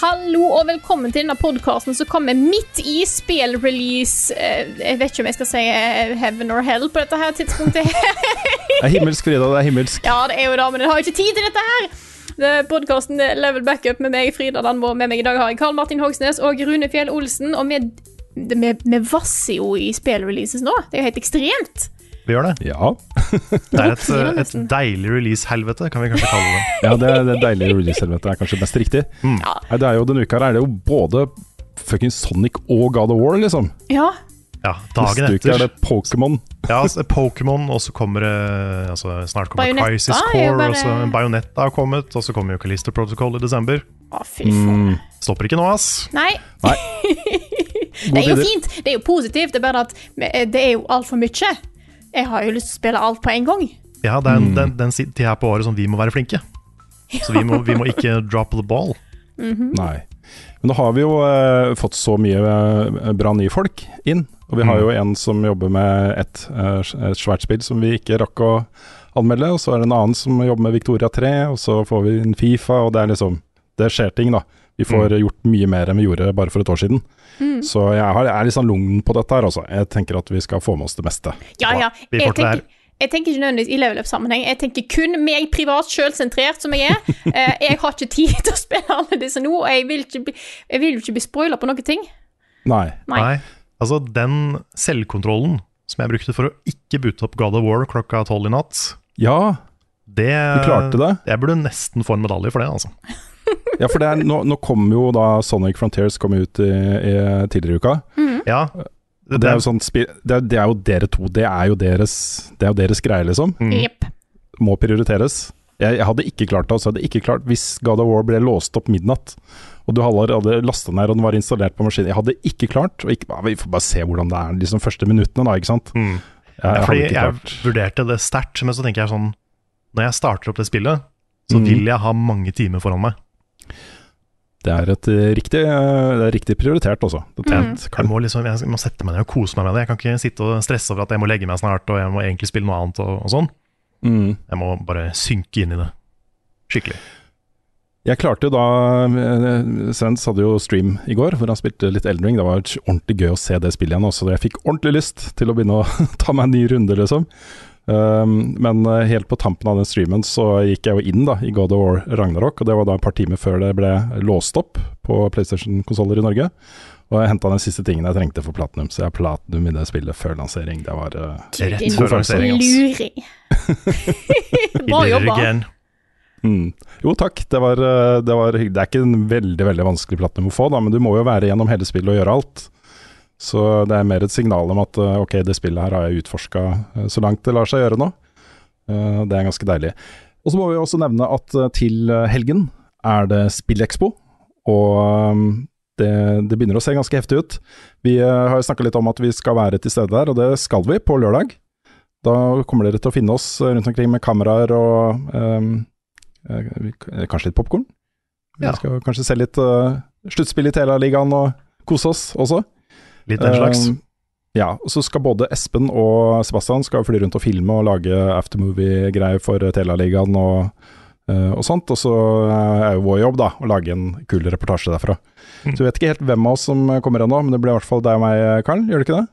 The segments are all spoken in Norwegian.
hallo, og velkommen til denne podkasten som kommer midt i spillrelease eh, Jeg vet ikke om jeg skal si eh, heaven or hell på dette her tidspunktet. Det er himmelsk, Frida. Det er himmelsk. ja, det er jo det, men jeg har jo ikke tid til dette her. Podkasten Level Backup med meg, Frida Danvå. Med meg i dag har jeg Karl Martin Hogsnes og Rune Fjell Olsen. Og vi vasser jo i spillreleases nå. Det er jo helt ekstremt. Vi gjør det. Ja. Det er et, et deilig release-helvete, kan vi kanskje kalle det. ja det, det deilige release-helvetet er kanskje mest riktig. Ja. Det er jo, Denne uka her er det jo både fucking Sonic og God of War, liksom. ja. Ja, dagen Neste uke er det Pokémon. Ja, altså, Pokémon, og så kommer det altså, Snart kommer Bayonetta Crisis er Core, bare- og så Bayonetta har kommet, og så kommer jo Callisto Protocol i desember. Å, fy faen. Stopper ikke nå, ass. Nei. Nei. det er jo fint. Det er jo positivt. Det er bare at det er jo altfor mye. Jeg har jo lyst til å spille alt på en gang. Ja, det er Mm. en- den, den si- tida på året som vi må være flinke. Så vi må, vi må ikke drop the ball. Nei. Men nå har vi jo eh, fått så mye eh, bra nye folk inn. Og vi har Mm. jo en som jobber med et, eh, et svært spill som vi ikke rakk å anmelde. Og så er det en annen som jobber med Victoria 3, og så får vi en Fifa, og det er liksom Det skjer ting, da. Vi får gjort mye mer enn vi gjorde bare for et år siden. Så jeg, har, jeg er litt sånn lugn på dette her, altså. Jeg tenker at vi skal få med oss det meste. Ja, ja. Jeg tenker, jeg tenker ikke nødvendigvis i level up-sammenheng. Jeg tenker kun meg privat, sjølsentrert som jeg er. Eh, jeg har ikke tid til å spille alle disse nå, og jeg vil, ikke bli, jeg vil jo ikke bli spoila på noen ting. Nei. Nei. Nei. Altså, den selvkontrollen som jeg brukte for å ikke boote opp God of War klokka tolv i natt, Ja, det du klarte det. Jeg burde nesten få en medalje for det, altså. Ja, for det er, nå, nå kom jo da Sonic Frontiers kom ut i, i tidligere i uka. Ja. Det, det er jo sånn det, er, det er jo dere to, det er jo deres, det er jo deres greie, liksom. Mm. Yep. Må prioriteres. Jeg, jeg hadde ikke klart det. Altså, jeg hadde ikke klart Hvis God of War ble låst opp midnatt, og du hadde, hadde lasta ned og den var installert på maskinen Jeg hadde ikke klart og ikke, Vi får bare se hvordan det er de liksom, første minuttene, da, ikke sant. Mm. Jeg, jeg fordi ikke jeg vurderte det sterkt, men så tenker jeg sånn Når jeg starter opp det spillet, så mm. vil jeg ha mange timer foran meg. Det er et eh, riktig, eh, det er riktig prioritert. Er Mm. Jeg må, liksom, jeg må sette meg ned og kose meg med det. Jeg kan ikke sitte og stresse over at jeg må legge meg snart, og jeg må egentlig spille noe annet og, og sånn. Mm. Jeg må bare synke inn i det. Skikkelig. Jeg klarte jo da eh, Svens hadde jo stream i går, hvor han spilte litt Eldring. Det var ordentlig gøy å se det spillet igjen. Også. Jeg fikk ordentlig lyst til å begynne å ta meg en ny runde, liksom. Um, men eh, helt på tampen av den streamen så gikk jeg jo inn da i God of War Ragnarok, og det var da et par timer før det ble låst opp på PlayStation-konsoller i Norge. Og jeg henta den siste tingen jeg trengte for platinum, så jeg har platinum i det spillet før lansering. Det var uh, Rett Din før lansering, altså. Luring. Bra jobba. mm. Jo takk, det var, eh, det var Det er ikke en veldig veldig vanskelig platinum å få, da, men du må jo være gjennom hele spillet og gjøre alt. Så det er mer et signal om at eh, ok, det spillet her har jeg utforska så langt det lar seg gjøre nå. Eh, Det er ganske deilig. Og så må vi også nevne at eh, til eh, helgen er det Spillekspo, og eh, det, det begynner å se ganske heftig ut. Vi har jo snakka litt om at vi skal være til stede der, og det skal vi på lørdag. Da kommer dere til å finne oss rundt omkring med kameraer og eh, eh, kanskje litt popkorn. Vi skal kanskje se litt uh, sluttspill i Tela-ligaen og kose oss også. Litt den slags. Uh, ja, og så skal både Espen og Sebastian skal fly rundt og filme og lage aftermovie-greier for Tela-ligaen og, eh, og sånt. Og så eh, er jo vår jobb da å lage en kul reportasje derfra. Mm. Så vi vet ikke helt hvem av oss som kommer ennå, men det blir i hvert fall deg og meg, Karl. Gjør det ikke det?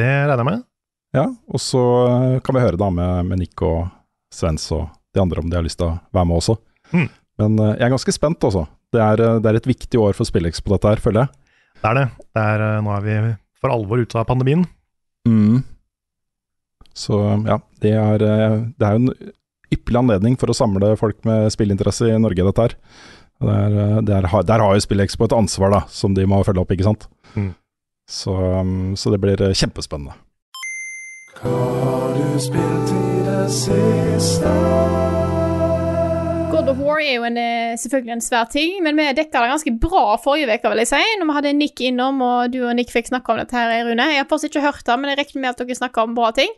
Det regner jeg med. Ja, og så eh, kan vi høre da med, med Nick og Svens og de andre om de har lyst til å være med også. Mm. Men eh, jeg er ganske spent, altså. Det er, eh, det er et viktig år for SpillX på dette her, føler jeg. Det er det. det er, eh, nå er vi for alvor ute av pandemien. Mm. Så ja, det er, eh, det er jo en ypperlig anledning for å samle folk med spillinteresse i Norge, dette her. Der, Det er, eh, det er, der har jo SpillExpo et ansvar da, som de må følge opp, ikke sant. Mm. Så, um, så det blir kjempespennende. God of War er jo en, eh, selvfølgelig en svær ting, men vi dekka det ganske bra forrige uke, vil jeg si, når vi hadde Nick innom, og du og Nick fikk snakke om dette her, Rune. Jeg har fortsatt ikke hørt det, men jeg regner med at dere snakker om bra ting.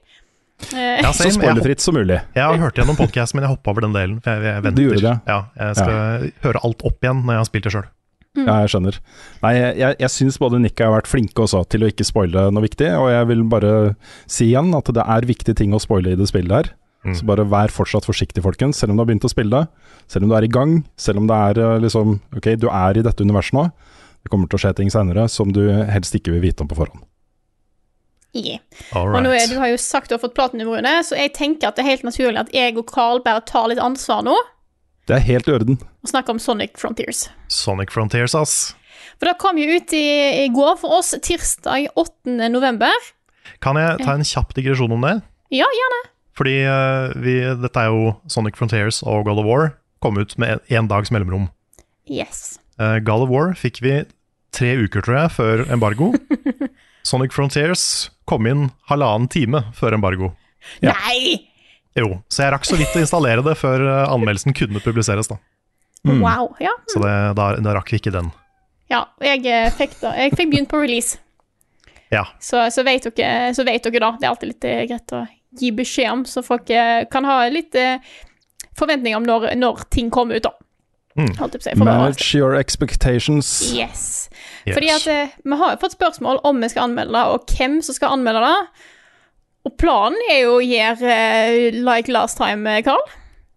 Eh, Ja, Så spoilerfritt som mulig. jeg har hørt gjennom podkast, men jeg hoppa over den delen. For jeg, jeg venter. Du gjorde det? Ja, jeg skal høre alt opp igjen når jeg har spilt det sjøl. Ja, jeg skjønner. Nei, jeg, jeg, jeg syns både Nick har vært flinke også til å ikke spoile noe viktig, og jeg vil bare si igjen at det er viktige ting å spoile i det spillet her. Mm. Så bare vær fortsatt forsiktig, folkens. Selv om du har begynt å spille selv om du er i gang, selv om det er eh, liksom Ok, du er i dette universet nå. Det kommer til å skje ting seinere som du helst ikke vil vite om på forhånd. yeah. Og nå er, du har jo sagt du har fått platinum, så jeg tenker at det er helt naturlig at jeg og Carl bare tar litt ansvar nå, Det er helt i orden. og snakker om Sonic Frontiers. Sonic Frontiers, ass. For det kom jo ut i, i går for oss, tirsdag 8. november. Kan jeg ta en kjapp digresjon om det? Ja, gjerne. Fordi eh, vi, dette er jo Sonic Frontiers og God of War kom ut med én dags mellomrom. Yes. Uh, God of War fikk vi tre uker, tror jeg, før embargo. Sonic Frontiers kom inn halvannen time før embargo. Ja. Nei! Jo, så jeg rakk så vidt å installere det før eh, anmeldelsen kunne publiseres. da. Mm. Wow. Ja. Så det, da, da rakk vi ikke den. ja jeg eh, fikk, da, jeg fikk begynt på release. Ja. Så, så, vet dere, så vet dere da. Det er alltid litt eh, greit å gi beskjed om, så folk eh, kan ha litt eh, forventninger om når, når ting kommer ut, da. Mm. Manage your expectations. Yes. Yes. Fordi at eh, vi har jo fått spørsmål om vi skal anmelde det, og hvem som skal anmelde det. Og planen er jo å gjøre eh, like last time, eh, Carl.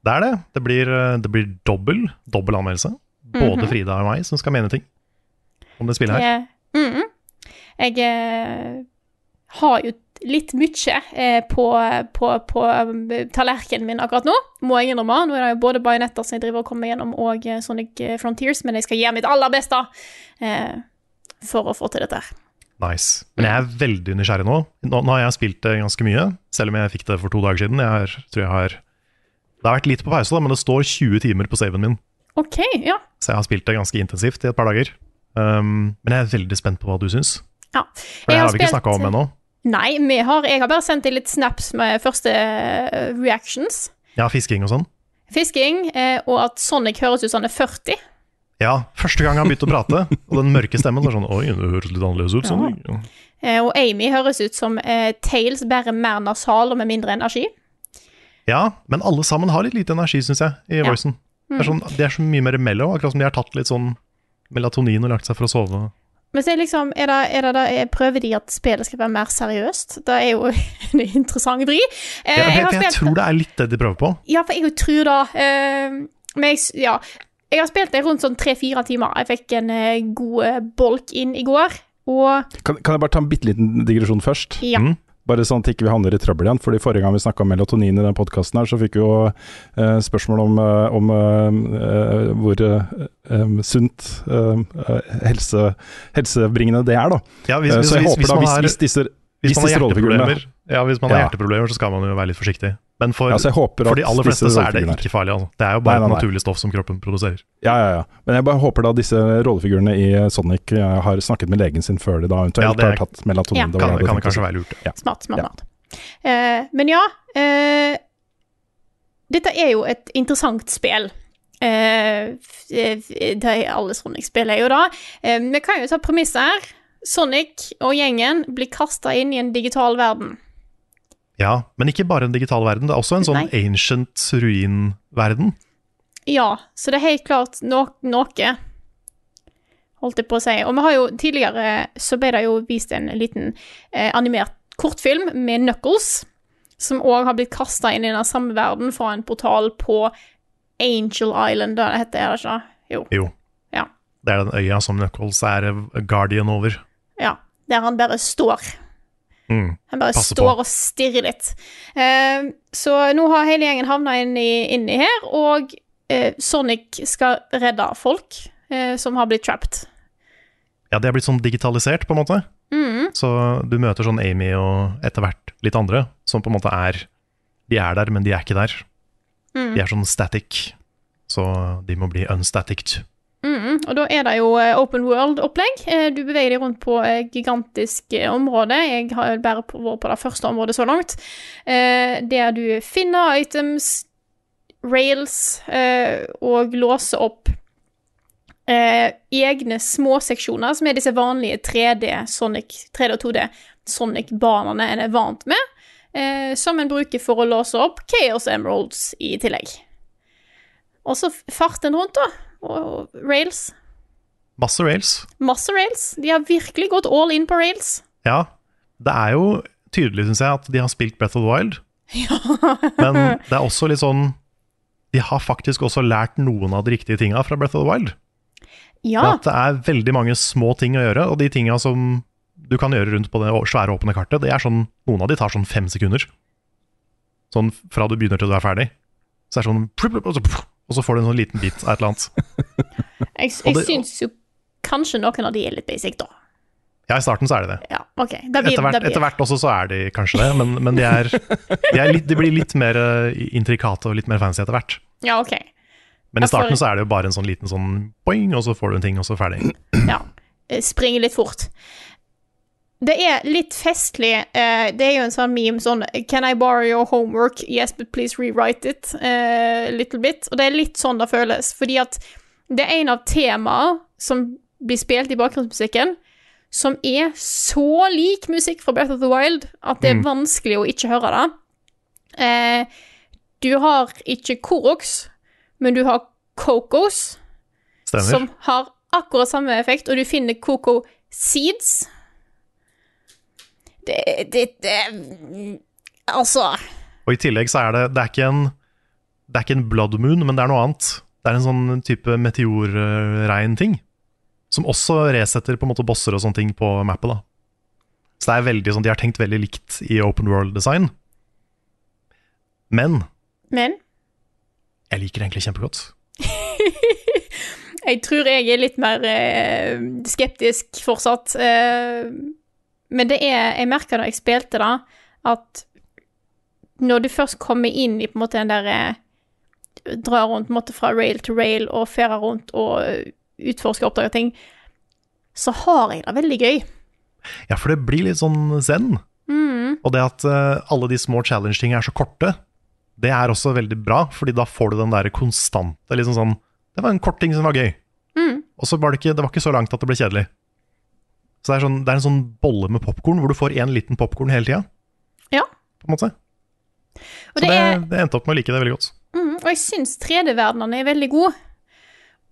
Det er det. Det blir, eh, det blir dobbel, dobbel anmeldelse. Både Mhm. Frida og meg som skal mene ting om det spillet her. Jeg, -hmm. jeg eh, har jo litt mye eh, på, på, på eh, tallerkenen min akkurat nå, må jeg innrømme. Nå er det både Bajonetter som jeg driver og kommer gjennom, og eh, Sonic eh, Frontiers, men jeg skal gjøre mitt aller beste eh, for å få til dette her. Nice. Men jeg er veldig nysgjerrig nå. nå. Nå har jeg spilt det ganske mye, selv om jeg fikk det for to dager siden. Jeg har, tror jeg har Det har vært litt på pause, da, men det står 20 timer på saven min. OK, ja. Så jeg har spilt det ganske intensivt i et par dager. Um, men jeg er veldig spent på hva du syns. ja. For det har vi ikke snakka om ennå. Nei, vi har, jeg har bare sendt deg litt snaps med første eh, reactions. Ja, fisking og sånn. Fisking, eh, og at Sonic høres ut som han er 40. Ja, første gang han begynte å prate, og den mørke stemmen var sånn Oi, det høres litt annerledes ut. Sånn. Ja. Eh, og Amy høres ut som eh, Tails, bare mer nasal og med mindre energi. ja, men alle sammen har litt lite energi, syns jeg, i Ja. voicen. Det, er sånn, de er så mye mer mellow, akkurat som de har tatt litt sånn melatonin og lagt seg for å sove. Men så er liksom, er det, er det, da- jeg prøver de at spillet skal være mer seriøst? Det er jo en interessant vri. Eh, Ja, jeg jeg, jeg tror det er litt det de prøver på. Ja, for jeg tror det. Eh, men jeg, ja. jeg har spilt det rundt sånn tre-fire timer. Jeg fikk en eh, god eh, bolk inn i går, og Kan, kan jeg bare ta en bitte liten digresjon først? ja. Mm. Bare sånn at ikke vi havner i trøbbel igjen. Fordi Forrige gang vi snakka om melatonin i den podkasten, så fikk vi jo eh, spørsmål om, eh, om eh, hvor eh, eh, sunt eh, helse, helsebringende det er. da. Ja, hvis, så jeg hvis, håper hvis da, hvis, hvis disse, hvis man har hjerteproblemer, ja, hvis man har Ja. hjerteproblemer, så skal man jo være litt forsiktig. Men for, ja, for de aller fleste så er det ikke farlig. Altså. Det er jo bare Nei, nei, nei. naturlig stoff som kroppen produserer. Ja, ja, ja. Men jeg bare håper da disse rollefigurene i Sonic eh, har snakket med legen sin før de da eventuelt Ja, det har tatt melatonin. Ja. Det Kan, det kan det kanskje være lurt. Ja. Smart, smart, Ja. smart. Eh, men ja uh, Dette er jo et interessant spill. Eh, f- det er alle Sonic-spill er jo da. Eh, vi kan jo ta premisset her. Sonic og gjengen blir kasta inn i en digital verden. Ja, men ikke bare en digital verden. Det er også en sånn Nei. ancient ruin-verden. Ja, så det er helt klart no noe. Holdt jeg på å si. Og vi har jo tidligere så ble det jo vist en liten eh, animert kortfilm med Knuckles, som òg har blitt kasta inn i den samme verden fra en portal på Angel Island, det heter det ikke? Jo. Jo. Det er den øya som Knuckles er guardian over. ja. Der han bare står. Mm. Han bare står på. og stirrer litt. Eh, så nå har hele gjengen havna inni, inni her, og eh, Sonic skal redde folk eh, som har blitt trapped. Ja, de er blitt sånn digitalisert, på en måte. Så du møter sånn Amy og etter hvert litt andre, som på en måte er De er der, men de er ikke der. De er sånn static, så de må bli unstatic. Mm, og da er det jo eh, open world-opplegg. Eh, Du beveger deg rundt på et gigantisk eh, område. Jeg har bare vært på det første området så langt. eh, Der du finner items, rails, eh, og låser opp eh, egne småseksjoner, som er disse vanlige 3D Sonic, 3D og 2D Sonic-banene en er vant med, eh, som en bruker for å låse opp Chaos Emeralds i tillegg. Og så farten rundt, da. Og rails. Masse rails. Masse rails. De har virkelig gått all in på rails. Ja, det er jo tydelig, syns jeg, at de har spilt Breath of the Wild. Ja. Men det er også litt sånn De har faktisk også lært noen av de riktige tinga fra Breath of the Wild. Ja. At det er veldig mange små ting å gjøre, og de tinga som du kan gjøre rundt på det svære åpne kartet, det er sånn Noen av de tar sånn fem sekunder. Sånn fra du begynner til du er ferdig. Så det er sånn og, så, får du en sånn liten bit av et eller annet. Jeg, jeg syns jo kanskje noen av de er litt basic, da. Ja, i starten så er det det. Ja, OK. Det blir, Etter hvert, det etter hvert også så er de kanskje det, men, men de, er, de, er litt, de blir litt mer eh, intrikate og litt mer fancy etter hvert. Ja, OK. Men i starten så er det jo bare en sånn liten sånn boing, og så får du en ting, og så ferdig. Ja. Eh, Springer litt fort. Det er litt festlig. Uh, Det er jo en sånn meme sånn Can I borrow your homework? Yes, but please rewrite it Uh, little bit. Og det er litt sånn det føles, fordi at det er en av temaene som blir spilt i bakgrunnsmusikken, som er så lik musikk fra Breath of the Wild at det er vanskelig å ikke høre det. Uh, du har ikke Koroks, men du har Cocos, Stemmer. som har akkurat samme effekt, og du finner Coco Seeds. Det, det, det Altså Og i tillegg så er det Det er ikke en Det er ikke en blood moon, men det er noe annet. Det er en sånn type meteorregn-ting. Som også resetter på en måte bosser og sånne ting på mappet. da. Så det er veldig sånn, De har tenkt veldig likt i open world-design. Men Men jeg liker det egentlig kjempegodt. jeg tror jeg er litt mer eh, skeptisk fortsatt. Eh, men det er Jeg merka da jeg spilte da, at når du først kommer inn i på en måte den der eh, Drar rundt på en måte fra rail til rail og ferder rundt og eh, utforsker og oppdager ting, så har jeg det veldig gøy. Ja, for det blir litt sånn zen. Og det at eh, alle de små challenge-tingene er så korte, det er også veldig bra, fordi da får du den der konstante liksom sånn Det var en kort ting som var gøy. Og så var det ikke Det var ikke så langt at det ble kjedelig. Så det er, sånn, det er en sånn bolle med popkorn, hvor du får én liten popkorn hele tida. Ja. På en måte. Og Så det det, er det endte opp med å like det veldig godt. Mm, og jeg syns 3D-verdenene er veldig gode.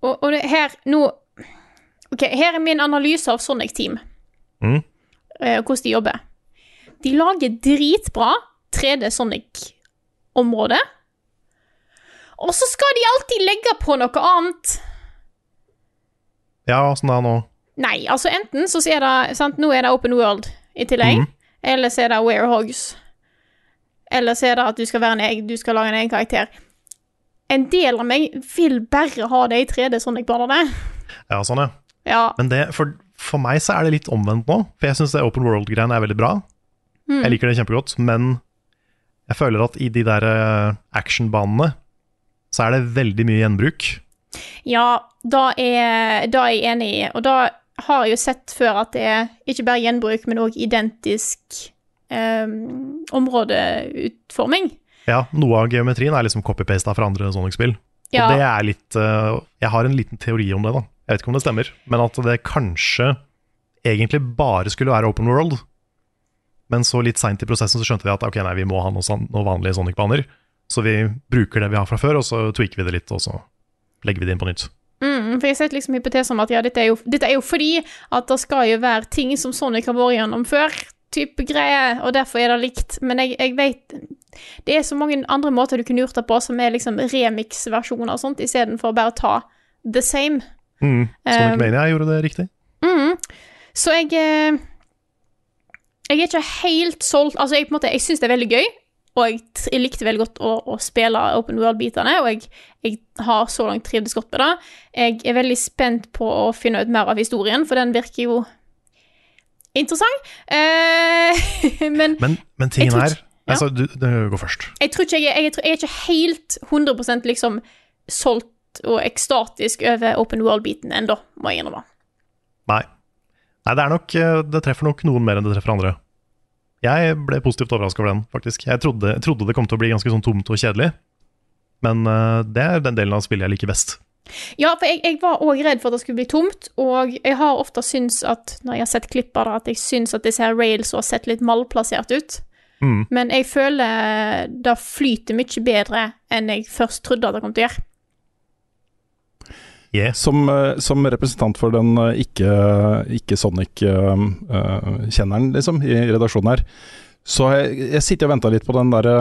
Og, og det her nå Ok, her er min analyse av Sonic Team. Mm. eh, hvordan de jobber. De lager dritbra 3D Sonic-område. Og så skal de alltid legge på noe annet. Ja, åssen da nå? Nei, altså enten så er det sant, Nå er det Open World i tillegg. Mm. Eller så er det Warehogs. Eller så er det at du skal, være en egen, du skal lage en egen karakter. En del av meg vil bare ha det i 3D Sonic-banene. Ja, sånn, ja. Ja. Men det, for, for meg så er det litt omvendt nå. For jeg syns det open world-greiene er veldig bra. Jeg liker det kjempegodt, men jeg føler at i de der eh, actionbanene så er det veldig mye gjenbruk. ja, da er, da er jeg enig i. Og da har jeg jo sett før at det er ikke bare gjenbruk, men òg identisk eh, områdeutforming. Ja, noe av geometrien er liksom copy-pasta fra andre Sonic-spill. Ja. Og det er litt uh, Jeg har en liten teori om det, da. Jeg vet ikke om det stemmer, men at det kanskje egentlig bare skulle være open world. Men så litt seint i prosessen så skjønte de at ok, nei, vi må ha noe noen vanlige Sonic-baner. Så vi bruker det vi har fra før, og så tweaker vi det litt, og så legger vi det inn på nytt. Mm, for jeg setter liksom hypotesen om at ja, dette er, jo, dette er jo fordi at det skal jo være ting som Sonic har vært gjennom før, type greie, og derfor er det likt. Men jeg, jeg vet Det er så mange andre måter du kunne gjort det på, som er liksom remix-versjoner og sånt, istedenfor bare å ta the same. Mm. Sonic Um, Mania gjorde det riktig. Mm. Så jeg eh, Jeg er ikke helt solgt Altså, jeg på en måte Jeg syns det er veldig gøy, og jeg, jeg likte veldig godt å, å spille open world-bitene, og jeg, jeg har så langt trivdes godt med det. Jeg er veldig spent på å finne ut mer av historien, for den virker jo interessant. Eh, men, Men, men tingen er ikke- ja. altså, du, går først. jeg tror ikke jeg, jeg er ikke helt 100% liksom solgt og ekstatisk over open world-biten ennå, må jeg innrømme. Nei. Nei, det er nok eh, Det treffer nok noen mer enn det treffer andre. Jeg ble positivt overraska over den, faktisk. Jeg trodde, trodde det kom til å bli ganske sånn tomt og kjedelig. Men eh, det er den delen av spillet jeg liker best. Ja, for jeg, jeg var òg redd for at det skulle bli tomt, og jeg har ofte syntes at når jeg har sett klipp av det, at jeg syns at disse her rails har sett litt malplassert ut. Mm. Men jeg føler det flyter mye bedre enn jeg først trodde at det kom til å gjøre. Yeah. Som, eh, som representant for den eh, ikke-Sonic-kjenneren, liksom, i redaksjonen her, så har jeg, jeg sitter og venta litt på den derre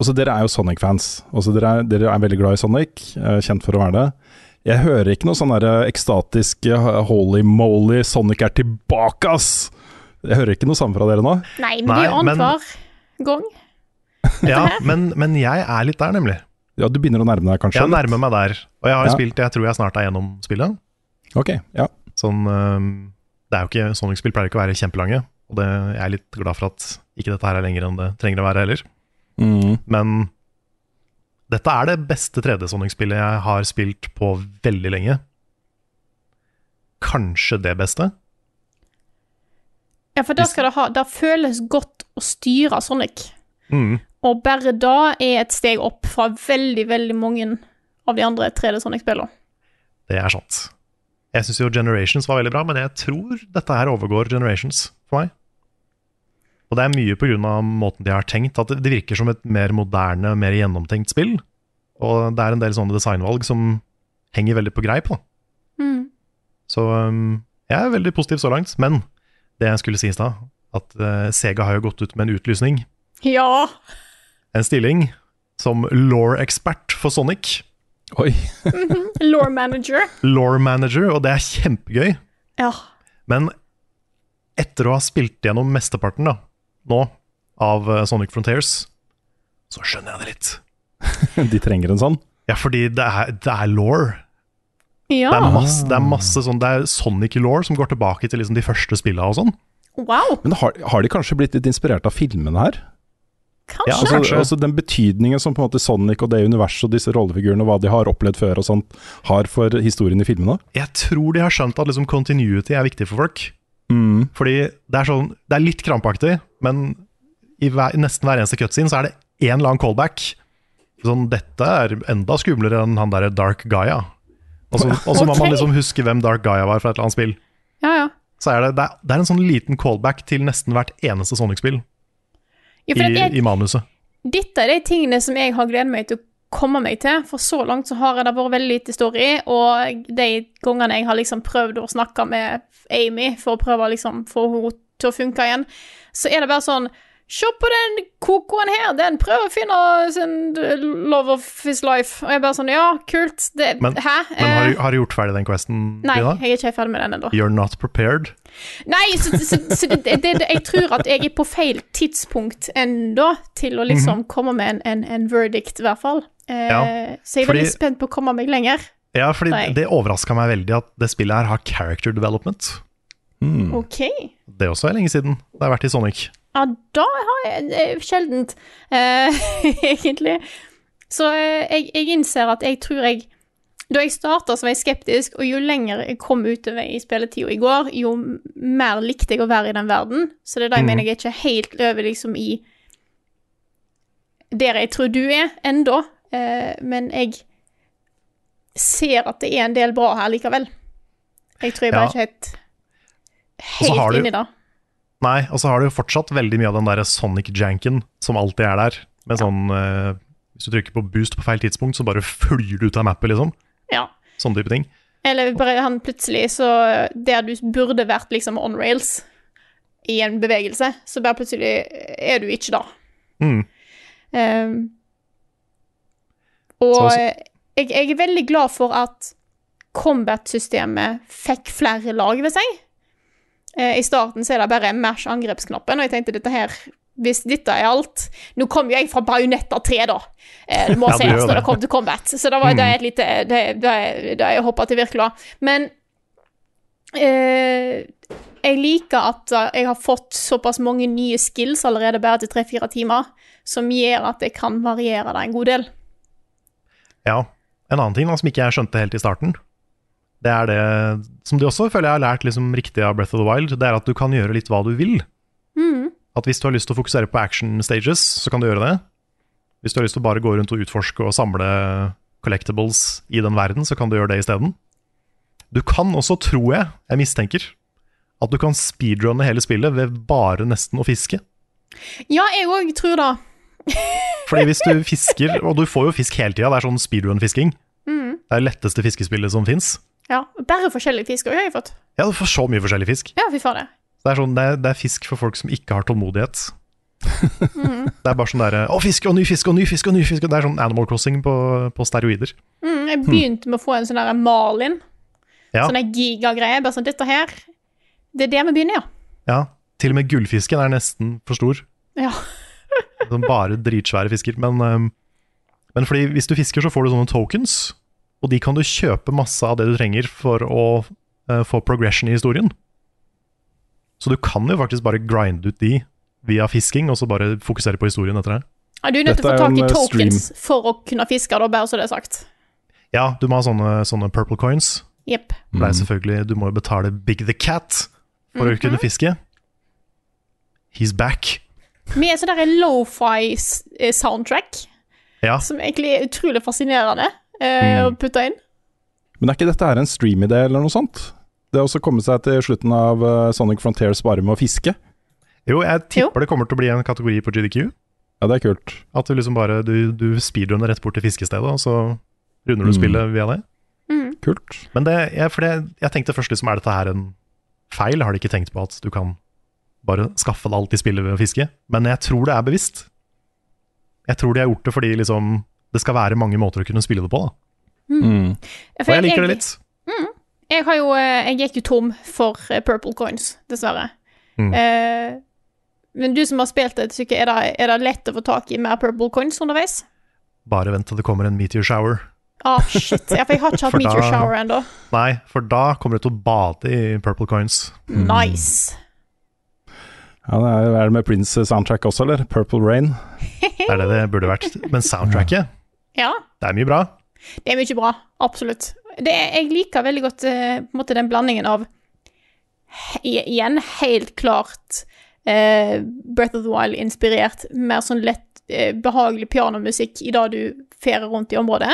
Altså, dere er jo Sonic-fans. Altså, dere, er, dere er veldig glad i Sonic, eh, kjent for å være det. Jeg hører ikke noe sånn der ekstatisk eh, holy moly, Sonic er tilbake, ass! Jeg hører ikke noe samme fra dere nå. Nei, men det Nei, er jo annenhver gang. Ja, men, men jeg er litt der, nemlig. Ja, du begynner å nærme deg, kanskje? Jeg nærmer meg der. Og jeg har Ja. spilt Jeg tror jeg snart er gjennom spillet. Ok, ja. Sånn Det er jo ikke Sonic-spill pleier ikke å være kjempelange, og det, jeg er litt glad for at ikke dette her er lenger enn det trenger å være heller. Mm. Men dette er det beste 3D-Sonic-spillet jeg har spilt på veldig lenge. Kanskje det beste. Ja, for da skal det ha Det føles godt å styre Sonic. Mm. Og bare da er et steg opp fra veldig, veldig mange av de andre 3D Sonic-spillene. Det er sant. Jeg syns jo Generations var veldig bra, men jeg tror dette her overgår Generations for meg. Og det er mye av måten de har tenkt, at det- det virker som et mer moderne, mer gjennomtenkt spill. Og det er en del sånne designvalg som henger veldig på greip. Mm. Så um, jeg er veldig positiv så langt. Men det jeg skulle si i stad, at uh, Sega har jo gått ut med en utlysning, Ja! En stilling, som law-ekspert for Sonic. Oi. Law manager. Law manager, og det er kjempegøy. Ja. Men etter å ha spilt gjennom mesteparten da, nå av eh, Sonic Frontiers, så skjønner jeg det litt. De trenger en sånn? Ja, fordi det er, det er law. ja. Det er masse, det er masse sånn, det er Sonic-law som går tilbake til liksom de første spillene og sånn. Wow. Men har, har de kanskje blitt litt inspirert av filmene her? Kanskje. Ja, Altså, kanskje. altså Den betydningen som på en måte Sonic og det universet og disse rollefigurene og hva de har opplevd før og sånt, har for historien i filmene? Jeg tror de har skjønt at liksom continuity er viktig for folk. Mm. Fordi det er, sånn, det er litt krampaktig, men i hver, nesten hver eneste cutscene så er det én eller annen callback. Sånn, dette er enda skumlere enn han derre Dark Gaia. Og så, må man liksom huske hvem Dark Gaia var fra et eller annet spill. Ja, ja. Så er det, det, er, det er en sånn liten callback til nesten hvert eneste Sonic-spill i, jeg, i manuset. dette er de tingene som jeg har gledet meg til å komme meg til, for så langt så har det vært veldig lite story, og de gangene jeg har liksom prøvd å snakke med Amy for å prøve å liksom få henne til å funke igjen, så er det bare sånn Se på den kokoen her, den prøver å finne sin love of his life. Og jeg bare sånn Ja, kult. Det, Men- hæ? Men har du, Eh, har du gjort ferdig den questen? Nei, Lina? jeg er ikke ferdig med den ennå. You're not prepared? Nei, så, så, så det, det, jeg tror at jeg er på feil tidspunkt ennå til å liksom komme med en, en, en verdict, i hvert fall. Eh, Ja, så jeg er veldig spent på å komme meg lenger. Ja, fordi Nei. det overraska meg veldig at det spillet her har character development. Mm. OK. Det også er lenge siden det har vært i Sonic. Ja, da har jeg det er Sjeldent, eh, egentlig. Så eh, jeg, jeg innser at jeg tror jeg Da jeg starta, så var jeg skeptisk, og jo lenger jeg kom utover i spilletida i går, jo mer likte jeg å være i den verden. Så det er da jeg mm. mener jeg er ikke helt over liksom i der jeg tror du er, enda. Eh, men jeg ser at det er en del bra her likevel. Jeg tror jeg bare Ja. ikke helt helt inni det. Nei, og så har du jo fortsatt veldig mye av den der Sonic-janken som alltid er der. Med sånn eh, Hvis du trykker på boost på feil tidspunkt, så bare flyr du ut av mappet, liksom. Ja. Sånne type ting. Eller bare han plutselig så Der du burde vært liksom on rails i en bevegelse, så bare plutselig er du ikke da. Mm. Um, og Så- så- jeg, jeg er veldig glad for at combat-systemet fikk flere lag ved seg. Eh, I starten så er det bare mash angrepsknappen, og jeg tenkte dette her hvis dette er alt Nå kom jo jeg fra Bajonetta 3, da. Eh, Det må Ja, sies gjør når det. kom til combat. Så det var det er et lite Det, det, det jeg hoppa til virkelig. Men eh, jeg liker at uh, jeg har fått såpass mange nye skills allerede bare til tre-fire timer, som gjør at jeg kan variere det en god del. Ja. En annen ting som ikke jeg skjønte helt i starten, det er det som de også føler jeg har lært liksom riktig av Breath of the Wild, det er at du kan gjøre litt hva du vil. At hvis du har lyst til å fokusere på action stages, så kan du gjøre det. Hvis du har lyst til å bare gå rundt og utforske og samle collectibles i den verden, så kan du gjøre det isteden. Du kan også, tror jeg, jeg mistenker, at du kan speedrunne hele spillet ved bare nesten å fiske. Ja, jeg òg tror det. Fordi hvis du fisker, og du får jo fisk hele tida, det er sånn speedrun-fisking. Det er det letteste fiskespillet som fins. Ja, Bare forskjellig fisk òg har jeg fått. Ja, du får så mye forskjellig fisk. Ja, fy faen Det er, sånn, det, er, det er fisk for folk som ikke har tålmodighet. Det er bare sånn derre Å, fisk og ny fisk og ny fisk og ny fisk. Det er sånn Animal Crossing på, på steroider. Mm, jeg begynte med å få en sånn der Malin. Ja. Sånn der gigagreie. Bare sånn, dette her Det er det vi begynner, ja. ja. Til og med gullfisken er nesten for stor. Ja. Sånn bare dritsvære fisker. Men, men fordi hvis du fisker, så får du sånne tokens. Og de kan du kjøpe masse av det du trenger for å uh, få progression i historien. Så du kan jo faktisk bare grinde ut de via fisking, og så bare fokusere på historien etter det. ja. Du er nødt til å få tak i tokens stream. for å kunne fiske, da, bare så det er sagt. Ja, du må ha sånne, sånne purple coins. Yep. Mm. det er selvfølgelig, Du må jo betale Big the Cat for å kunne fiske. He's back. Vi er sånn der lofi-soundtrack, Ja, som egentlig er utrolig fascinerende eh, å putte inn. Men er ikke dette her en stream-idé eller noe sånt? Det har også kommet seg til slutten av eh, Sonic Frontiers bare med å fiske. Jo, jeg Jo. tipper det kommer til å bli en kategori på GDQ. Ja, det er kult. At du liksom bare du, du speedrunner rett bort til fiskestedet, og så runder du Mm. spillet via det. Kult. Men det, jeg, for det, jeg tenkte først liksom, er dette her en feil? Har de ikke tenkt på at du kan bare skaffe deg alt i spillet ved å fiske? Men jeg tror det er bevisst. Jeg tror de har gjort det fordi liksom, det skal være mange måter å kunne spille det på. Da. Mm. Og jeg liker det litt. Jeg har jo eh, Jeg gikk jo tom for eh, purple coins, dessverre. Mm. Eh, men du som har spilt et stykke, er det, er det lett å få tak i mer purple coins underveis? Bare vent til det kommer en meteor shower. Ah, shit. Ja, for jeg har ikke hatt meteor da- shower ennå. Nei, for da kommer du til å bade i purple coins. Nice. Ja, det er, er det med Prince soundtrack også, eller? Purple Rain. Det er det det burde vært. Men soundtracket, Ja, det er mye bra. det er mye bra. Absolutt. Det jeg liker veldig godt eh, måte den blandingen av Igjen, helt klart eh, Breath of the Wild-inspirert, mer sånn lett, eh, behagelig pianomusikk i det du ferer rundt i området.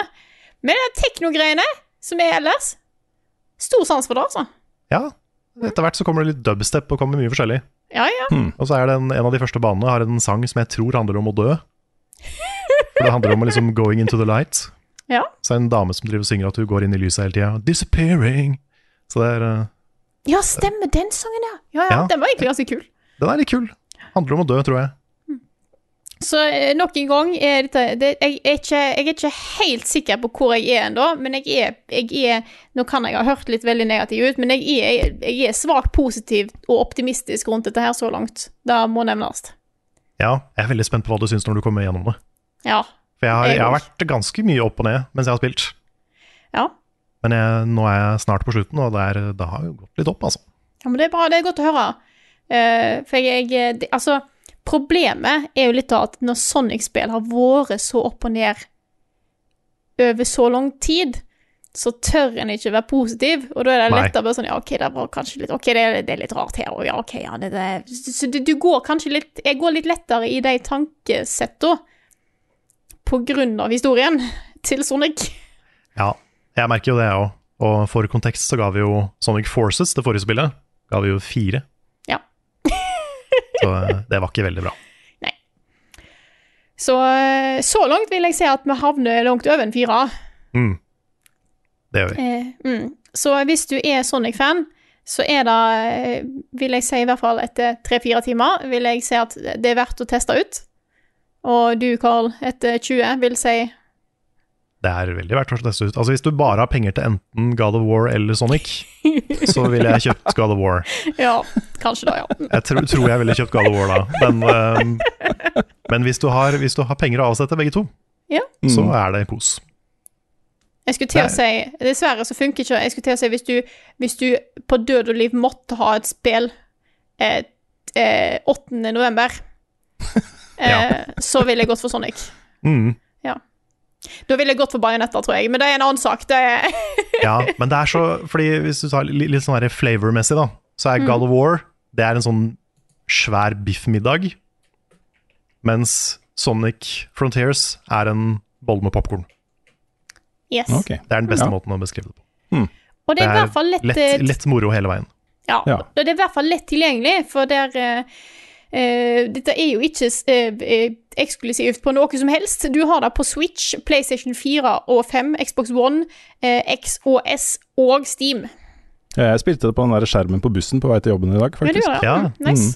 Men de teknogreiene som er ellers Stor sans for det, altså. Ja, etter hvert så kommer det litt dubstep og kommer mye forskjellig. Ja, ja. Og så er det en, en av de første banene har en sang som jeg tror handler om å dø. For det handler om liksom going into the light. Ja. Så er det en dame som driver og synger at hun går inn i lyset hele tida. Disappearing. Så det er uh, Ja, stemmer den sangen, ja. Ja, ja. Den var egentlig ganske kul. Den er litt kul. Handler om å dø, tror jeg. Så eh, nok en gang er dette det, jeg, er ikke, jeg er ikke helt sikker på hvor jeg er ennå, men jeg er, jeg er Nå kan jeg ha hørt litt veldig negativ ut, men jeg er, jeg er svakt positiv og optimistisk rundt dette her så langt. Det må nevnes. Ja, jeg er veldig spent på hva du syns når du kommer gjennom det. Ja. For jeg har, Jeg har vært ganske mye opp og ned mens jeg har spilt. Ja. Men jeg, nå er jeg snart på slutten, og det, er, det har jo gått litt opp, altså. ja men det er bra. Det er godt å høre. Uh, for jeg, jeg det, Altså, problemet er jo litt av at når Sonic-spill har vært så opp og ned over så lang tid, så tør en ikke være positiv, og da er det lettere bare sånn Ja, OK, det var kanskje litt OK, det det er litt rart her, òg. ja, OK, ja, det, det Så du, du går kanskje litt Jeg går litt lettere i de tankesetta av historien til Sonic. Ja, jeg merker jo det, jeg òg. Og for kontekst så ga vi jo Sonic Forces, det forrige spillet, ga vi jo fire. Ja. så eh, det var ikke veldig bra. Nei. Så eh, så langt vil jeg si at vi havner langt over en fire. Mm. Det gjør vi. Eh, mm. Så hvis du er Sonic-fan, så er det, eh, vil jeg si i hvert fall etter tre-fire timer, vil jeg si at det er verdt å teste ut. Og du, Carl, etter 20, vil si Det er veldig verdt å teste ut. Altså Hvis du bare har penger til enten God of War eller Sonic, så ville jeg kjøpt God of War. Ja, kanskje da, ja. Jeg tror, tror jeg ville kjøpt God of War da. Men, um, men hvis, du har, hvis du har penger å avsette begge to, Ja. så er det kos. Jeg skulle til å si Dessverre så funker ikke Jeg skulle til å si hvis du, hvis du på død og liv måtte ha et spill eh, eh, 8. november, eh, så ville jeg gått for Sonic. Mm. Da ville jeg gått for Bajonetta, tror jeg, men det er en annen sak. Det er Ja, men det er så Fordi hvis du tar litt, litt sånn her flavor-messig, da, så Mm. er God of War Det er en sånn svær biffmiddag. Mens Sonic Frontiers er en bolle med popkorn. Yes. Okay. Det er den beste Ja. måten å beskrive det på. Og det er i hvert fall lett, lett, eh, lett moro hele veien. Ja, Ja. det er i hvert fall lett tilgjengelig, for der eh, eh, Dette er jo ikke uh, eh, eksklusivt på noe som helst. Du har det på Switch, PlayStation 4 og 5, Xbox One, uh, X og S og Steam. Ja, Jeg spilte det på den der skjermen på bussen på vei til jobben i dag, faktisk. Ja, det? Ja. Mm, nice.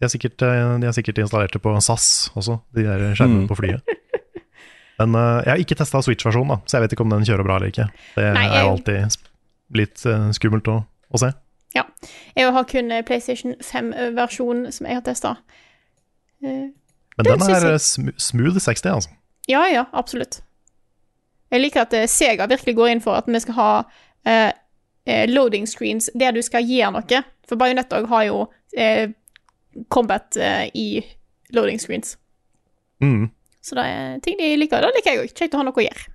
De har sikkert, de har sikkert installert det på SAS også, de der skjermene Mm. på flyet. Men jeg har ikke testa Switch-versjonen, så jeg vet ikke om den kjører bra eller ikke. Det Nei, er jo alltid litt skummelt å, å se. Jeg har kun eh, PlayStation 5-versjonen som jeg har testa. Men Det den er jeg- eh, smooth 60, altså. Ja, ja, absolutt. Jeg liker at eh, Sega virkelig går inn for at vi skal ha eh, eh, loading screens der du skal gjøre noe. For Bajonett òg har jo eh, combat eh, i loading screens. Mm. Så det er ting de liker. Det liker jeg òg. Kjekt å ha noe å gjøre.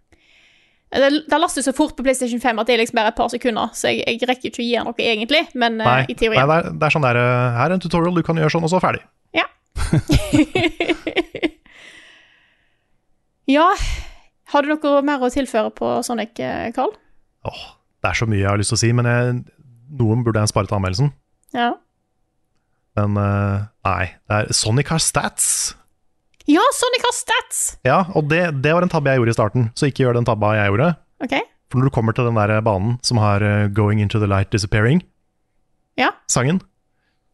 Eh, Det, det laster så fort på PlayStation 5 at det er liksom bare et par sekunder, så jeg, jeg rekker ikke å gi gjøre noe egentlig, men nei, uh, i nei det, er, det er sånn der eh, Her er en tutorial, du kan gjøre sånn, og så ferdig. Ja. ja. Har du noe mer å tilføre på Sonic, eh, Carl? Åh, det er så mye jeg har lyst til å si, men jeg, noen burde jeg spare til anmeldelsen. Ja. Men uh, nei, Sonic har stats. Ja, Sonic har stats! Ja, og det, det var en tabbe jeg gjorde i starten, så ikke gjør den tabba jeg gjorde. Okay. For når du kommer til den der banen som har eh, 'Going into the light disappearing', Ja. sangen,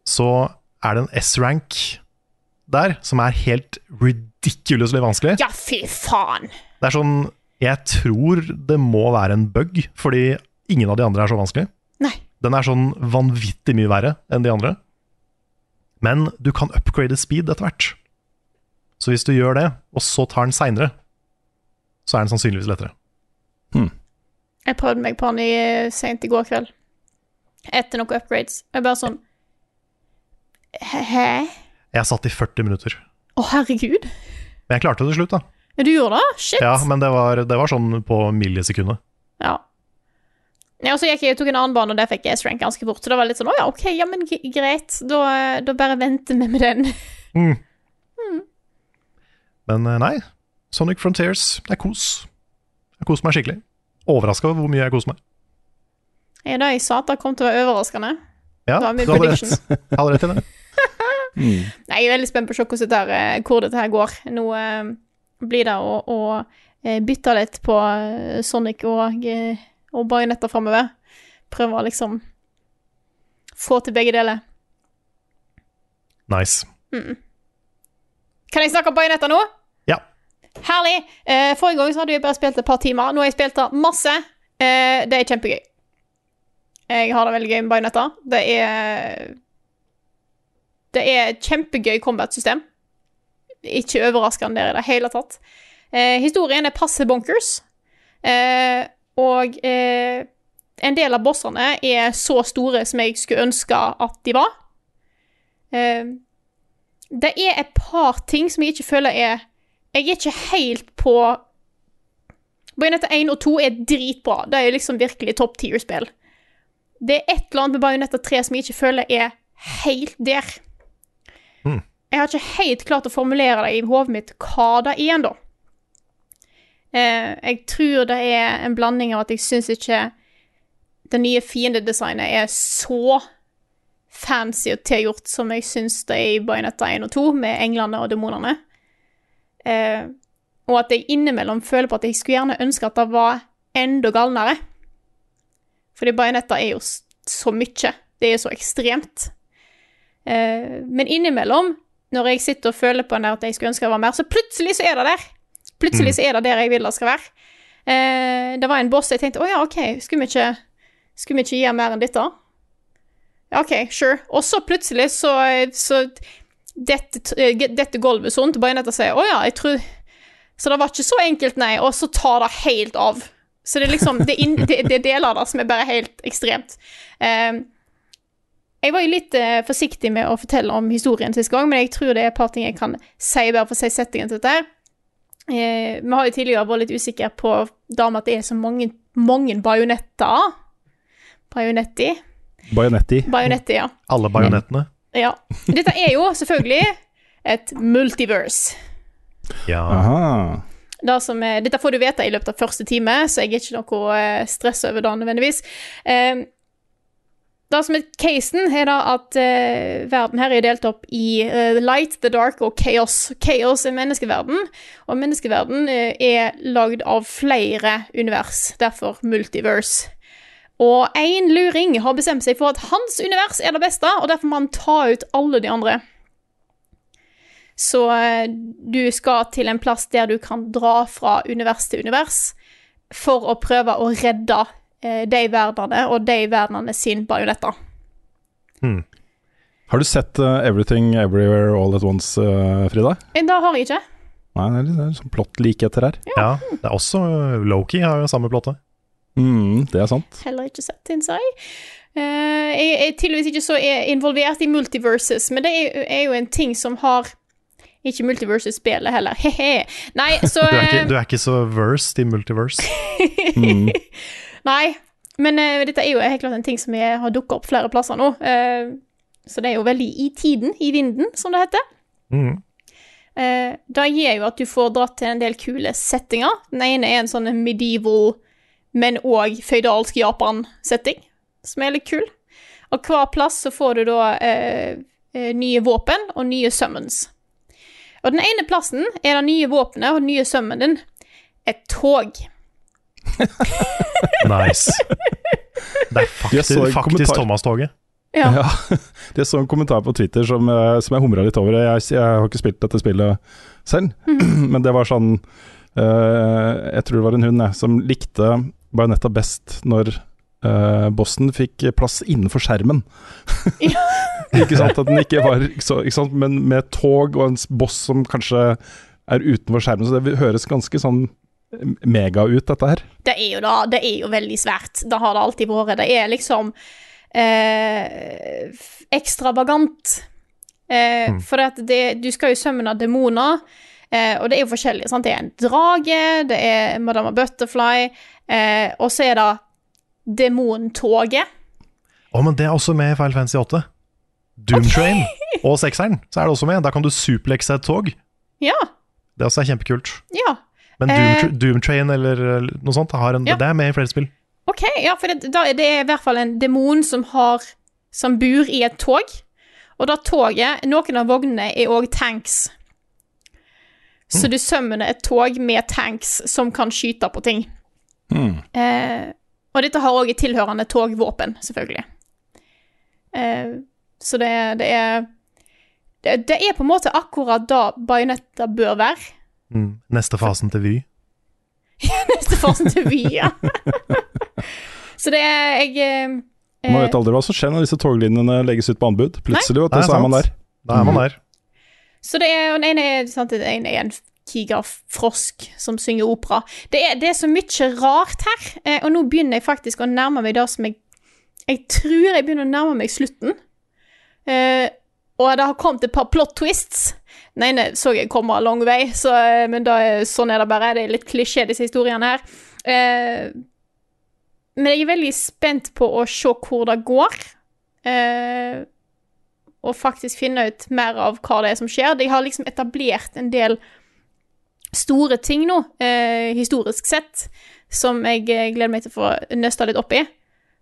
så er det en S-rank der som er helt ridiculously vanskelig. Ja, fy faen! Det er sånn Jeg tror det må være en bug, fordi ingen av de andre er så vanskelig. Nei. Den er sånn vanvittig mye verre enn de andre. Men du kan upgrade speed etter hvert. Så hvis du gjør det, og så tar den seinere, så er den sannsynligvis lettere. Jeg prøvde meg på den i, sent i går kveld. Etter noen upgrades. Jeg bare sånn Hæ? Jeg satt i 40 minutter. Å, herregud. Men jeg klarte det til slutt, da. Du gjorde det? Shit. Ja, Men det var, det var sånn på millisekundet. Ja. Ja, og så gikk jeg tok en annen bane, og der fikk jeg S-rank ganske fort. Så det var litt sånn Å ja, OK, ja, men greit. Da, da bare venter vi med den. Men eh, nei, Sonic Frontiers, det er kos. Jeg koser meg skikkelig. Overraska over hvor mye jeg koser meg. Er det jeg sa at det kom til å være overraskende? Ja, Det var min du hadde prediction. rett. Jeg hadde rett i det. Nei, jeg er veldig spent på å se hvordan dette, her, eh, hvor dette her går. Nå eh, blir det å, å eh, bytte litt på Sonic og, og bajonetter framover. Prøve å liksom få til begge deler. Nice. Kan jeg snakke om Bajonetta nå? Ja. Herlig. Uh, forrige gang så hadde vi bare spilt et par timer. Nå har jeg spilt det masse. Uh, det er kjempegøy. Jeg har det veldig gøy med Bajonetta. Det er Det er et kjempegøy combat-system. Ikke overraskende der i det hele tatt. Uh, historien er passe bonkers. Og en del av bossene er så store som jeg skulle ønske at de var. Eh, det er et par ting som jeg ikke føler er Jeg er ikke helt på Bajonetta 1 og 2 er dritbra. Det er liksom virkelig topp tier-spill. Det er et eller annet med Bajonetta 3 som jeg ikke føler er helt der. Jeg har ikke helt klart å formulere det i hodet mitt hva det er ennå. Eh, jeg tror det er en blanding av at jeg syns ikke det nye fiendedesignet er så fancy og tilgjort som jeg syns det er i Bajonetta 1 og 2, med englene og demonene. Eh, og at jeg innimellom føler på at jeg skulle gjerne ønske at det var enda galnere. Fordi Bajonetta er jo så mye. Det er jo så ekstremt. Eh, men innimellom, når jeg sitter og føler på at jeg skulle ønske det var mer, så plutselig så er det der. Plutselig så er det der jeg vil det skal være. Eh, det var en boss jeg tenkte å ja, OK, skulle vi ikke, skulle vi ikke gi mer enn dette? OK, sure. Og så plutselig så, så dette, eh, gulvet sånn til Bajonetta sier å ja, jeg tror Så det var ikke så enkelt, nei. Og så tar det helt av. Så det er liksom Det, er det, det er deler det som er bare helt ekstremt. Um, jeg var jo litt eh, forsiktig med å fortelle om historien sist gang, men jeg tror det er et par ting jeg kan si bare for å si settingen til dette. Eh, vi har jo tidligere vært litt usikre på da med at det er så mange, mange bajonetter. Bajonetti. Bajonetti. Bajonetti, ja. Alle bajonettene. ja. Dette er jo selvfølgelig et multiverse. Ja. Aha. Det som er, dette får du vite i løpet av første time, så jeg er ikke noe eh, stress over det nødvendigvis. Eh, det som er casen, er da at eh, verden her er delt opp i eh, light, the dark og chaos. Chaos er menneskeverden, og menneskeverden eh, er lagd av flere univers, derfor multiverse. Og én luring har bestemt seg for at hans univers er det beste, og derfor må han ta ut alle de andre. Så eh, du skal til en plass der du kan dra fra univers til univers for å prøve å redde eh, de verdenene og de verdenene sin bajonetter. Har du sett uh, Everything Everywhere All At Once, uh, Frida? Det har jeg ikke. Nei, det er litt sånn plott likheter her. ja. Det er også Loki har jo samme plottet. Mm, det er sant. Heller ikke sett, Inside jeg. Eh, jeg er tydeligvis ikke så er involvert i multiverses, men det er, er jo en ting som har Ikke multiverses-spelet heller, he-he. Nei, så Du er ikke, eh, du er ikke så versed i multiverse. Nei, men uh, dette er jo helt klart en ting som jeg har dukka opp flere plasser nå. Uh, så det er jo veldig i tiden, i vinden, som det heter. Mm. Uh, det gjør jo at du får dratt til en del kule settinger. Den ene er en sånn medieval, men òg føydalsk Japan-setting, som er litt kul. Og hver plass så får du da eh, eh, nye våpen og nye summons. Og den ene plassen er det nye våpenet og den nye summonen din et tog. Nice. Det er faktisk, faktisk. Thomas-toget. Ja. Ja, det så en kommentar på Twitter som, eh, som jeg humra litt over. Jeg, jeg har ikke spilt dette spillet selv, men det var sånn uh, Jeg tror det var en hund jeg, som likte Bajonetta best når uh, bossen fikk plass innenfor skjermen. ikke sant? At den ikke var så, ikke sant? Men med tog og en boss som kanskje er utenfor skjermen, så det høres ganske sånn mega ut, dette her. Det er jo da, det er jo veldig svært. Det har det alltid vært. Det er liksom eh, ekstravagant. Eh, For at det, du skal jo sømme demoner, eh, og det er jo forskjellig. Sant? Det er en drage, det er Madama Butterfly, eh, og så er det demontoget. Å, men det er også med i Final Fantasy 8. Doomtrain og sekseren, så er det også med. Da kan du suplekse et tog. Ja. Det også er kjempekult. Ja. Men Eh. Doom, Doomtrain eller eh, noe sånt, har en, Ja. det er med i flere spill. OK, ja, for det, da, det er i hvert fall en demon som har Som bor i et tog. Og da toget Noen av vognene er òg tanks. Så du summoner et tog med tanks som kan skyte på ting. Eh, og dette har òg et tilhørende togvåpen, selvfølgelig. Eh, så det, det er det, det er på en måte akkurat da bajonetter bør være. Mm. Neste fasen til Vy. Neste fasen til Vy, ja. så det er Jeg eh, Man vet aldri hva som skjer når disse toglinjene legges ut på anbud. Plutselig, vet du, så er man der. Da er man der. Så det er, den ene er, sant, den er en tigerfrosk som synger opera. Det er, det er så mye rart her, eh, og nå begynner jeg faktisk å nærme meg det som jeg Jeg tror jeg begynner å nærme meg slutten. Eh, og det har kommet et par plot twists. Den ene så jeg komme lang vei, så, eh, men er- sånn er det bare. Det er litt klisjé, disse historiene her. Men jeg er veldig spent på å se hvor det går. Eh, og faktisk finne ut mer av hva det er som skjer. De har liksom etablert en del store ting nå, eh, historisk sett, som jeg eh, gleder meg til å få nøsta litt opp i.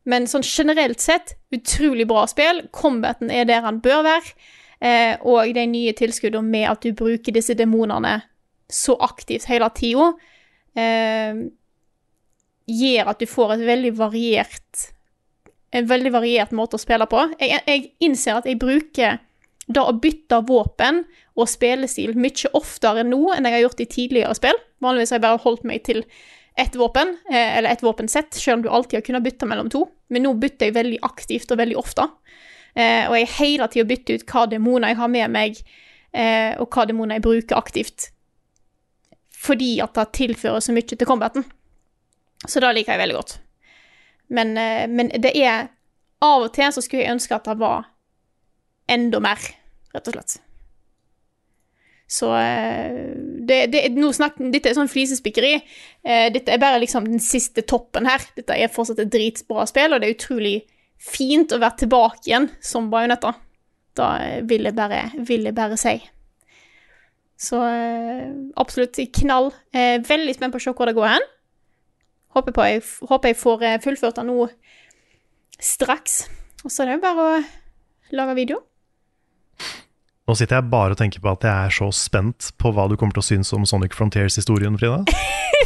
Men sånn generelt sett, utrolig bra spill. Combaten er der han bør være. Eh, og de nye tilskuddene med at du bruker disse demonene så aktivt hele tida, eh, gjør at du får et veldig variert en veldig variert måte å spille på. Jeg, jeg innser at jeg bruker da å bytte våpen og spillestil mye oftere nå enn jeg har gjort i tidligere spill. Vanligvis har jeg bare holdt meg til ett våpen, eh, eller ett våpensett, selv om du alltid har kunnet bytte mellom to. Men nå bytter jeg veldig aktivt og veldig ofte. Eh, og jeg hele tida bytter ut hva demoner jeg har med meg, eh, og hva demoner jeg bruker aktivt. Fordi at det tilfører så mye til combaten. Så det liker jeg veldig godt. Men, eh, men det er Av og til så skulle jeg ønske at det var enda mer, rett og slett. Så eh, det, det, snakk, Dette er sånn flisespikkeri. Eh, dette er bare liksom den siste toppen her. Dette er fortsatt et dritbra spill, og det er utrolig fint å være tilbake igjen som Bajonetta. Da vil jeg bare, vil jeg bare si. Så absolutt knall. Veldig spent på å se hvor det går hen. Håper, på, jeg, håper jeg får eh, fullført den nå straks. Og så er det jo bare å lage video. Nå sitter jeg bare og tenker på at jeg er så spent på hva du kommer til å synes om Sonic Frontiers-historien, Frida.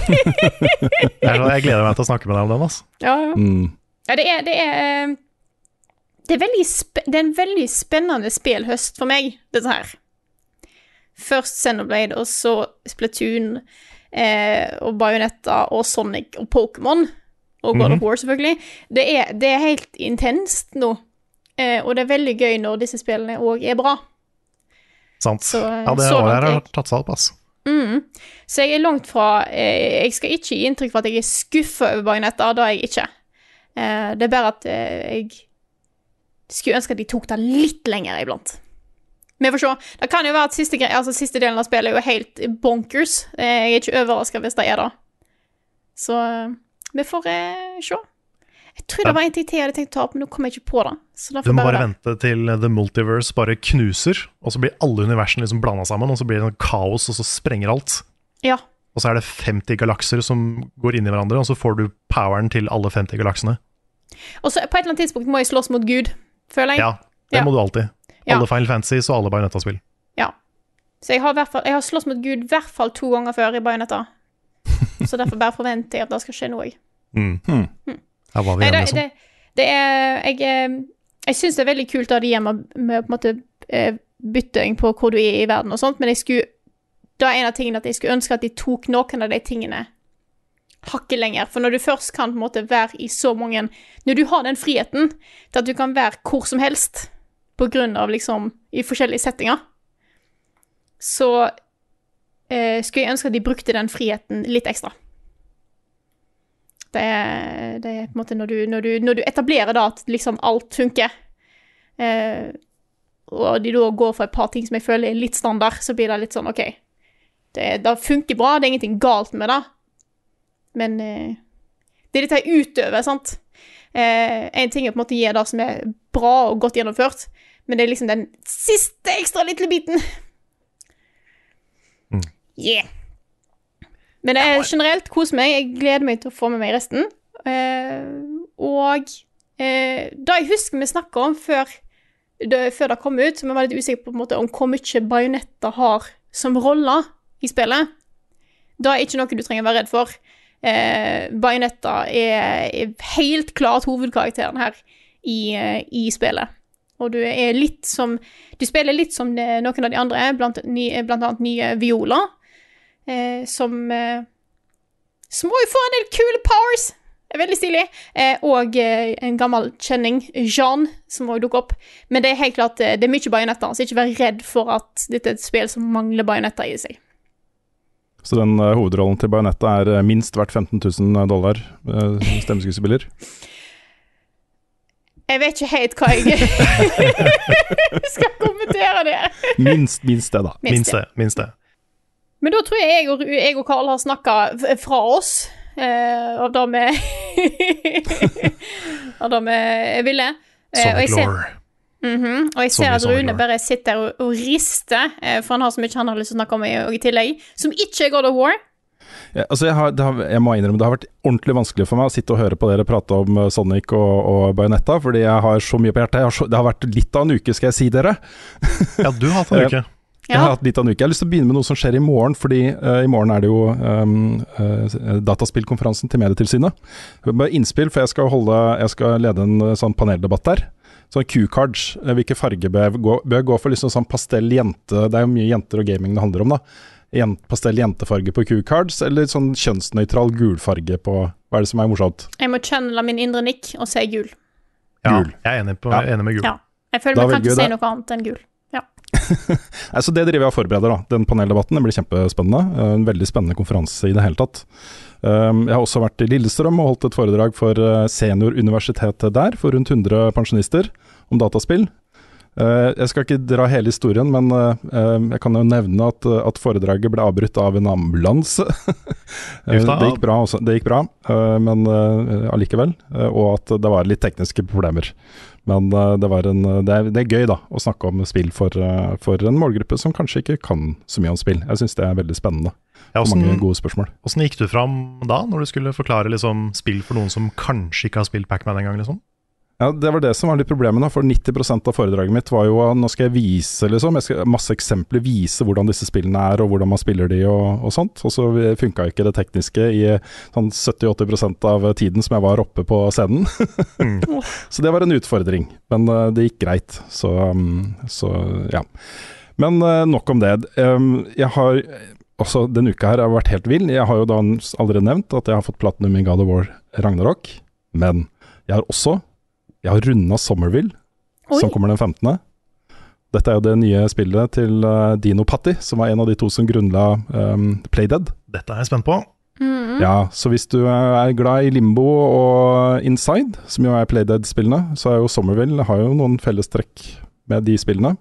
jeg, gleder meg til å snakke med deg om den. Altså. Ja, ja. Mm. ja det, er, det, er, det, er det er en veldig spennende spillhøst for meg, dette her. Først Xenoblade, og så Splatoon, eh, og Bajonetta, og Sonic og Pokémon og God mm -hmm. of mhm. War, selvfølgelig. Det er, det er helt intenst nå. Eh, og det er veldig gøy når disse spillene òg er bra. Sant. Så, ja, det året her har tatt seg opp, altså. Mm. Så jeg er langt fra eh, Jeg skal ikke gi inntrykk for at jeg er skuffa over Bajonetta, det er jeg ikke. Eh, det er bare at eh, jeg skulle ønske at de tok det litt lenger iblant. Vi får se. Det kan jo være at siste, altså, siste delen av spillet er jo helt bonkers. Eh, jeg er ikke overraska hvis det er det. Så vi får eh, se. Jeg tror det var en ting til jeg hadde tenkt å ta opp, men nå kommer jeg ikke på det. du må bare, bare vente til The Multiverse bare knuser, og så blir alle universene liksom blanda sammen, og så blir det noe kaos, og så sprenger alt. Ja. Og så er det 50 galakser som går inn i hverandre, og så får du poweren til alle 50 galaksene. Og så på et eller annet tidspunkt må jeg slåss mot Gud, føler jeg. Ja, det ja. må du alltid. Ja. Alle Final Fantasy og alle Bajonetta-spill. Ja. Så jeg har, fall, jeg har slåss mot Gud i hvert fall to ganger før i Bajonetta. så derfor bare forventer jeg at det skal skje noe. Mm. Hmm. Hmm. Her var vi igjen, liksom. Det, det er Jeg, eh, jeg syns det er veldig kult da de gjør med på en måte eh, bytting på hvor du er i verden og sånt, men jeg skulle da er en av tingene at jeg skulle ønske at de tok noen av de tingene hakket lenger. For når du først kan på en måte være i så mange Når du har den friheten til at du kan være hvor som helst på grunn av liksom i forskjellige settinger, så eh, skulle jeg ønske at de brukte den friheten litt ekstra. Det er, det er på en måte når du, når du, når du etablerer da at liksom alt funker, eh, og de da går for et par ting som jeg føler er litt standard, så blir det litt sånn OK. Det, det funker bra, det er ingenting galt med det, men eh, det er dette utøver, sant. Eh, en ting er på en måte å gi det som er bra og godt gjennomført, men det er liksom den siste ekstra lille biten. Mm. Yeah. Men det er generelt kos meg. Jeg gleder meg til å få med meg resten. Uh, og uh, da jeg husker vi snakka om før det, før det kom ut, så vi var litt usikre på, på måte, om hvor mye bajonetter har som roller i spillet. Da er ikke noe du trenger å være redd for. Uh, Bajonetta er, er, helt klart hovedkarakteren her i, i, spillet. Og du er litt som Du spiller litt som noen av de andre, blant, blant annet nye Viola, eh, som eh, Som må jo få en del kule powers! Er veldig stilig. Eh, og eh, en gammel kjenning, Jean, som òg dukker opp. Men det er helt klart eh, det er mye bajonetter, så ikke vær redd for at dette er et spill som mangler bajonetter i seg. Så den uh, hovedrollen til Bajonetta er minst verdt 15 000 dollar, uh, stemmeskuespiller? Jeg vet ikke helt hva jeg skal kommentere det. minst, minst det, da. Minst det. Minst det. Men da tror jeg jeg og, jeg og Carl har snakka fra oss. Eh, av det vi Av det vi ville. Eh, og jeg ser, mm -hmm, og jeg ser at Rune bare sitter og, og rister, eh, for han har så mye han har lyst til å snakke om i, i tillegg, som ikke er God of War. Ja, altså jeg, har, har, jeg, må innrømme det har vært ordentlig vanskelig for meg å sitte og høre på dere prate om eh, Sonic og, og Bayonetta, fordi jeg har så mye på hjertet. Så, det har vært litt av en uke, skal jeg si dere. ja, du har hatt en uke. Jeg har hatt litt av en uke. Jeg har lyst til å begynne med noe som skjer i morgen, fordi uh, i morgen er det jo um, uh, dataspillkonferansen til Medietilsynet. Bare innspill, for jeg skal, holde, jeg skal lede en uh, sånn paneldebatt der. Sånn Q-cards. Hvilke farger bør jeg gå, bør jeg gå for? Liksom sånn pastell jente Det er jo mye jenter og gaming det handler om, da. Pastell jentefarge på Q-cards, eller sånn kjønnsnøytral gulfarge på Hva er det som er morsomt? Jeg må channele min indre nikk og si gul. Ja, gul. jeg er enig, på, ja. enig med gul. Ja. Jeg føler vi kan ikke si noe annet enn gul. altså det driver jeg og forbereder, da. Den paneldebatten den blir kjempespennende. Eh, En veldig spennende konferanse i det hele tatt. Um, Jeg har også vært i Lillestrøm og holdt et foredrag for eh, senioruniversitetet der, for rundt 100 pensjonister, om dataspill. Eh, Jeg skal ikke dra hele historien, men eh, jeg kan jo nevne at, at foredraget ble avbrutt av en ambulanse. Eh, det gikk bra, også. det gikk bra men allikevel. Og at det var litt tekniske problemer. Men det, var en, det, er, det er gøy da å snakke om spill for, for en målgruppe som kanskje ikke kan så mye om spill. Jeg syns det er veldig spennende. Ja, hvordan, mange gode spørsmål. åssen gikk du fram da, når du skulle forklare liksom, spill for noen som kanskje ikke har spilt Pacman engang? Liksom? Ja, Det var det som var litt problemet, for 90% av foredraget mitt var jo nå skal jeg vise, liksom. Jeg skal masse eksempler, vise hvordan disse spillene er og hvordan man spiller de og, og sånt. Og så funka ikke det tekniske i sånn 70-80% av tiden som jeg var oppe på scenen. så det var en utfordring, men eh, det gikk greit. Så, um, så ja. Men eh, nok om det. Um, jeg har også denne uka her har vært helt vill. Jeg har jo da allerede nevnt at jeg har fått platinum i God of War Ragnarok, men jeg har også jeg har runda Sommerville, Oi. som kommer den 15. Dette er jo det nye spillet til uh, Dino Patti, som var en av de to som grunnla um, Playdead. Dette er jeg spent på. Mhm. Ja, så hvis du er glad i Limbo og Inside, som jo er Playdead-spillene, så er jo Sommerville har jo noen fellestrekk med de spillene.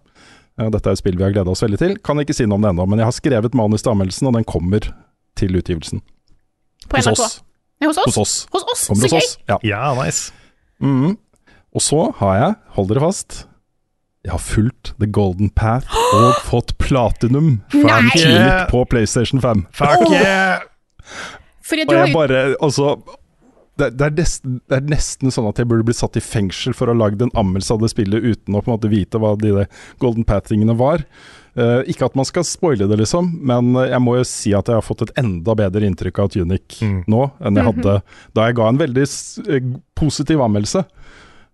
Uh, Dette er et spill vi har gleda oss veldig til. Kan ikke si noe om det ennå, men jeg har skrevet manus til anmeldelsen, og den kommer til utgivelsen. På Hos NRK. oss. Hos oss? Hos oss. Hos oss, Kommer så hos gøy! oss. Ja. Ja, nice. Mhm. Og så har jeg, hold dere fast, jeg har fulgt The Golden Path og fått platinum fra en Tunic på PlayStation 5. Fuck yeah! Og jeg bare, altså det, det, er nesten, det er nesten sånn at jeg burde bli satt i fengsel for å ha lagd en anmeldelse av det spillet uten å på en måte vite hva de Golden Path-tingene var. Uh, ikke at man skal spoile det, liksom, men jeg må jo si at jeg har fått et enda bedre inntrykk av Tunic Mm. nå enn jeg hadde da jeg ga en veldig eh, positiv anmeldelse.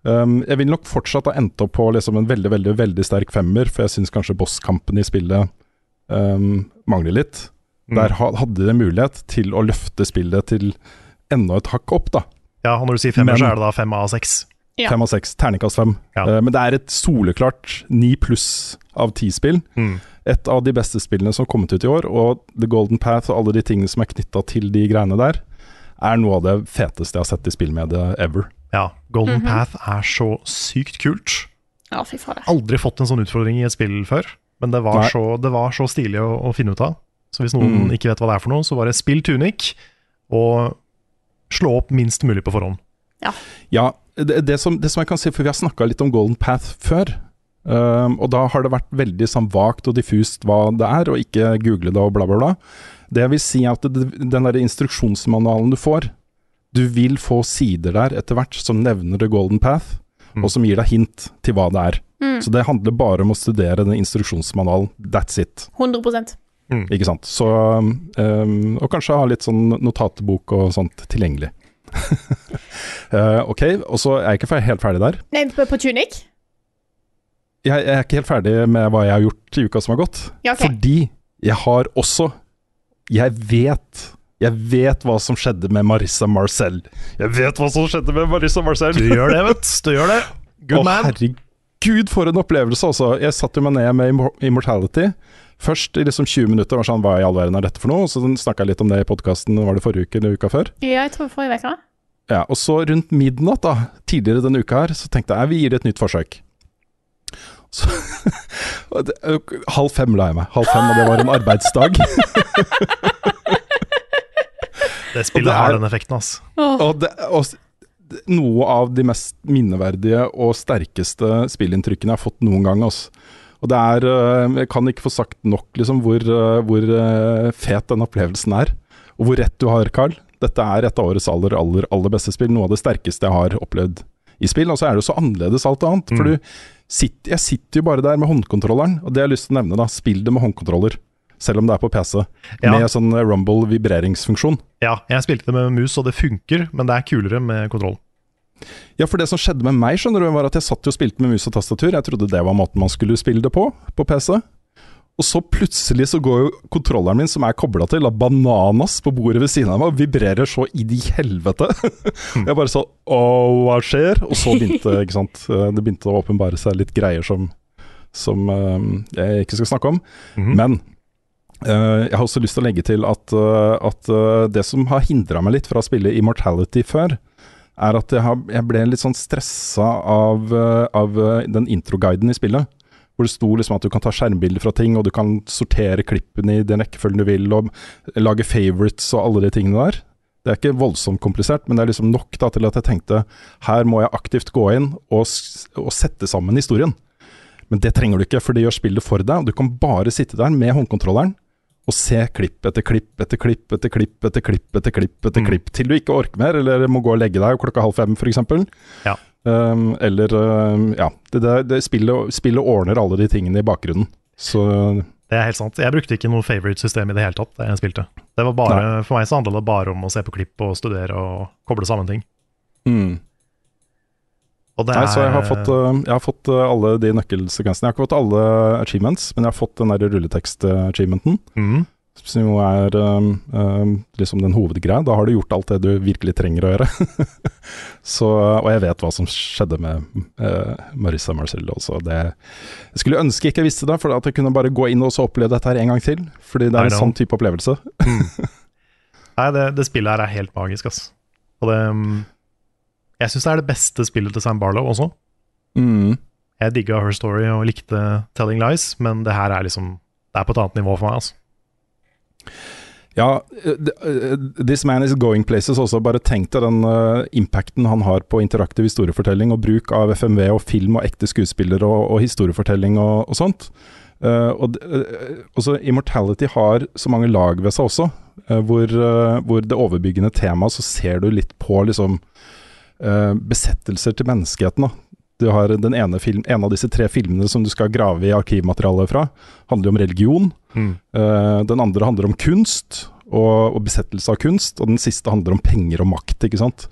Um, jeg vil nok fortsatt ha endt opp på liksom en veldig veldig, veldig sterk femmer, for jeg syns kanskje bosskampen i spillet um, mangler litt. Mm. Der hadde de mulighet til å løfte spillet til enda et hakk opp, da. Ja, og når du sier femmer, Men- så er det da fem av seks. Ja. Fem av seks, terningkast fem. Ja. Uh, men det er et soleklart ni pluss av ti-spill. Mm. Et av de beste spillene som har kommet ut i år, og The Golden Path og alle de tingene som er knytta til de greiene der, er noe av det feteste jeg har sett i spillmediet ever. Ja, Golden Mhm. Path er så sykt kult. Ja, fy faen. Aldri fått en sånn utfordring i et spill før, men det var, så, det var så stilig å, å finne ut av. Så hvis noen Mm. ikke vet hva det er for noe, så bare spill Tunic, og slå opp minst mulig på forhånd. Ja, det, det, som, det som jeg kan si, for vi har snakka litt om Golden Path før. Um, og da har det vært veldig sånn vagt og diffust hva det er, og ikke google det og bla, bla, bla. Det jeg vil si er at det, den der instruksjonsmanualen du får, du vil få sider der etter hvert som nevner The Golden Path, Mm. og som gir deg hint til hva det er. Mm. Så det handler bare om å studere den instruksjonsmanualen. That's it. 100% Ikke sant. Så um, Og kanskje ha litt sånn notatbok og sånt tilgjengelig. uh, ok, og så er jeg ikke helt ferdig der. Nei, på, på Tunic? Jeg, jeg er ikke helt ferdig med hva jeg har gjort i uka som har gått. Ja, okay. Fordi jeg har også Jeg vet Jeg vet hva som skjedde med Marissa Marcel. Jeg vet hva som skjedde med Marissa Marcel! Du gjør det, vet du. Gjør det. Good Å, man. herregud, for en opplevelse, altså. Jeg satte meg ned med Immortality. Først i liksom 20 minutter var sånn Hva i all verden er dette for noe? Og så snakka jeg litt om det i podkasten, var det forrige uke eller uka før? Ja, jeg tror forrige uke. Ja, og så rundt midnatt da, tidligere denne uka her, så tenkte jeg vi gir det et nytt forsøk. Så, halv fem la jeg meg. Halv fem, og det var en arbeidsdag. Det spillet har den effekten, ass. Og, det, og noe av de mest minneverdige og sterkeste spillinntrykkene jeg har fått noen gang. Altså. Og det er Jeg kan ikke få sagt nok liksom, hvor, hvor fet den opplevelsen er. Og hvor rett du har, Carl. Dette er et av årets aller, aller, aller beste spill. Noe av det sterkeste jeg har opplevd i spill. Og så er det jo så annerledes alt annet. For Mm. du sitter, jeg sitter jo bare der med håndkontrolleren, og det jeg har lyst til å nevne, da. Spill det med håndkontroller. Selv om det er på PC. Ja. Med sånn rumble vibreringsfunksjon. Ja, jeg spilte det med mus, og det funker, men det er kulere med kontroll. Ja, for det som skjedde med meg, skjønner du, var at jeg satt og spilte med mus og tastatur. Jeg trodde det var måten man skulle spille det på, på PC. Og så plutselig så går jo kontrolleren min, som er kobla til av bananas på bordet ved siden av meg, og vibrerer så i de helvete. Jeg bare så Å, hva skjer? Og så begynte ikke sant? Det begynte å åpenbare seg litt greier som, som eh, jeg ikke skal snakke om. Mhm. Men eh, jeg har også lyst til å legge til at, eh, at eh, det som har hindra meg litt fra å spille Immortality før, er at jeg, har, jeg ble litt sånn stressa av, eh, av eh, den introguiden i spillet. Hvor det sto liksom at du kan ta skjermbilder fra ting, og du kan sortere klippene i den rekkefølgen du vil, og lage favorites og alle de tingene der. Det er ikke voldsomt komplisert, men det er liksom nok da, til at jeg tenkte her må jeg aktivt gå inn og, og sette sammen historien. Men det trenger du ikke, for det gjør spillet for deg. og Du kan bare sitte der med håndkontrolleren og se klipp etter klipp etter klipp etter klipp etter klipp etter klipp etter Mm. klipp til du ikke orker mer, eller må gå og legge deg klokka halv fem f.eks. Ja. Um, eller um, Ja. Det, det, det spillet, spillet ordner alle de tingene i bakgrunnen. Så Det er helt sant. Jeg brukte ikke noe favorite-system i det hele tatt da jeg spilte. Det var bare, For meg så handla det bare om å se på klipp og studere og koble sammen ting. mm. Det Nei, er, så jeg har fått, uh, jeg har fått uh, alle de nøkkelsekvensene. Jeg har ikke fått alle achievements, men jeg har fått den rulletekst-achievementen. Mm. Som jo er um, um, liksom den hovedgreia. Da har du gjort alt det du virkelig trenger å gjøre. så, og jeg vet hva som skjedde med uh, Marissa Marcello også. Det, jeg skulle ønske ikke jeg visste det, for at jeg kunne bare gå inn og så oppleve dette her en gang til. Fordi det er en sånn type opplevelse. Nei, det, det spillet her er helt magisk, altså. Og det mm, Jeg syns det er det beste spillet til Sam Barlow også. Mm. Jeg digga Her Story og likte Telling Lies, men det her er liksom Det er på et annet nivå for meg, altså. Ja, th- uh, This Man Is Going Places også. Bare tenk deg den uh, impacten han har på interaktiv historiefortelling og bruk av FMV og film og ekte skuespillere og, og historiefortelling og, og sånt. Uh, og uh, Immortality har så mange lag ved seg også, hvor, hvor det overbyggende temaet så ser du litt på liksom uh, besettelser til menneskeheten. da. Du har den ene film, En av disse tre filmene som du skal grave i arkivmaterialet fra, handler om religion. Mm. Uh, den andre handler om kunst og, og besettelse av kunst, og den siste handler om penger og makt, ikke sant.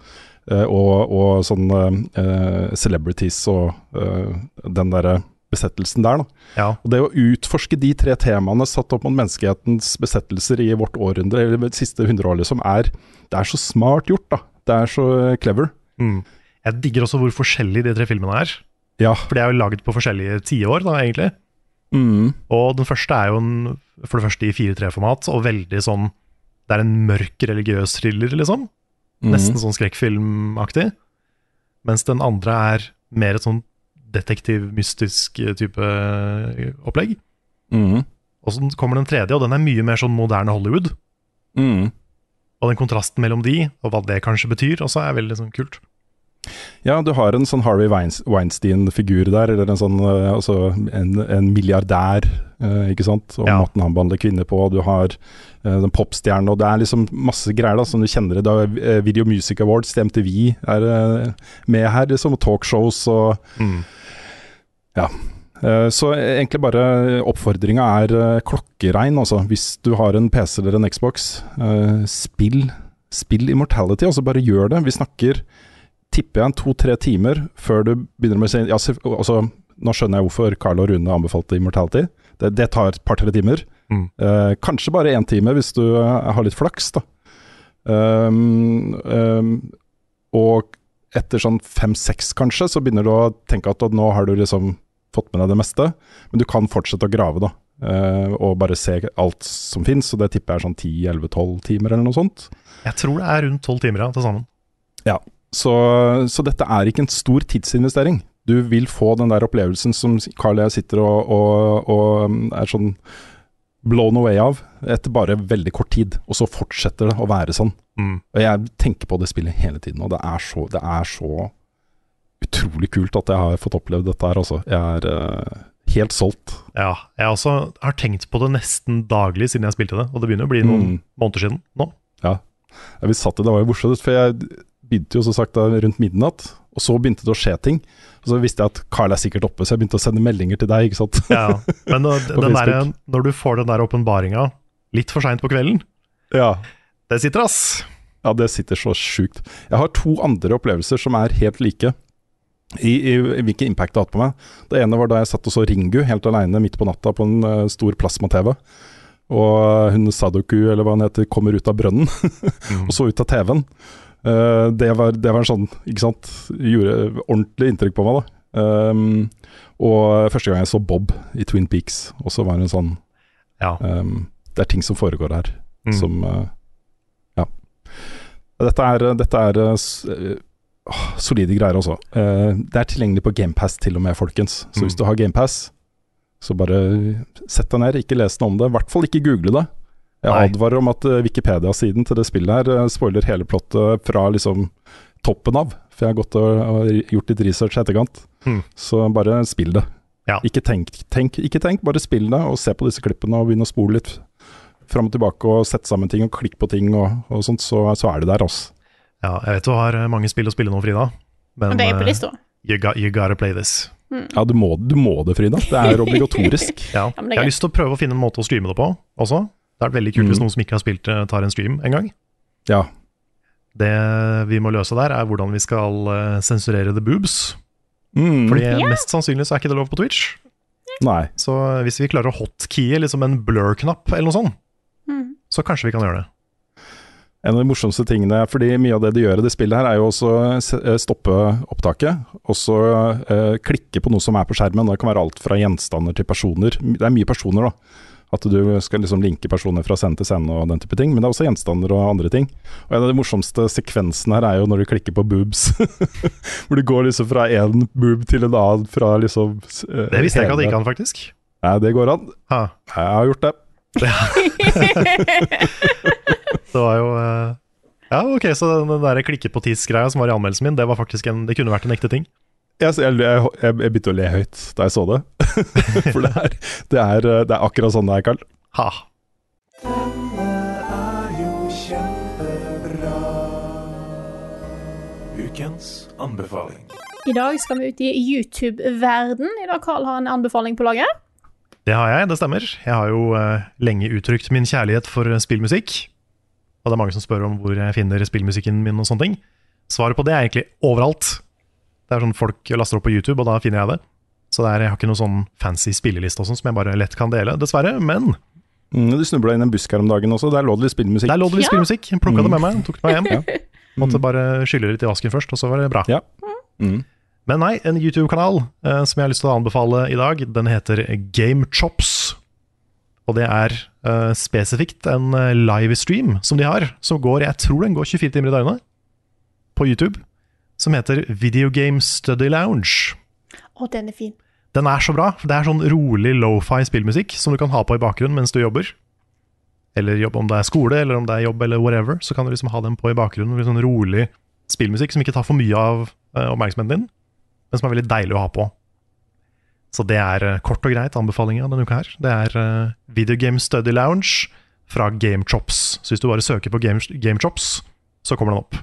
Uh, og, og sånn eh, celebrities og eh, den derre besettelsen der. Ja. Og det å utforske de tre temaene satt opp mot menneskehetens besettelser i vårt århundre, eller det siste hundreåret, liksom, er Det er så smart gjort, da. Det er så eh, clever. Mm. Jeg digger også hvor forskjellige de tre filmene er. Ja. For de er jo laget på forskjellige tiår, da, egentlig. Mm. Og den første er jo en, for det første i 4-3-format, og veldig sånn Det er en mørk religiøs thriller, liksom. Mm. Nesten sånn skrekkfilmaktig. Mens den andre er mer et sånn detektiv-mystisk type opplegg. Mm. Og så kommer den tredje, og den er mye mer sånn moderne Hollywood. Mm. Og den kontrasten mellom de, og hva det kanskje betyr, også er veldig sånn kult. Ja, du har en sånn Harvey Weinstein-figur der, eller en sånn eh, altså en, en milliardær, eh, ikke sant, og Ja. måten han behandler kvinner på, og du har eh, den popstjernen, og det er liksom masse greier da, som du kjenner. Det Da eh, Video Music Awards til MTV er eh, med her, liksom, talkshows og Mm. ja. Eh, Så egentlig bare oppfordringa er eh, klokkerein, altså. Hvis du har en PC eller en Xbox, eh, spill, spill Immortality, altså bare gjør det. Vi snakker tipper jeg en to-tre timer før du begynner med ja, altså, Nå skjønner jeg hvorfor Carl og Rune anbefalte Immortality. Det, det tar et par-tre timer. Mm. Eh, kanskje bare én time hvis du eh, har litt flaks, da. Um, um, og etter sånn fem-seks kanskje, så begynner du å tenke at nå har du liksom fått med deg det meste. Men du kan fortsette å grave, da. Uh, og bare se alt som fins. Og det tipper jeg er sånn 10-11-12 timer eller noe sånt. Jeg tror det er rundt tolv timer ja, til sammen. Så, så dette er ikke en stor tidsinvestering. Du vil få den der opplevelsen som Carl og jeg sitter og, og, og er sånn blown away av etter bare veldig kort tid. Og så fortsetter det å være sånn. Mm. Og jeg tenker på det spillet hele tiden, og det er så, det er så utrolig kult at jeg har fått opplevd dette her, altså. Jeg er uh, helt solgt. Ja, jeg også har tenkt på det nesten daglig siden jeg spilte det, og det begynner å bli noen Mm. måneder siden nå. Ja, vi satt det, det var jo morsomt, for jeg begynte jo som sagt da rundt midnatt, og så begynte det å skje ting. Og så visste jeg at Carl er sikkert oppe, så jeg begynte å sende meldinger til deg, ikke sant. Ja, men når, der, når du får den der åpenbaringa litt for seint på kvelden, ja. det sitter, ass. Ja, det sitter så sjukt. Jeg har to andre opplevelser som er helt like. I, i, i hvilken impact det har hatt på meg. Det ene var da jeg satt og så Ringu helt aleine midt på natta på en uh, stor plasma-TV. Og hun Sadoku, eller hva hun heter, kommer ut av brønnen og så ut av TV-en. Eh, det, var, det var sånn, ikke sant Gjorde ordentlig inntrykk på meg, da. Um, og første gang jeg så Bob i Twin Peaks, også var det en sånn Ja. um, Det er ting som foregår her, Mm. som uh, Ja. Dette er, dette er uh, uh, solide greier også. Uh, det er tilgjengelig på GamePass til og med, folkens. Så Mm. hvis du har GamePass, så bare sett deg ned, ikke les noe om det. I hvert fall ikke google det. Jeg Nei. advarer om at uh, Wikipedia-siden til det spillet her uh, spoiler hele plottet fra liksom toppen av. For jeg har gått og, gjort litt research i etterkant. Hmm. Så bare spill det. Ja. Ikke, tenk, tenk, ikke tenk, bare spill det, og se på disse klippene og begynn å spole litt fram og tilbake og sette sammen ting og klikke på ting og, og sånt, så, så er det der, altså. ja, jeg vet du har eh, mange spill å spille nå, Frida. Men det er på eh, lista. you, got, you gotta play this. Ja, du må, du må det, Frida. Det er obligatorisk. Ja. Jeg er har lyst til å prøve å finne en måte å streame det på også. Det er veldig kult hvis Mm. noen som ikke har spilt det, tar en stream en gang. Ja. Det vi må løse der, er hvordan vi skal eh, sensurere the boobs. Mm. Fordi Ja. mest sannsynlig så er ikke det lov på Twitch. Nei. Så hvis vi klarer å hotkeye liksom en blur-knapp eller noe sånt, Mm. så kanskje vi kan gjøre det. En av de morsomste tingene, fordi mye av det de gjør i det spillet her, er jo også eh, stoppe opptaket, og så eh, klikke på noe som er på skjermen. Det kan være alt fra gjenstander til personer. Det er mye personer, da. At du skal liksom linke personer fra scene til scene og den type ting. Men det er også gjenstander og andre ting. Og En av de morsomste sekvensene her er jo når du klikker på boobs. Hvor du går liksom fra én boob til en annen fra liksom uh, Det visste jeg ikke at det gikk an, faktisk. Nei, det går an. Ha. Jeg har gjort det. Det var jo uh... Ja, ok, så den der klikket på tids-greia som var i anmeldelsen min, det var faktisk en Det kunne vært en ekte ting. Jeg, jeg, jeg, jeg begynte å le høyt da jeg så det. For det er, det, er, det er akkurat sånn det er, Karl. Ha. Ukens anbefaling. I dag skal vi ut i YouTube-verden. I dag Carl har en anbefaling på laget. Det har jeg, det stemmer. Jeg har jo uh, lenge uttrykt min kjærlighet for eh, spillmusikk. Og det er mange som spør om hvor jeg finner spillmusikken min og sånne ting. Svaret på det er egentlig overalt. Det er sånn folk laster opp på YouTube, og da finner jeg det. Så det er, jeg har ikke noen sånn fancy spilleliste og sånn som jeg bare lett kan dele, dessverre. Men Mm, du snubla inn en busk her om dagen også. Der lå det litt spillmusikk. der lå det litt Ja. spillmusikk. Jeg mm. det med meg, tok det med hjem. Ja. Måtte bare skylle litt i vasken først, og så var det bra. Ja. Mm. Men nei, en YouTube-kanal eh, som jeg har lyst til å anbefale i dag, den heter GameChops. Og det er eh, spesifikt en live livestream som de har, som går Jeg tror den går 24 timer i døgnet på YouTube, som heter Video Game Study Lounge. Å, den er fin. Den er så bra. for Det er sånn rolig lofi spillmusikk som du kan ha på i bakgrunnen mens du jobber. Eller jobb, om det er skole, eller om det er jobb, eller whatever. Så kan du liksom ha den på i bakgrunnen. Sånn rolig spillmusikk som ikke tar for mye av uh, oppmerksomheten din, men som er veldig deilig å ha på. Så det er uh, kort og greit anbefalinga denne uka her. Det er uh, Video Game Study Lounge fra GameChops. Så hvis du bare søker på Game, GameChops, så kommer den opp.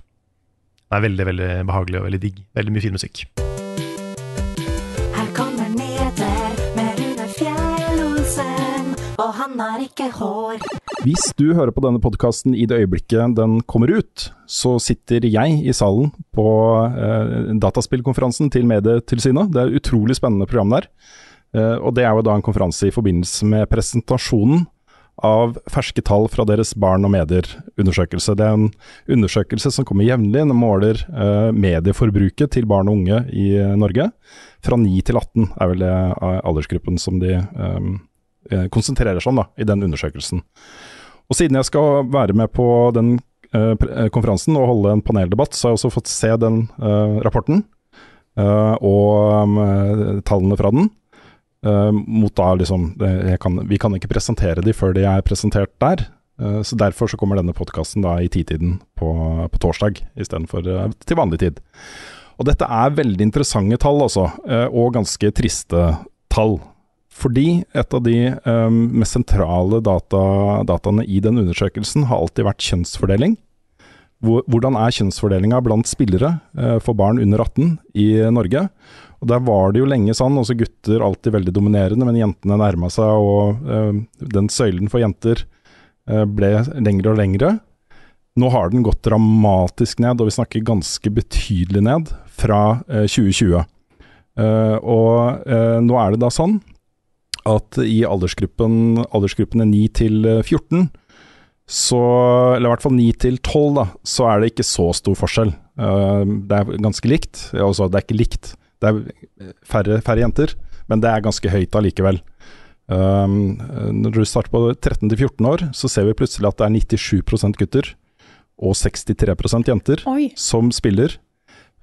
Det er veldig veldig behagelig og veldig digg. Veldig mye fin musikk. Her kommer nyheter med Rune Fjell-Olsen, og han har ikke hår. Hvis du hører på denne podkasten i det øyeblikket den kommer ut, så sitter jeg i salen på eh, dataspillkonferansen til Medietilsynet. Det er et utrolig spennende program der. Eh, og det er jo da en konferanse i forbindelse med presentasjonen av ferske tall fra deres barn og medier-undersøkelse. Det er en undersøkelse som kommer jevnlig. Den måler eh, medieforbruket til barn og unge i eh, Norge. Fra 9 til 18 er vel det eh, aldersgruppen som de eh, eh, konsentrerer seg om da, i den undersøkelsen. Og siden jeg skal være med på den eh, konferansen og holde en paneldebatt, så har jeg også fått se den rapporten og tallene fra den. Eh, mot da liksom jeg kan, Vi kan ikke presentere de før de er presentert der. eh, så Derfor så kommer denne podkasten i titiden på, på torsdag istedenfor til vanlig tid. Og dette er veldig interessante tall, altså, eh, og ganske triste tall. Fordi et av de eh, mest sentrale data, dataene i den undersøkelsen har alltid vært kjønnsfordeling. Hvor, hvordan er kjønnsfordelinga blant spillere eh, for barn under 18 i Norge? Og Der var det jo lenge sånn, også gutter alltid veldig dominerende, men jentene nærma seg, og eh, den søylen for jenter eh, ble lengre og lengre. Nå har den gått dramatisk ned, og vi snakker ganske betydelig ned fra eh, 2020. Uh, og eh, nå er det da sånn at i aldersgruppen, aldersgruppene 9 til eh, 14, så, eller i hvert fall 9 til 12, da, så er det ikke så stor forskjell. Uh, det er ganske likt. Altså, det er ikke likt, det er færre, færre jenter, men det er ganske høyt allikevel. Um, når du starter på 13-14 år, så ser vi plutselig at det er 97% gutter og 63% jenter Oi. som spiller.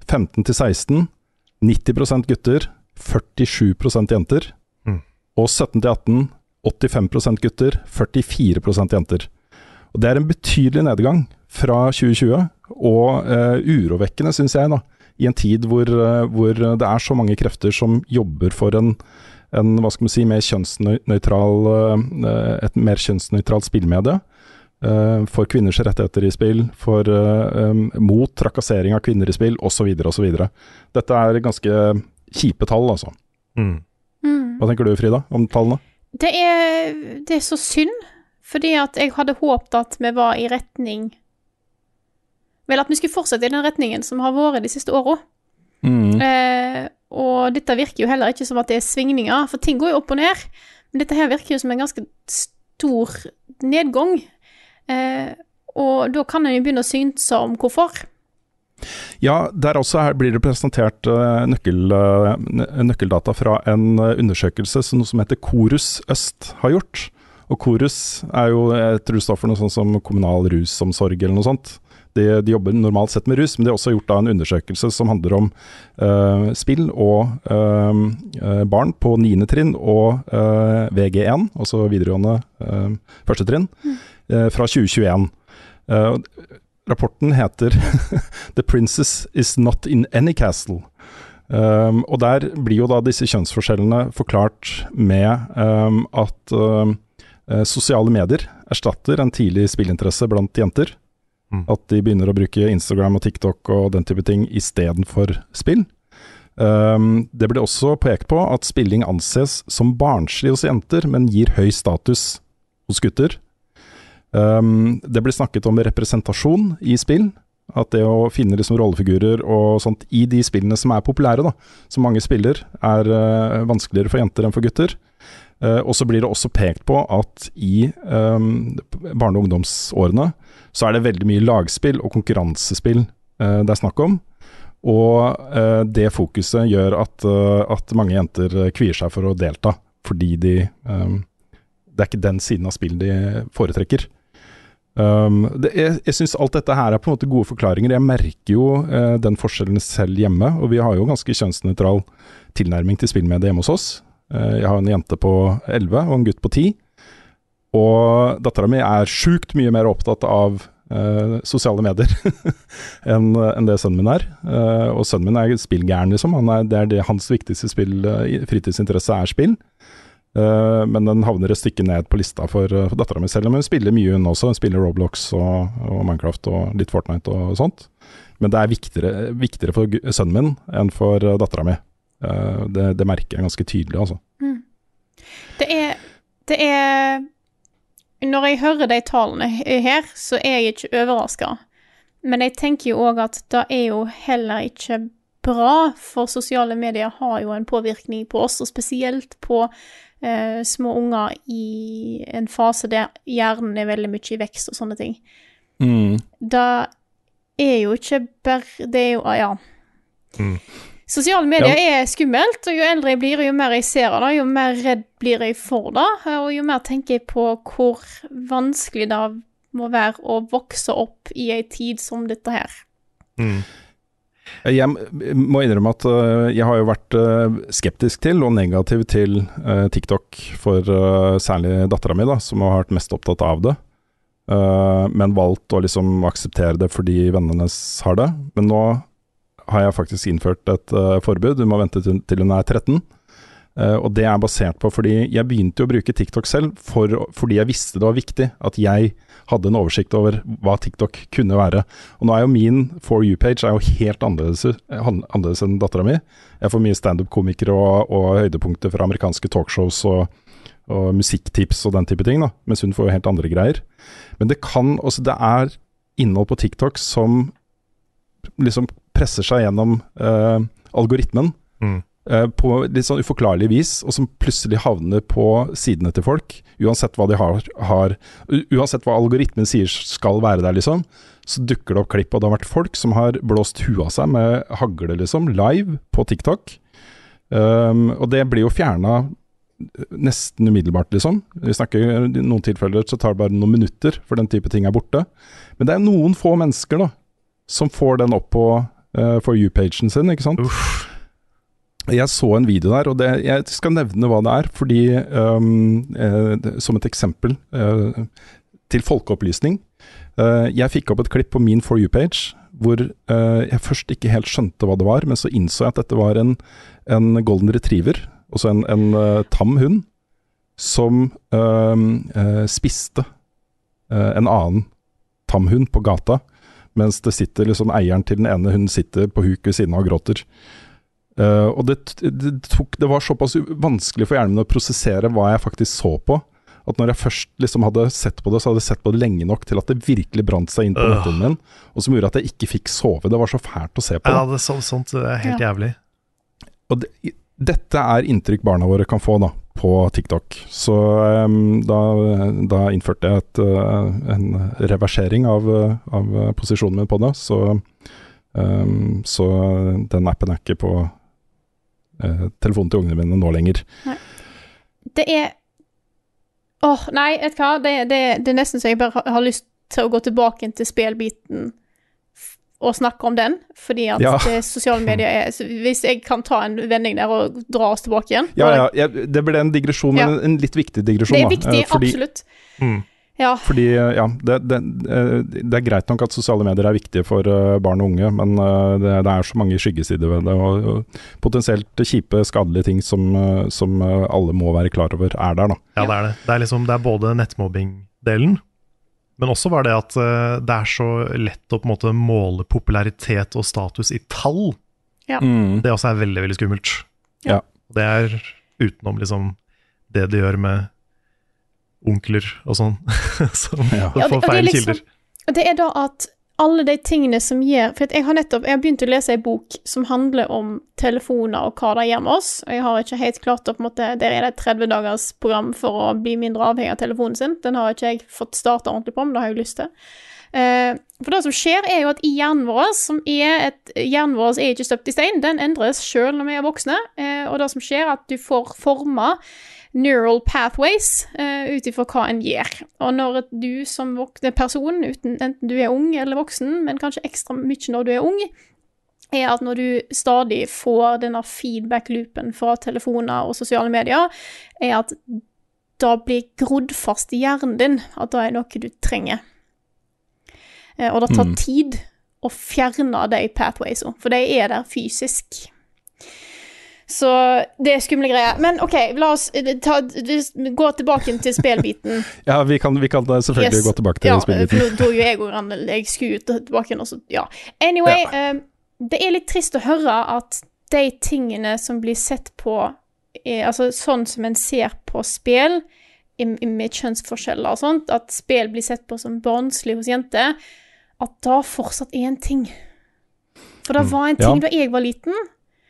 15-16 90% gutter, 47% jenter. Mm. Og 17-18 85% gutter, 44% jenter. Og Det er en betydelig nedgang fra 2020, og uh, urovekkende, syns jeg, da, i en tid hvor, eh, hvor det er så mange krefter som jobber for en, en hva skal man si, mer kjønnsnøytral, eh, et mer kjønnsnøytralt spillmedie. eh, for kvinners rettigheter i spill, for, um, mot trakassering av kvinner i spill, osv. osv. Dette er ganske kjipe tall, altså. Mm. Mm. Hva tenker du Frida om tallene? Det er, det er så synd, fordi at jeg hadde håpet at vi var i retning Vel, at vi skulle fortsette i den retningen som har vært de siste åra. Eh, og dette virker jo heller ikke som at det er svingninger, for ting går jo opp og ned. Men dette her virker jo som en ganske stor nedgang. Eh, og da kan en jo begynne å synse om hvorfor. Ja, der også her blir det presentert eh, nøkkel, eh, nøkkeldata fra en eh, undersøkelse som noe som heter Korus Øst har gjort. Og Korus er jo, jeg tror det står for noe sånt som kommunal rusomsorg eller noe sånt. De, de jobber normalt sett med rus, men de har også gjort da en undersøkelse som handler om uh, spill og eh, barn på 9. trinn og uh, VG1, altså videregående første trinn, eh, fra 2021. Eh, rapporten heter 'The Princess is not in any castle'. Um, og der blir jo da disse kjønnsforskjellene forklart med um, at eh, sosiale medier erstatter en tidlig spillinteresse blant jenter. Mm. At de begynner å bruke Instagram og TikTok og den type ting istedenfor spill. Um, det ble også pekt på at spilling anses som barnslig hos jenter, men gir høy status hos gutter. Um, det ble snakket om representasjon i spill. At det å finne liksom rollefigurer og sånt i de spillene som er populære, da, som mange spiller, er uh, vanskeligere for jenter enn for gutter. Eh, og så blir det også pekt på at i um, barne- og ungdomsårene så er det veldig mye lagspill og konkurransespill uh, det er snakk om. Og uh, det fokuset gjør at, uh, at mange jenter kvier seg for å delta, fordi de um, Det er ikke den siden av spill de foretrekker. Um, det, jeg jeg syns alt dette her er på en måte gode forklaringer. Jeg merker jo den forskjellen selv hjemme, og vi har jo ganske kjønnsnøytral tilnærming til spillmediet hjemme hos oss. Eh, jeg har en jente på 11 og en gutt på 10. Og dattera mi er sjukt mye mer opptatt av uh, sosiale medier enn en det sønnen min er. Uh, og sønnen min er spillgæren, liksom. Er, det er det hans viktigste spill, fritidsinteresse er spill. Uh, men den havner et stykke ned på lista for, for dattera mi selv. Men hun spiller mye, hun også. Hun spiller Roblox og, og Minecraft og litt Fortnite og sånt. Men det er viktigere, viktigere for sønnen min enn for dattera mi. Eh, det, det merker jeg ganske tydelig, altså. Det er Det er Når jeg hører de tallene her, så er jeg ikke overraska. Men jeg tenker jo òg at det er jo heller ikke bra, for sosiale medier har jo en påvirkning på oss, og spesielt på eh, små unger i en fase der hjernen er veldig mye i vekst og sånne ting. Det er jo ikke bare Det er jo ah, Ja. Mm. Sosiale medier er skummelt, og jo eldre jeg blir, jo mer jeg ser av det, jo mer redd blir jeg for det, og jo mer tenker jeg på hvor vanskelig det må være å vokse opp i ei tid som dette her. Mm. Jeg må innrømme at øh, jeg har jo vært øh, skeptisk til og negativ til TikTok for særlig dattera mi, da, som har vært mest opptatt av det. Men valgt å liksom akseptere det fordi vennene hennes har det. Men nå har jeg faktisk innført et uh, forbud. Du må vente til, til hun er 13. Uh, og det er basert på fordi jeg begynte jo å bruke TikTok selv for, fordi jeg visste det var viktig at jeg hadde en oversikt over hva TikTok kunne være. Og nå er jo min For you-page helt annerledes, eh, annerledes enn dattera mi. Jeg får mye standup-komikere og, og høydepunkter fra amerikanske talkshows og, og musikktips og den type ting, da. Mens hun får jo helt andre greier. Men det kan også Det er innhold på TikTok som liksom presser seg gjennom uh, algoritmen Mm. uh, på litt sånn uforklarlig vis, og som plutselig havner på sidene til folk, uansett hva de har, har Uansett hva algoritmen sier skal være der, liksom, så dukker det opp klipp, og det har vært folk som har blåst huet av seg med hagle, liksom, live på TikTok. Um, og det blir jo fjerna nesten umiddelbart, liksom. Vi snakker I noen tilfeller så tar det bare noen minutter for den type ting er borte. Men det er noen få mennesker da som får den opp på uh, For you-pagen sin, ikke sant. Uff. Jeg så en video der, og det, jeg skal nevne hva det er, fordi um, eh, Som et eksempel eh, til folkeopplysning. Eh, jeg fikk opp et klipp på min For you-page hvor eh, jeg først ikke helt skjønte hva det var, men så innså jeg at dette var en, en golden retriever, altså en, en uh, tam hund, som eh, eh, spiste en annen tam hund på gata, mens det sitter liksom eieren til den ene hunden sitter på huk ved siden av og gråter. Uh, og det, det, tok, det var såpass vanskelig for hjernen min å prosessere hva jeg faktisk så på, at når jeg først liksom hadde sett på det, så hadde jeg sett på det lenge nok til at det virkelig brant seg inn på Øh. netthinnen min, og som gjorde at jeg ikke fikk sove. Det var så fælt å se på. Ja, det, så, sånt er helt jævlig. Og det, dette er inntrykk barna våre kan få da, på TikTok. Så um, da, da innførte jeg et, uh, en reversering av, av posisjonen min på det. Så, um, så den appen er ikke på uh, telefonen til ungene mine nå lenger. Det er Åh, nei, vet du hva, det, det, det er nesten så jeg bare har lyst til å gå tilbake til spillbiten og snakke om den, fordi at Ja. sosiale medier er Hvis jeg kan ta en vending der og dra oss tilbake igjen Ja, ja, ja det ble en digresjon, men Ja. en litt viktig digresjon. Det er viktig, da, fordi, absolutt. Mm. Ja. Fordi, eh, ja, det, det, eh, det er greit nok at sosiale medier er viktige for eh, barn og unge, men eh, det, det er så mange skyggesider ved det, og, og potensielt kjipe, skadelige ting som, eh, som eh, alle må være klar over er der, da. Ja, det er det. Det er, liksom, det er både nettmobbing-delen, men også var det at eh, det er så lett å på en måte måle popularitet og status i tall. Ja. Mm. Det også er veldig, veldig skummelt. Ja. Det er utenom liksom det det gjør med onkler og sånn, som Ja. Får feil liksom- kilder. Og det er da at alle de tingene som gjør For jeg har nettopp jeg har begynt å lese ei bok som handler om telefoner og hva de gjør med oss. Og jeg har ikke helt klart å på en måte Der er det et 30 dagers program for å bli mindre avhengig av telefonen sin. Den har ikke jeg fått starta ordentlig på, men det har jeg lyst til. Eh, for det som skjer, er jo at hjernen vår, som er et Hjernen vår er ikke støpt i stein, den endres sjøl når vi er voksne. Eh, og det som skjer, er at du får forma neural pathways uh, ut ifra hva en gjør. Og når du som person, uten, enten du er ung eller voksen, men kanskje ekstra mye når du er ung, er at når du stadig får denne feedback-loopen fra telefoner og sosiale medier, er at da blir grodd fast i hjernen din at det er noe du trenger. Eh, og det tar Mm. tid å fjerne de pathwaysene, for de er der fysisk. Så det er skumle greier. Men OK, la oss eh, ta, gå tilbake til spillbiten. Ja, vi kan, vi kan selvfølgelig Yes. gå tilbake til ja, spillbiten. for dro jo jeg Randel Jeg skulle ut tilbake igjen, og så Ja. Anyway, eh, det er litt trist å høre at de tingene som blir sett på er, Altså sånn som en ser på spill med kjønnsforskjeller og sånt, at spill blir sett på som barnslig hos jenter, at da fortsatt er en ting. For det var en Ja. ting da jeg var liten,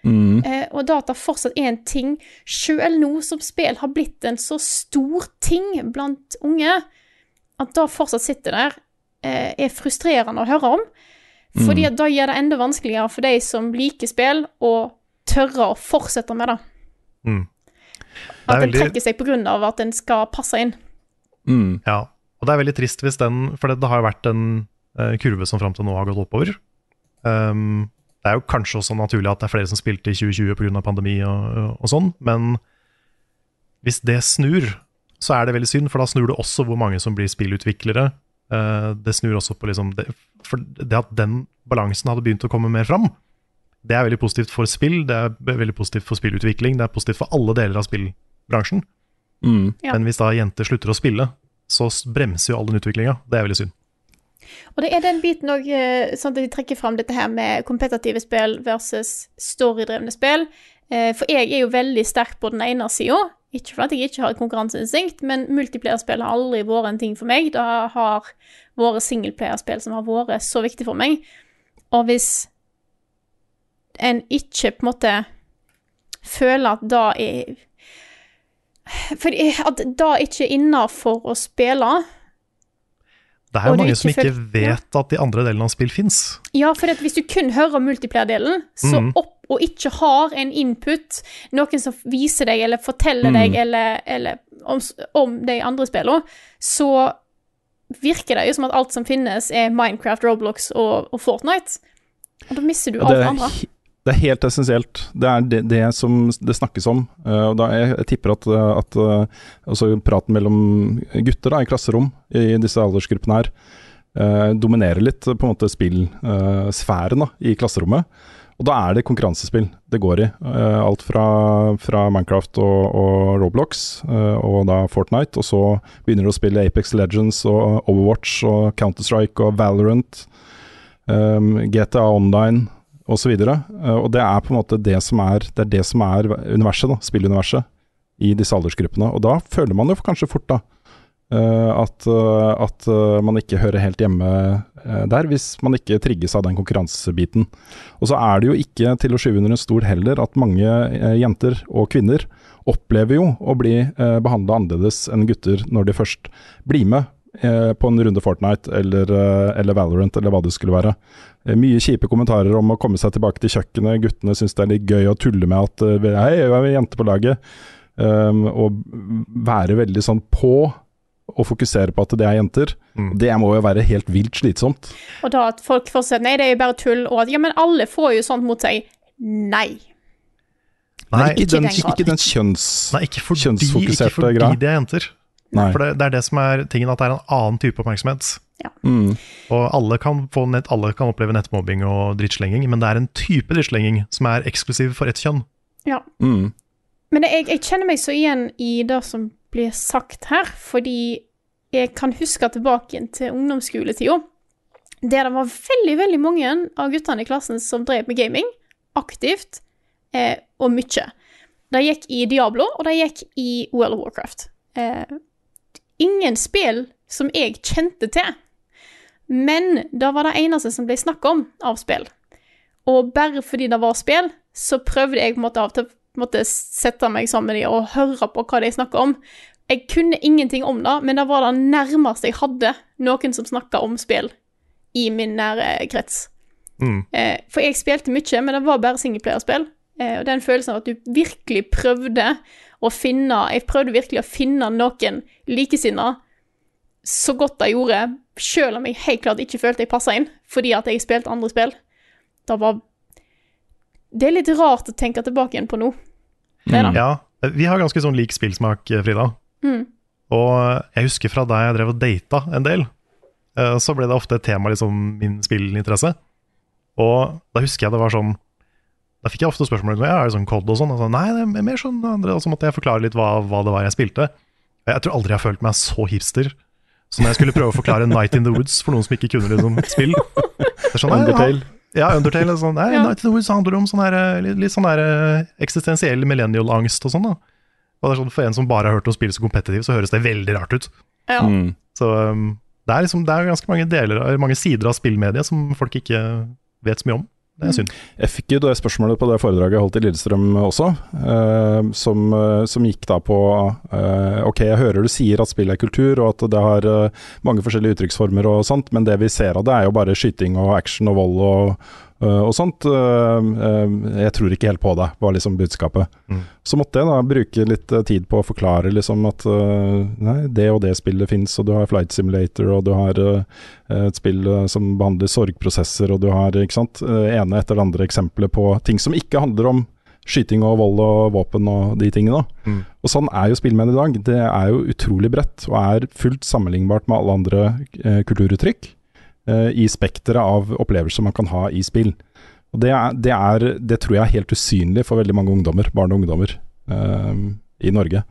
Mm. Eh, og data fortsatt er en ting, sjøl nå som spill har blitt en så stor ting blant unge, at det fortsatt sitter der, eh, er frustrerende å høre om. Fordi at da gjør det enda vanskeligere for de som liker spill, å tørre å fortsette med det. Mm. At Det en veldig- trekker seg av at en skal passe inn. Mm. Ja, og det er veldig trist hvis den For det, det har jo vært en uh, kurve som fram til nå har gått oppover. Um, det er jo kanskje også naturlig at det er flere som spilte i 2020 pga. pandemi og, og sånn, men hvis det snur, så er det veldig synd, for da snur det også hvor mange som blir spillutviklere. Eh, det snur også på liksom det, For det at den balansen hadde begynt å komme mer fram, det er veldig positivt for spill, det er veldig positivt for spillutvikling, det er positivt for alle deler av spillbransjen. Mm. Ja. Men hvis da jenter slutter å spille, så bremser jo all den utviklinga. Det er veldig synd. Og det er den biten òg, sånn at de trekker fram dette her med kompetative spill versus storydrevne spill. Eh, For jeg er jo veldig sterk på den ene sida. Ikke fordi jeg ikke har et konkurranseinstinkt, men multiplayerspill har aldri vært en ting for meg. Det har vært singelplayerspill som har vært så viktig for meg. Og hvis en ikke på en måte føler at det er Fordi at det ikke er innafor å spille, Det er jo mange ikke som ikke føl- ja. vet at de andre delene av spill fins. Ja, for hvis du kun hører multiplayer-delen, så mm. opp og ikke har en input, noen som viser deg eller forteller mm. deg eller, eller om, om de andre spillene, så virker det jo som at alt som finnes, er Minecraft, Roblox og, og Fortnite. Og da mister du alt det, andre. Det er helt essensielt. Det er det, det som det snakkes om. Uh, da jeg, jeg tipper at, eh, at altså praten mellom gutter da, i klasserom i disse aldersgruppene her uh, dominerer litt på en måte spillsfæren i klasserommet. Og da er det konkurransespill det går i. Alt fra, fra Minecraft og, og Roblox, og da Fortnite. Og så begynner du å spille Apex Legends og Overwatch og Counter-Strike og Valorant. um, GTA Online osv. Uh, og det er på en måte det som er, det er, det som er universet, da, spilluniverset, i disse aldersgruppene. Og da føler man jo kanskje fort da uh, at, uh, at man ikke hører helt hjemme der, hvis man ikke trigges av den konkurransebiten. Og så er det jo ikke til å skyve under en stol heller at mange jenter og kvinner opplever jo å bli behandla annerledes enn gutter når de først blir med eh, på en runde Fortnite eller, eh, eller Valorant eller hva det skulle være. Eh, Mye kjipe kommentarer om å komme seg tilbake til kjøkkenet. Guttene syns det er litt gøy å tulle med at eh, Hei, jeg er en jente på laget. Um, og være veldig sånn på og fokusere på at det er jenter. Mm. Det må jo være helt vilt slitsomt. Og da at folk fortsetter Nei, det er jo bare tull. Og at ja, men alle får jo sånt mot seg. Nei. Nei, ikke, ikke den, ikke den kjønns... Nei, ikke fordi, ikke fordi de er jenter. Nei. For det, det er det som er tingen, at det er en annen type oppmerksomhet. Mm. Og alle kan, få nett, alle kan oppleve nettmobbing og drittslenging, men det er en type drittslenging som er eksklusiv for ett kjønn. Ja. Mm. Men jeg, jeg kjenner meg så igjen i det som blir sagt her, fordi jeg kan huske tilbake til ungdomsskoletida, der det var veldig, veldig mange av guttene i klassen som drev med gaming, aktivt, eh, og mye. De gikk i Diablo, og de gikk i World of Warcraft. Eh, ingen spill som jeg kjente til, men det var det eneste som ble snakka om av spill. Og bare fordi det var spill, så prøvde jeg på en måte av til måtte sette meg sammen med dem og høre på hva de snakka om. Jeg kunne ingenting om det, men det var det nærmeste jeg hadde noen som snakka om spill i min nære krets. Mm. Eh, for jeg spilte mye, men det var bare singleplayerspill. Eh, og den følelsen av at du virkelig prøvde å finne Jeg prøvde virkelig å finne noen likesinnede så godt jeg gjorde, selv om jeg helt klart ikke følte jeg passa inn, fordi at jeg spilte andre spill. Det var Det er litt rart å tenke tilbake igjen på nå. Det er. Ja, vi har ganske sånn lik spillsmak, Frida. Mm. Og jeg husker fra da jeg drev og data en del, eh, så ble det ofte et tema, liksom min spillinteresse. Og da husker jeg det var sånn Da fikk jeg ofte spørsmål om ja, er det sånn COD og sånn. Så, Nei, det er mer sånn andre, og så måtte jeg forklare litt hva, hva det var jeg spilte. Jeg tror aldri jeg har følt meg så hipster som når jeg skulle prøve å forklare Night in the Woods for noen som ikke kunne liksom spill. Det er sånn, Undertale. Ja, Undertale. Sånn, nei, Ja. Night in the Woods handler om sånn her, litt, litt sånn der eh, eksistensiell millennial-angst og sånn. da. Og det er sånn, For en som bare har hørt om spill så kompetitivt, så høres det veldig rart ut. Ja. Mm. Så um, det er liksom, det er ganske mange, deler, mange sider av spillmediet som folk ikke vet så mye om. Det er synd. Jeg fikk jo det spørsmålet på det foredraget jeg holdt i Lillestrøm også, eh, som, eh, som gikk da på eh, Ok, jeg hører du sier at spill er kultur, og at det har eh, mange forskjellige uttrykksformer og sånt, men det vi ser av det er jo bare skyting og action og vold og, og sånt. Eh, eh, jeg tror ikke helt på det, var liksom budskapet. Mm. Så måtte jeg da bruke litt eh, tid på å forklare liksom at eh, nei, det og det spillet fins, og du har Flight Simulator, og du har eh, et spill eh, som behandler sorgprosesser, og du har ikke sant, eh, ene etter det andre eksempler på ting som ikke handler om skyting og vold og våpen og de tingene. Mm. Og sånn er jo spillmenn i dag. Det er jo utrolig bredt, og er fullt sammenlignbart med alle andre eh, kulturuttrykk eh, i spekteret av opplevelser man kan ha i spill. Og det, er, det, er, det tror jeg er helt usynlig for veldig mange ungdommer, barn og ungdommer uh, i Norge.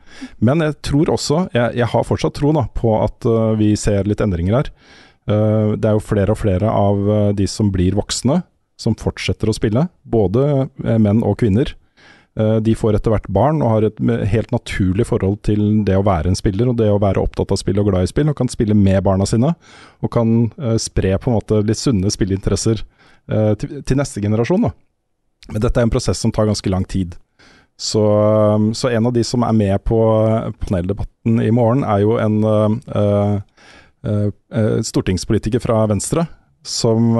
Men jeg tror også, jeg, jeg har fortsatt tro på at uh, vi ser litt endringer her. Uh, det er jo flere og flere av eh, de som blir voksne, som fortsetter å spille. Både eh, menn og kvinner. Eh, De får etter hvert barn og har et helt naturlig forhold til det å være en spiller og det å være opptatt av spill og glad i spill, og kan spille med barna sine. Og kan eh, spre på en måte litt sunne spilleinteresser eh, til, neste generasjon. Da. Men dette er en prosess som tar ganske lang tid. Så, så en av de som er med på paneldebatten i morgen, er jo en uh, uh, uh, stortingspolitiker fra Venstre som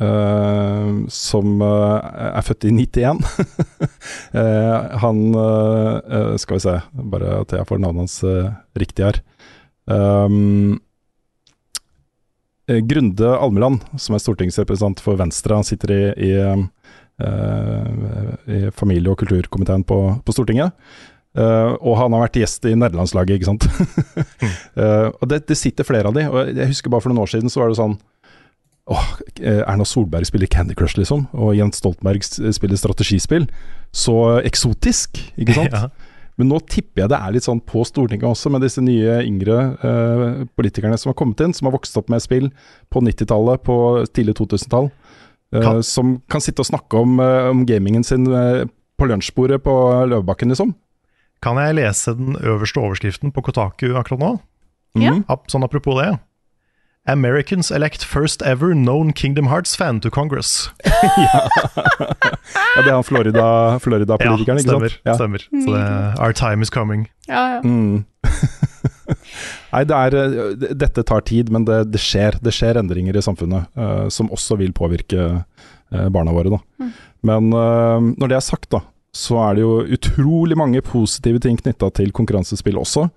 eh, som uh, er født i 91. uh, han eh, Skal vi se, bare at jeg får navnet hans riktig her. Um, Grunde Almeland, som er stortingsrepresentant for Venstre, han sitter i, i, i familie- og kulturkomiteen på, på Stortinget. Uh, og han har vært gjest i nederlandslaget, ikke sant. uh, og det, det sitter flere av de. Og jeg husker bare for noen år siden så var det sånn Åh, eh, Erna Solberg spiller Candy Crush, liksom. Og Jens Stoltenberg spiller strategispill. Så eksotisk, ikke sant. Ja. Men nå tipper jeg det er litt sånn på Stortinget også, med disse nye yngre eh, politikerne som har kommet inn, som har vokst opp med spill på 90-tallet, på tidlig 2000-tall. eh, som kan sitte og snakke om, eh, om gamingen sin eh, på lunsjbordet på Løvebakken, liksom. Kan jeg lese den øverste overskriften på Kotaku akkurat nå? Ja. Sånn apropos det. Americans elect first ever known Kingdom Hearts-fan to Congress. Ja, det er han Florida- Florida ja, ikke stemmer. sant? Ja. stemmer. Så det, our time is coming. Ja, ja. Mm. Nei, det er, eh, dette tar tid, men det, det skjer. Det skjer endringer i samfunnet uh, som også vil påvirke uh, barna våre. Da. Mm. Men uh, når det er sagt, da, så er det jo utrolig mange positive ting knytta til konkurransespill også.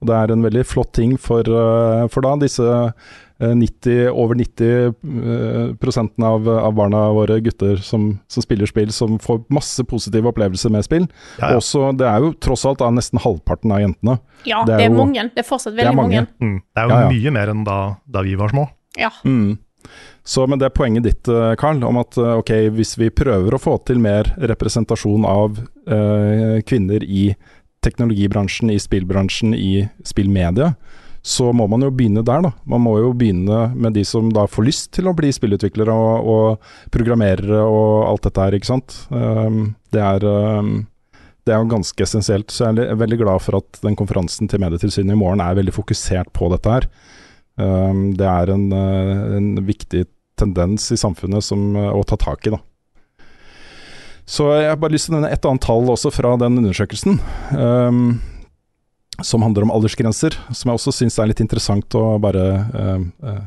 Og det er en veldig flott ting for, for da disse 90, over 90 eh, av, av barna våre, gutter som, som spiller spill, som får masse positive opplevelser med spill. Ja, ja. Også, det er jo tross alt da, nesten halvparten av jentene. ja Det det er er, jo- mange. Det er fortsatt det er veldig mange. mange. Mm. Det er jo Ja, ja. mye mer enn da, da vi var små. Ja. Mm. Så, men det er poenget ditt, eh, Carl, om at eh, ok, hvis vi prøver å få til mer representasjon av eh, kvinner i teknologibransjen, i spillbransjen, i spillmedia, så må man jo begynne der, da. Man må jo begynne med de som da får lyst til å bli spillutviklere og, og programmerere og alt dette her, ikke sant. Um, det er um, det er jo ganske essensielt, så jeg er veldig glad for at den konferansen til Medietilsynet i morgen er veldig fokusert på dette her. Um, det er en, eh, en viktig tendens i samfunnet som, eh, å ta tak i. Da. Så jeg har bare lyst til å nevne et annet tall også fra den undersøkelsen. Som handler om aldersgrenser, som jeg også syns er litt interessant å bare eh, eh,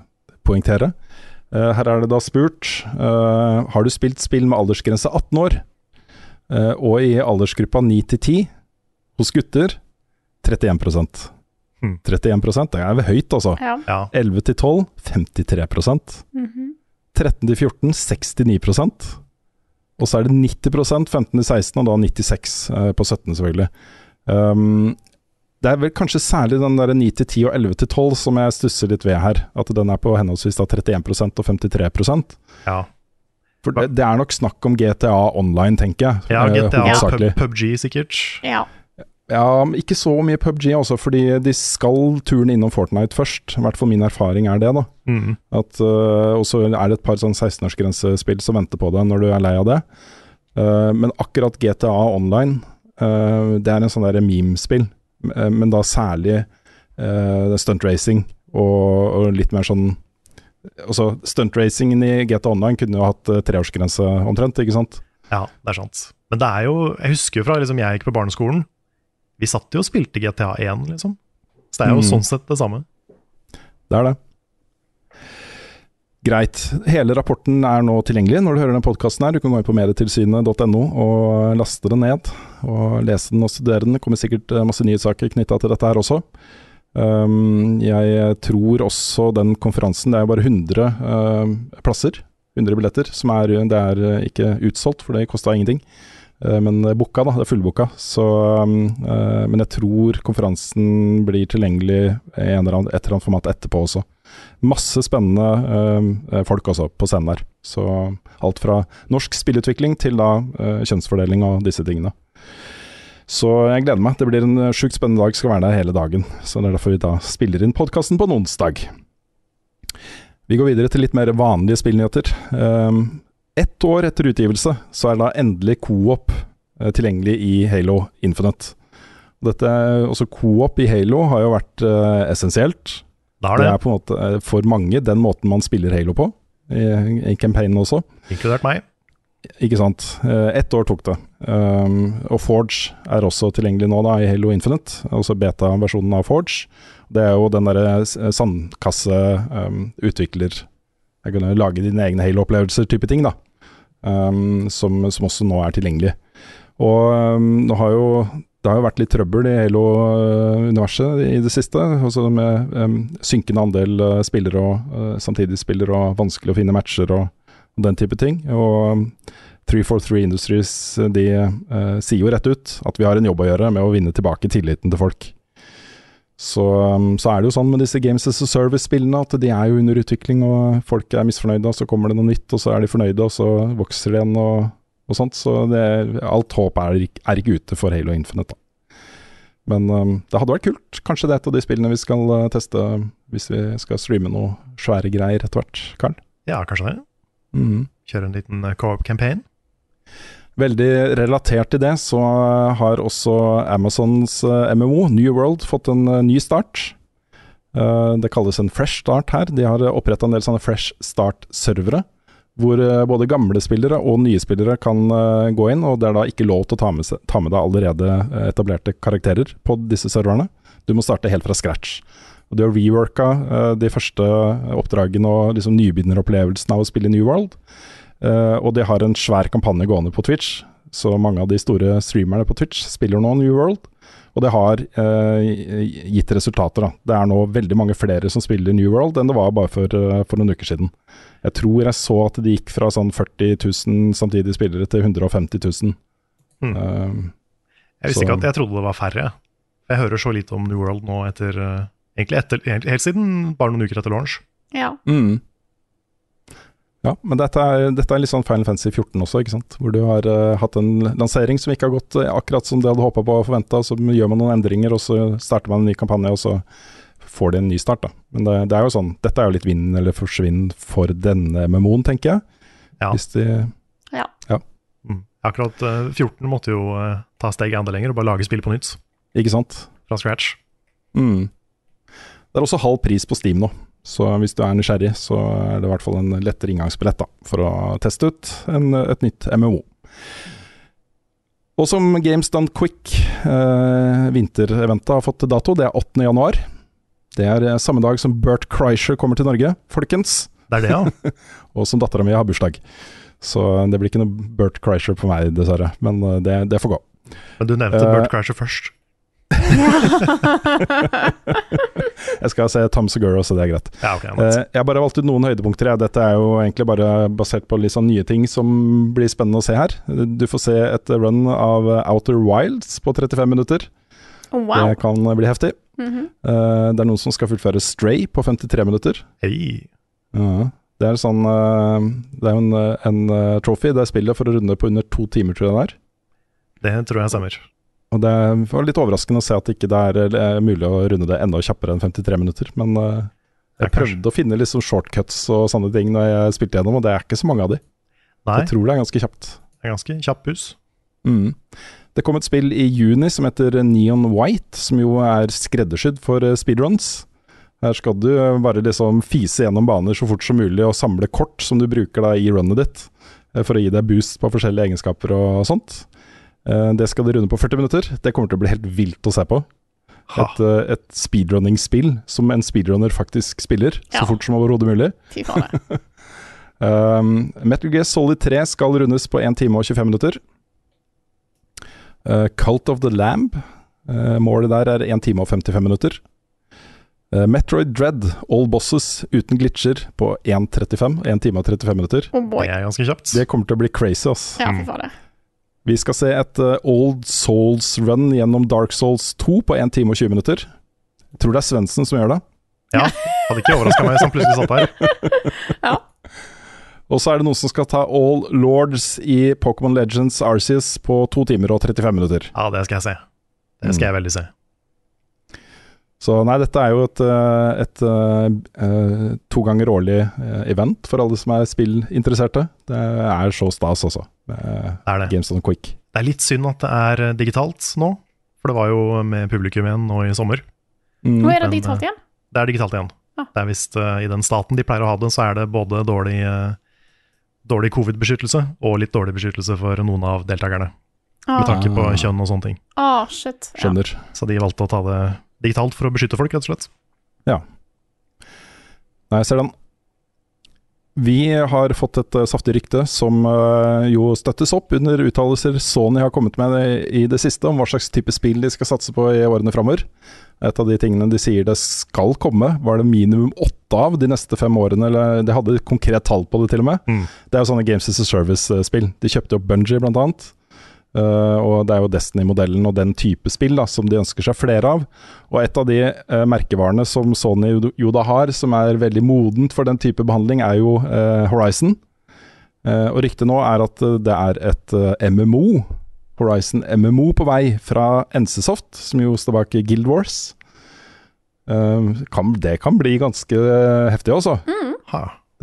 poengtere. Eh, her er det da spurt eh, Har du spilt spill med aldersgrense 18 år, Eh, og i aldersgruppa 9 til 10 hos gutter 31 mm. 31 det er høyt, altså. ja. Ja. 11 til 12 53 Mhm. 13 til 14 69% Og så er det 90% 15 til 16, og da 96 eh, på 17, selvfølgelig. Um, det er vel kanskje særlig den der 9 til 10 og 11 til 12 som jeg stusser litt ved her. At den er på henholdsvis da 31% og 53% ja. For det, det er nok snakk om GTA online, tenker jeg. ja eh, GTA og PubG sikkert. ja. Ja, ikke så mye PubG også, fordi de skal turen innom Fortnite først. I hvert fall min erfaring er det, da. Mm. At, øh, og så er det et par sånn 16-årsgrensespill som venter på deg når du er lei av det. Uh, men akkurat GTA Online, uh, det er en sånn der meme-spill. Uh, men da særlig uh, stunt racing og, og litt mer sånn Altså, Stuntracingen i GTA Online kunne jo hatt uh, treårsgrense omtrent, ikke sant? Ja, det er sant. Men det er jo Jeg husker jo fra liksom jeg gikk på barneskolen, vi satt jo og spilte GTA 1, liksom. Så det er jo Mm. sånn sett det samme. Det er det. Greit. Hele rapporten er nå tilgjengelig når du hører den podkasten her. Du kan gå inn på medietilsynet.no og laste den ned. Og lese den og studere den. Det kommer sikkert eh, masse nyhetssaker knytta til dette her også. Um, jeg tror også den konferansen Det er bare 100 uh, plasser, 100 billetter, som er, det er eh, ikke utsolgt, for det kosta ingenting. Uh, men booka, da. Det er fullbooka. Så, um, uh, men jeg tror konferansen blir tilgjengelig i et eller annet format etterpå også. Masse spennende eh, folk også på scenen der. Så alt fra norsk spillutvikling til da eh, kjønnsfordeling og disse tingene. Så jeg gleder meg. Det blir en eh, sjukt spennende dag. Skal være der hele dagen. Så det er derfor vi da spiller inn podkasten på en onsdag. Vi går videre til litt mer vanlige spillnyheter. Um, ett år etter utgivelse så er da endelig co-op eh, tilgjengelig i Halo Infinite. Dette, også Co-op i Halo har jo vært eh, essensielt. Har Det det, er på en måte eh, for mange den måten man spiller Halo på, i, i campaignen også. inkludert meg. Ikke sant. Eh, Ett år tok det. Um, og Forge er også tilgjengelig nå da i Halo Infinite, altså beta-versjonen av Forge. Det er jo den derre s- sandkasse um, utvikler Jeg kan jo lage dine egne Halo-opplevelser type ting, da. Um, som, som også nå er tilgjengelig. Og um, nå har jo det har jo vært litt trøbbel i Halo-universet i det siste. Også med um, synkende andel uh, spillere og uh, samtidig spillere og vanskelig å finne matcher og, og den type ting. Og um, 343 Industries de uh, sier jo rett ut at vi har en jobb å gjøre med å vinne tilbake tilliten til folk. Så, um, så er det jo sånn med disse Games as a Service-spillene at de er jo under utvikling, og folk er misfornøyde, og så kommer det noe nytt, og så er de fornøyde, og så vokser det igjen, og, og sånt. Så det, alt håp er, er ikke ute for Halo Infinite, da. Men um, det hadde vært kult. Kanskje det er et av de spillene vi skal uh, teste hvis vi skal streame noe svære greier etter hvert, Karl. Ja, kanskje det. Mhm. Kjøre en liten uh, co-op-campaign. Veldig relatert til det, så har også Amazons uh, MMO, New World, fått en uh, ny start. Uh, det kalles en fresh start her. De har oppretta en del sånne fresh start-servere. Hvor uh, både gamle spillere og nye spillere kan uh, gå inn, og det er da ikke lov til å ta med, ta med deg allerede uh, etablerte karakterer på disse serverne. Du må starte helt fra scratch. Og du har reworka de første oppdragene og liksom nybegynneropplevelsen av å spille New World. Eh, og de har en svær kampanje gående på Twitch, så mange av de store streamerne på Twitch spiller nå New World. Og det har eh, gitt resultater. da. Det er nå veldig mange flere som spiller New World enn det var bare for, eh, for noen uker siden. Jeg tror jeg så at det gikk fra sånn 40 000 samtidige spillere til 150 000. Hmm. Uh, Jeg visste så- ikke at jeg trodde det var færre. Jeg hører så lite om New World nå etter eh, Egentlig etter, egentlig helt siden bare noen uker etter launch. Ja. Mm. Ja, men dette er, dette er litt sånn Final Fantasy 14 også, ikke sant? Hvor du har uh, hatt en lansering som ikke har gått eh, akkurat som de hadde håpa på og forventa, så gjør man noen endringer, og så starter man en ny kampanje, og så får de en ny start, da. Men det, det er jo sånn, dette er jo litt vinn eller forsvinn for denne MMO-en, tenker jeg. Ja. Hvis de Ja. Mm. Akkurat uh, 14 måtte jo uh, ta steget enda lenger og bare lage spillet på nytt. Ikke sant? Fra scratch. Mm. Det er også halv pris på Steam nå, så hvis du er nysgjerrig, så er det i hvert fall en lettere inngangsbillett da, for å teste ut en, et nytt MMO. Og som Games Done Quick, eh, vintereventet, har fått dato, det er 8. januar. Det er eh, samme dag som Bert Kreischer kommer til Norge, folkens. Det er det, ja. Og som dattera mi har bursdag. Så det blir ikke noe Bert Kreischer på meg, dessverre. Men eh, det, det får gå. Men du nevnte uh, Bert Kreischer først. Jeg skal se Tom Segura, så det er greit. Ja, okay. Eh, jeg har bare valgt ut noen høydepunkter. jeg. Dette er jo egentlig bare basert på litt sånn nye ting som blir spennende å se her. Du får se et run av Outer Wilds på 35 minutter. Oh, wow. Det kan bli heftig. Mhm. Eh, det er noen som skal fullføre Stray på 53 minutter. Hei. Ja. Det er sånn eh, Det er jo en, en trophy. Det er spillet for å runde på under to timer, tror jeg det er. Det tror jeg stemmer. Og det var litt overraskende å se at ikke det ikke er eh, mulig å runde det enda kjappere enn 53 minutter. Men eh, jeg prøvde å finne sånn shortcuts og sånne ting når jeg spilte gjennom, og det er ikke så mange av de. Nei, Jeg tror det er ganske kjapt. det er ganske kjapp buss. Mm. Det kom et spill i juni som heter Neon White, som jo er skreddersydd for eh, speedruns. Her skal du bare liksom fise gjennom baner så fort som mulig og samle kort som du bruker da i runnet ditt, for å gi deg boost på forskjellige egenskaper og sånt. Eh, Det skal de runde på 40 minutter. Det kommer til å bli helt vilt å se på. Et, eh, et speedrunning-spill som en speedrunner faktisk spiller, Ja. så fort som overhodet mulig. Fy. Um, Metal Gear Solid 3 skal rundes på 1 time og 25 minutter. Uh, Cult of the Lamb, uh, målet der er 1 time og 55 minutter. Uh, Metroid Dread, All Bosses uten glitcher på 1.35, 1 time og 35 minutter. Oh boy. Det er ganske kjapt. Det kommer til å bli crazy, ass. Ja, fy faen. Vi skal se et uh, Old Souls-run gjennom Dark Souls 2 på 1 time og 20 minutter. Jeg tror det er Svendsen som gjør det. Ja, Hadde ikke overraska meg hvis han plutselig satt her. Ja. Og så er det noen som skal ta All Lords i Pokémon Legends Arceus på 2 timer og 35 minutter. Ja, det skal jeg se. Det skal jeg veldig se. Så nei, dette er jo et, et, et eh, eh, to ganger årlig eh, event for alle som er spillinteresserte. Det er så stas, altså. med Det er det. Games on Quick. Det er litt synd at det er eh, digitalt nå, for det var jo med publikum igjen nå i sommer. Mm. Nå er det digitalt eh, igjen? Det er digitalt igjen. Ah. Det er visst eh, I den staten de pleier å ha det, så er det både dårlig eh, dårlig covid-beskyttelse og litt dårlig beskyttelse for noen av deltakerne. Ah. Med tanke på kjønn og sånne ting. Ah, shit. Ja. Skjønner. Så de valgte å ta det digitalt for å beskytte folk, rett og slett. Ja. Nei, jeg ser den. Vi har fått et eh, saftig rykte som eh, jo støttes opp under uttalelser Sony har kommet med i det siste om hva slags type spill de skal satse på i årene framover. Et av de tingene de sier det skal komme, var det minimum åtte av de neste fem årene. Eller de hadde et konkret tall på det, til og med. Mm. Det er jo sånne Games as a Service-spill. De kjøpte opp Bungie, blant annet. Eh, og det er jo Destiny-modellen og den type spill da, som de ønsker seg flere av. Og et av de uh, merkevarene som Sony jo- da har, som er veldig modent for den type behandling, er jo uh, Horizon. Eh, og ryktet nå er at det er et MMO, Horizon MMO, på vei fra NCSoft, som jo står bak Guild Wars. Kan, det kan bli ganske heftig, altså. Mm.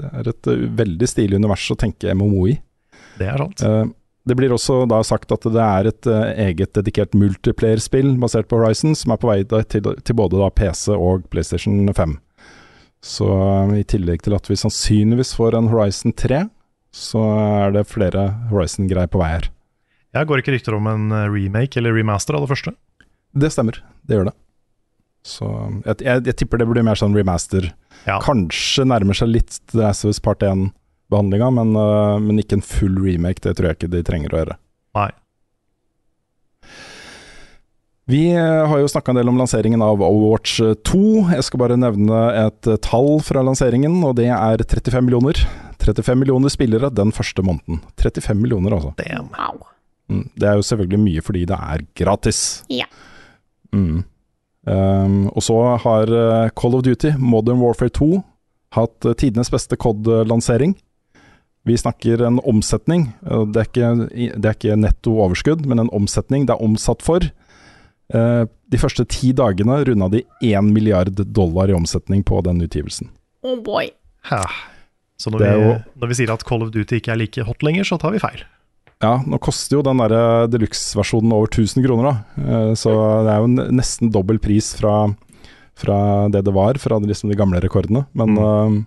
Det er et veldig stilig univers å tenke MMO i. det er sant. Det blir også da sagt at det er et eh, eget dedikert multiplayer-spill basert på Horizon, som er på vei til, til både PC og PlayStation 5. Så eh, i tillegg til at vi sannsynligvis får en Horizon 3, så er det flere Horizon-greier på vei her. Jeg går ikke rykter om en eh, remake eller remaster av det første. Det stemmer, det gjør det. Så jeg, jeg, jeg tipper det blir mer sånn remaster. Ja. Kanskje nærmer seg litt The Last of Us Part 1-behandlinga, men, eh, men ikke en full remake. Det tror jeg ikke de trenger å gjøre. Nei. Vi eh, har jo snakka en del om lanseringen av Overwatch 2. Jeg skal bare nevne et eh, tall fra lanseringen, og det er 35 millioner. 35 millioner spillere den første måneden. 35 millioner, altså. Damn. Wow. Mm. Det er jo selvfølgelig mye fordi det er gratis. Ja. Mm. Um, og så har eh, Call of Duty Modern Warfare 2 hatt eh, tidenes beste COD-lansering. Vi snakker en omsetning. eh, Det er, ikke, det er ikke netto overskudd, men en omsetning det er omsatt for. Eh, de første ti dagene runda de 1 milliard dollar i omsetning på den utgivelsen. Oh boy. Hæ. Så når Det er vi, jo- når vi sier at Call of Duty ikke er like hot lenger, så tar vi feil. Ja, nå koster jo den der deluxe-versjonen over 1000 kroner, da. Eh, Så det er jo nesten dobbel pris fra, fra det det var, fra de, liksom de gamle rekordene. Men eh,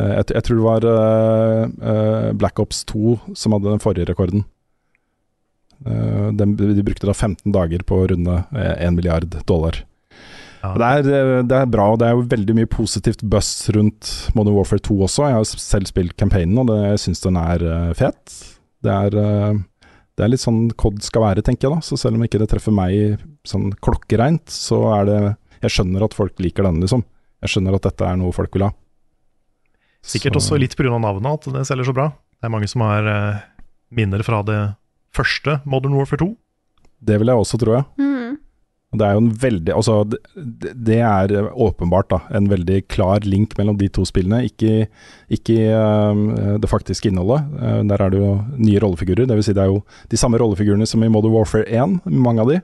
jeg, jeg tror det var uh, eh, Black Ops 2 som hadde den forrige rekorden. Uh, de, de brukte da 15 dager på å runde eh, 1 milliard dollar. Ja. Det, er, eh, det er bra, og det er jo veldig mye positivt buzz rundt Modern Warfare 2 også. Jeg har jo selv spilt campaignen, og det, jeg syns den er eh, fet. Det er, eh, det er litt sånn COD skal være, tenker jeg da. Så selv om ikke det treffer meg sånn klokkereint, så er det Jeg skjønner at folk liker den, liksom. Jeg skjønner at dette er noe folk vil ha. Sikkert Så- også litt pga. navnet at det selger så bra. Det er mange som har eh, minner fra det første Modern Warfare 2. Det vil jeg også tro, ja. Mm. Det er jo en veldig Altså, det, det er åpenbart da en veldig klar link mellom de to spillene. Ikke, ikke uh, det faktiske innholdet. Uh, der er det jo nye rollefigurer. Det vil si det er jo de samme rollefigurene som i Modern Warfare 1, mange av de.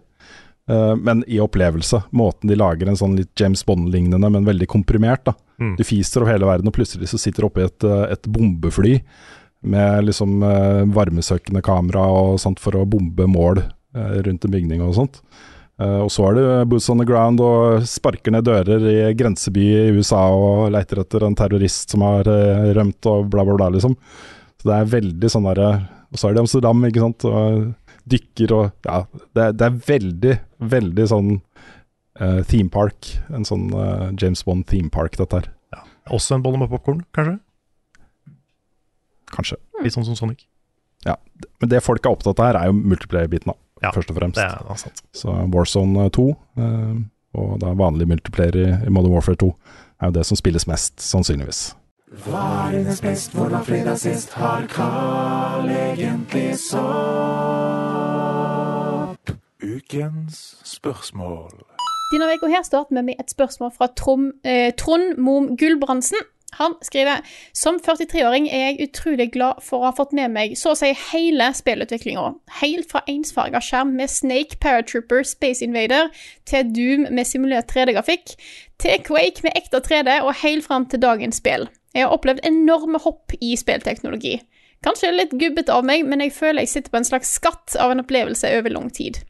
Eh, men i opplevelse. Måten de lager en sånn litt James Bond-lignende, men veldig komprimert. da. Mm. Du fiser over hele verden, og plutselig så sitter du oppe i et, eh, et bombefly med liksom uh, varmesøkende kamera og sånt for å bombe mål uh, rundt en bygning og sånt. Uh, og så er det boots on the ground og sparker ned dører i grenseby i USA og leiter etter en terrorist som har eh, rømt og bla, bla, bla, liksom. Så det er veldig sånn derre Og så er det Amsterdam, ikke sant. Og dykker og Ja, det, det er veldig, veldig sånn uh, theme park. En sånn uh, James Bond theme park, dette her. Også en bolle med popkorn, kanskje? Kanskje. Litt sånn som Sonic. Ja, Men det folk er opptatt av her, er jo multiplayer-biten, da. Ja, først og fremst. Det er sant. Så Warzone 2, uh, og da vanlig multiplayer i, i Modern Warfare 2, er jo det som spilles mest, sannsynligvis. Hva er hennes best, hvor var fredag sist? Har Carl egentlig sopp? Ukens spørsmål. Denne uka her starter vi med et spørsmål fra Trom, eh, Trond Mom Gulbrandsen. Han skriver som 43-åring er jeg utrolig glad for å ha fått med meg så å si hele spillutviklinga. Helt fra ensfarga skjerm med Snake Paratrooper Space Invader til Doom med simulert 3D-grafikk, til Quake med ekte 3D og helt fram til dagens spill. Jeg har opplevd enorme hopp i spillteknologi. Kanskje litt gubbete av meg, men jeg føler jeg sitter på en slags skatt av en opplevelse over lang tid.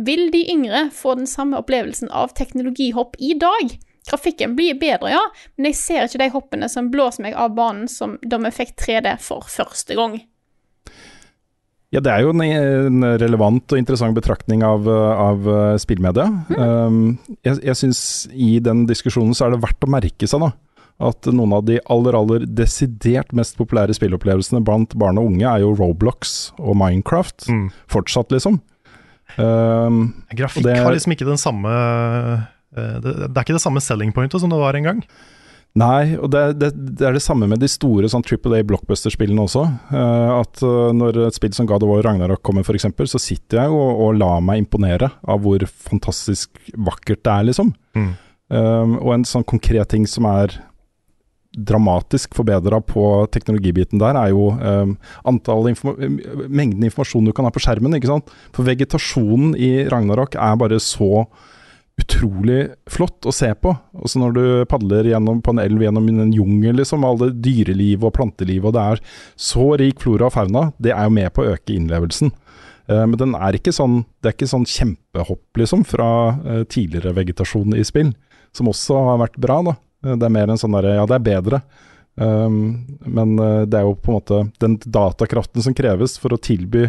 Vil de yngre få den samme opplevelsen av teknologihopp i dag? Grafikken blir bedre, ja, men jeg ser ikke de hoppene som blåser meg av banen som da vi fikk 3D for første gang. Ja, det er jo en, relevant og interessant betraktning av, av spillmedia. Mm. Um, jeg jeg syns i den diskusjonen så er det verdt å merke seg da, at noen av de aller, aller desidert mest populære spillopplevelsene blant barn og unge er jo Roblox og Minecraft. Mm. Fortsatt, liksom. Um, Grafikk det- har liksom ikke den samme eh, det, det er ikke det samme selling pointet som det var en gang. Nei, og det, det, det er det samme med de store sånn Triple A blockbuster-spillene også. Uh, at uh, når et spill som God of War Ragnarok kommer f.eks., så sitter jeg og, og lar meg imponere av hvor fantastisk vakkert det er, liksom. Mm. Um, og en sånn konkret ting som er dramatisk forbedra på teknologibiten der, er jo um, informa mengden informasjon du kan ha på skjermen. ikke sant? For vegetasjonen i Ragnarok er bare så utrolig flott å se på. Også når du padler gjennom, på en elv gjennom en jungel, liksom, All alle dyreliv og planteliv, og det er så rik flora og fauna, det er jo med på å øke innlevelsen. Eh, men den er ikke sånn, det er ikke sånn kjempehopp, liksom, fra eh, tidligere vegetasjon i spill, som også har vært bra, da. Eh, Det er mer en sånn derre, ja, det er bedre. Um, men eh, det er jo på en måte den datakraften som kreves for å tilby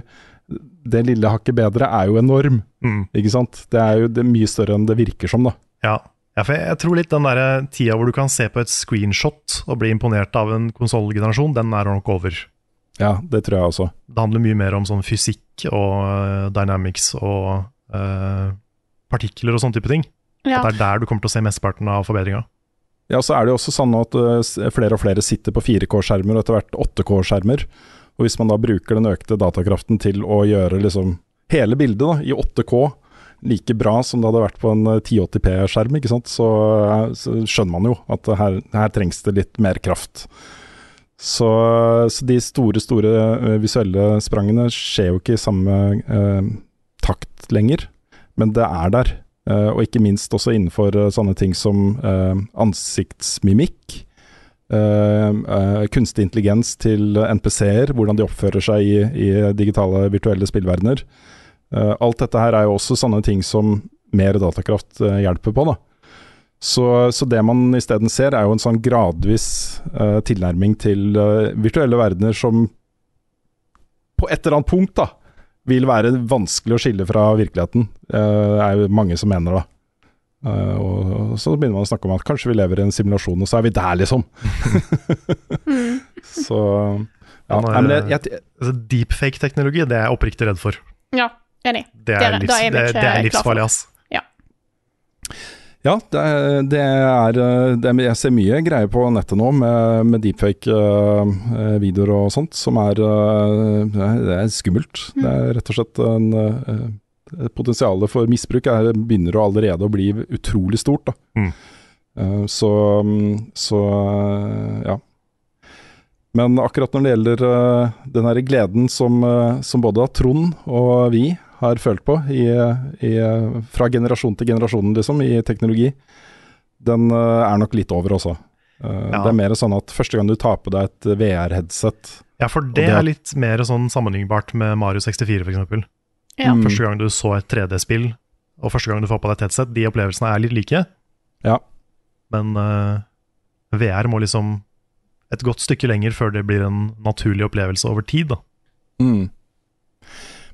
det lille hakket bedre, er jo enorm. Mm. Ikke sant? Det er jo det er mye større enn det virker som, da. Ja, ja for jeg, jeg tror litt den der tida hvor du kan se på et screenshot og bli imponert av en konsollgenerasjon, den er nok over. Ja, det tror jeg også. Det handler mye mer om sånn fysikk og uh, dynamics og uh, partikler og sånne type ting. Ja. At det er der du kommer til å se mesteparten av forbedringa. Ja, så er det jo også sånn at uh, flere og flere sitter på 4K-skjermer og etter hvert 8K-skjermer. Og hvis man da bruker den økte datakraften til å gjøre liksom hele bildet da, i 8K like bra som det hadde vært på en eh, 1080p-skjerm, ikke sant, så, eh, så skjønner man jo at her, her trengs det litt mer kraft. Så, så de store, store eh, visuelle sprangene skjer jo ikke i samme eh, takt lenger, men det er der. Eh, og ikke minst også innenfor eh, sånne ting som eh, ansiktsmimikk. kunstig intelligens til NPC-er, hvordan de oppfører seg i, i digitale virtuelle spillverdener. Alt dette her er jo også sånne ting som mer datakraft hjelper på. da. Så, så det man isteden ser, er jo en sånn gradvis uh, tilnærming til uh, virtuelle verdener som på et eller annet punkt da, vil være vanskelig å skille fra virkeligheten. Det er jo mange som mener da. Eh, og, så begynner man å snakke om at kanskje vi lever i en simulasjon, og så er vi der, liksom. så ja, er- nei, men jeg, jeg, altså, Deepfake-teknologi det er jeg oppriktig redd for. Ja, enig. Det Det er, er- livs, er det, det er livsfarlig, ass. Ja, det, er- det er det, Jeg ser mye greier på nettet nå med, med deepfake-videoer og sånt, som er eh, Det er, skummelt. Mm. Det er rett og slett en eh, Potensialet for misbruk er, begynner allerede å bli utrolig stort. Mm. Eh, så, mm, så eh, ja. Men akkurat når det gjelder eh, den her gleden som, eh, som både Trond og vi har følt på i, i, fra generasjon til generasjon liksom, i teknologi, den eh, er nok litt over også. Eh, Ja. Det er mer sånn at første gang du tar på deg et VR-headset Ja, for det, det- er litt mer sånn sammenlignbart med Mario 64, f.eks. Ja. Mm. Første gang du så et 3D-spill, og første gang du får på deg et headset, de opplevelsene er litt like. Ja. Men uh, VR må liksom et godt stykke lenger før det blir en naturlig opplevelse over tid. da. Mm.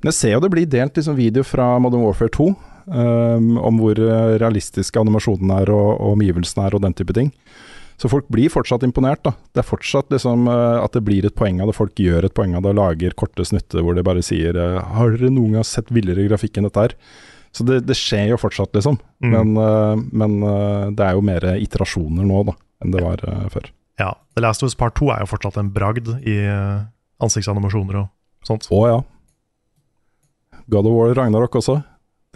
Men jeg ser jo det blir delt liksom, video fra Modern Warfare 2 um, om hvor eh, realistiske animasjonene er og, og omgivelsene er og den type ting. Så folk blir fortsatt imponert. da. Det er fortsatt liksom eh, at det blir et poeng av det. Folk gjør et poeng av det og lager korte snutter hvor de bare sier eh, Har dere noen gang sett villere grafikk enn dette her? Så det, det skjer jo fortsatt, liksom. Mm. Men, men det er jo mer iterasjoner nå da, enn det var før. Ja, The Last of Us Part 2 er jo fortsatt en bragd i ansiktsanimasjoner og sånt. Å ja. God of War Ragnarok også.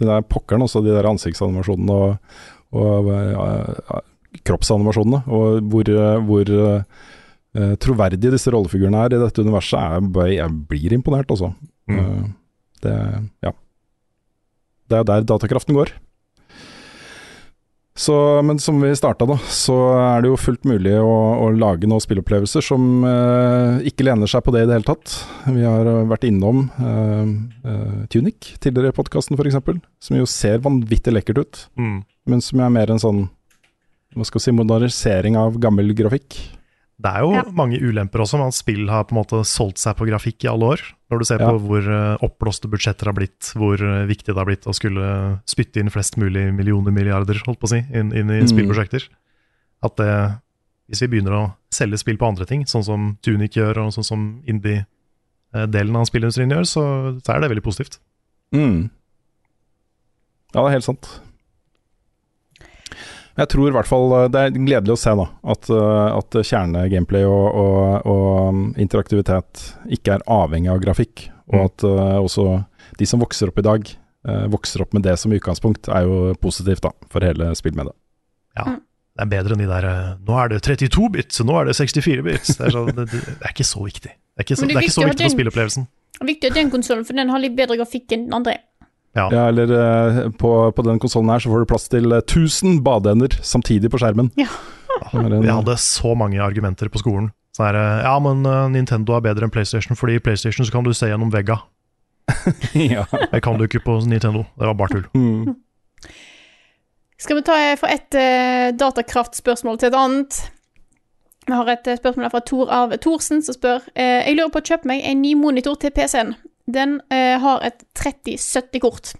Den der pokkeren også, de der ansiktsanimasjonene og, og eh, kroppsanimasjonene. Og hvor, eh, hvor uh, troverdige disse rollefigurene er i dette universet, er bare, jeg blir imponert, altså. Mm. Uh, det, ja. det er der datakraften går. Så, men som vi starta, da, så er det jo fullt mulig å, å lage noen spillopplevelser som eh, ikke lener seg på det i det hele tatt. Vi har eh, vært innom eh, eh, Tunic tidligere i podkasten f.eks., som jo ser vanvittig lekkert ut, Mm. men som er mer en sånn hva skal vi si, modernisering av gammel grafikk. Det er jo Ja. mange ulemper også, men spill har på en måte solgt seg på grafikk i alle år. Når du ser Ja. på hvor eh, oppblåste budsjetter har blitt, hvor eh, viktig det har blitt å skulle spytte inn flest mulig millioner milliarder holdt på å si, inn, inn i Mm. spillprosjekter. At det, hvis vi begynner å selge spill på andre ting, sånn som Tunic gjør, og sånn som indie-delen av spillindustrien gjør, så, så er det veldig positivt. Mm. Ja, det er helt sant. Jeg tror i hvert fall eh, Det er gledelig å se da at, eh, at kjernegameplay og, og, og um, interaktivitet ikke er avhengig av grafikk. Og Mm. at uh, også de som vokser opp i dag, uh, vokser opp med det som utgangspunkt, er jo positivt da for hele spillmediet. Ja, det er bedre enn de der Nå er det 32 bits, nå er det 64 bits. Det er, så, det, det er ikke så viktig. Det er ikke så, det er er ikke så viktig for spilleopplevelsen. Det er. Viktig at den konsollen, for den har litt bedre grafikk enn den andre. Ja. Ja, eller eh, på, på den konsollen her så får du plass til eh, 1000 badeender samtidig på skjermen. Ja. En- Vi hadde så mange argumenter på skolen. Sånn her, eh, ja, men eh, Nintendo er bedre enn PlayStation, fordi i PlayStation så kan du se gjennom vegga. ja. Det kan du ikke på Nintendo. Det var bare tull. Mm. Skal vi ta eh, fra et uh, datakraftspørsmål til et annet? Vi har et eh, spørsmål her fra Tor Arve Thorsen, som spør eh, Jeg lurer på å kjøpe meg en ny monitor til PC-en. Den eh, har et 3070-kort.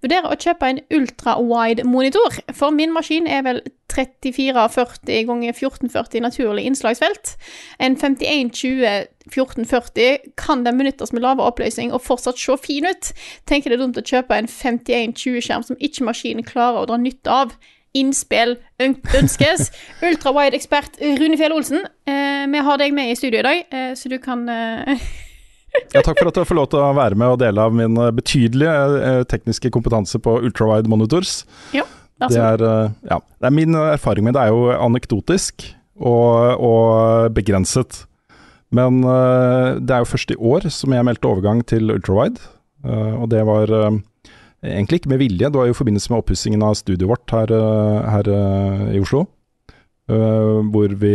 Vurderer å kjøpe en ultra-wide monitor, for min maskin er vel 3440 ganger 1440 naturlig innslagsfelt. En 5120 1440 kan den benyttes med lavere oppløsning og fortsatt se fin ut. Tenker det er dumt å kjøpe en 5120-skjerm som ikke maskinen klarer å dra nytte av. Innspill ønskes. Ultra-wide-ekspert Rune Fjell Olsen, eh, vi har deg med i studio i dag, eh, så du kan eh, Ja, takk for at jeg får lov til å være med og dele av min eh, betydelige eh, tekniske kompetanse på ultrawide monitors. Ja, vær Det er, eh, ja, det er min erfaring med det er jo anekdotisk og, og begrenset. Men det er jo først i år som jeg meldte overgang til ultrawide, og det var egentlig ikke med vilje. Det var jo i forbindelse med oppussingen av studioet vårt her, her i Oslo. hvor vi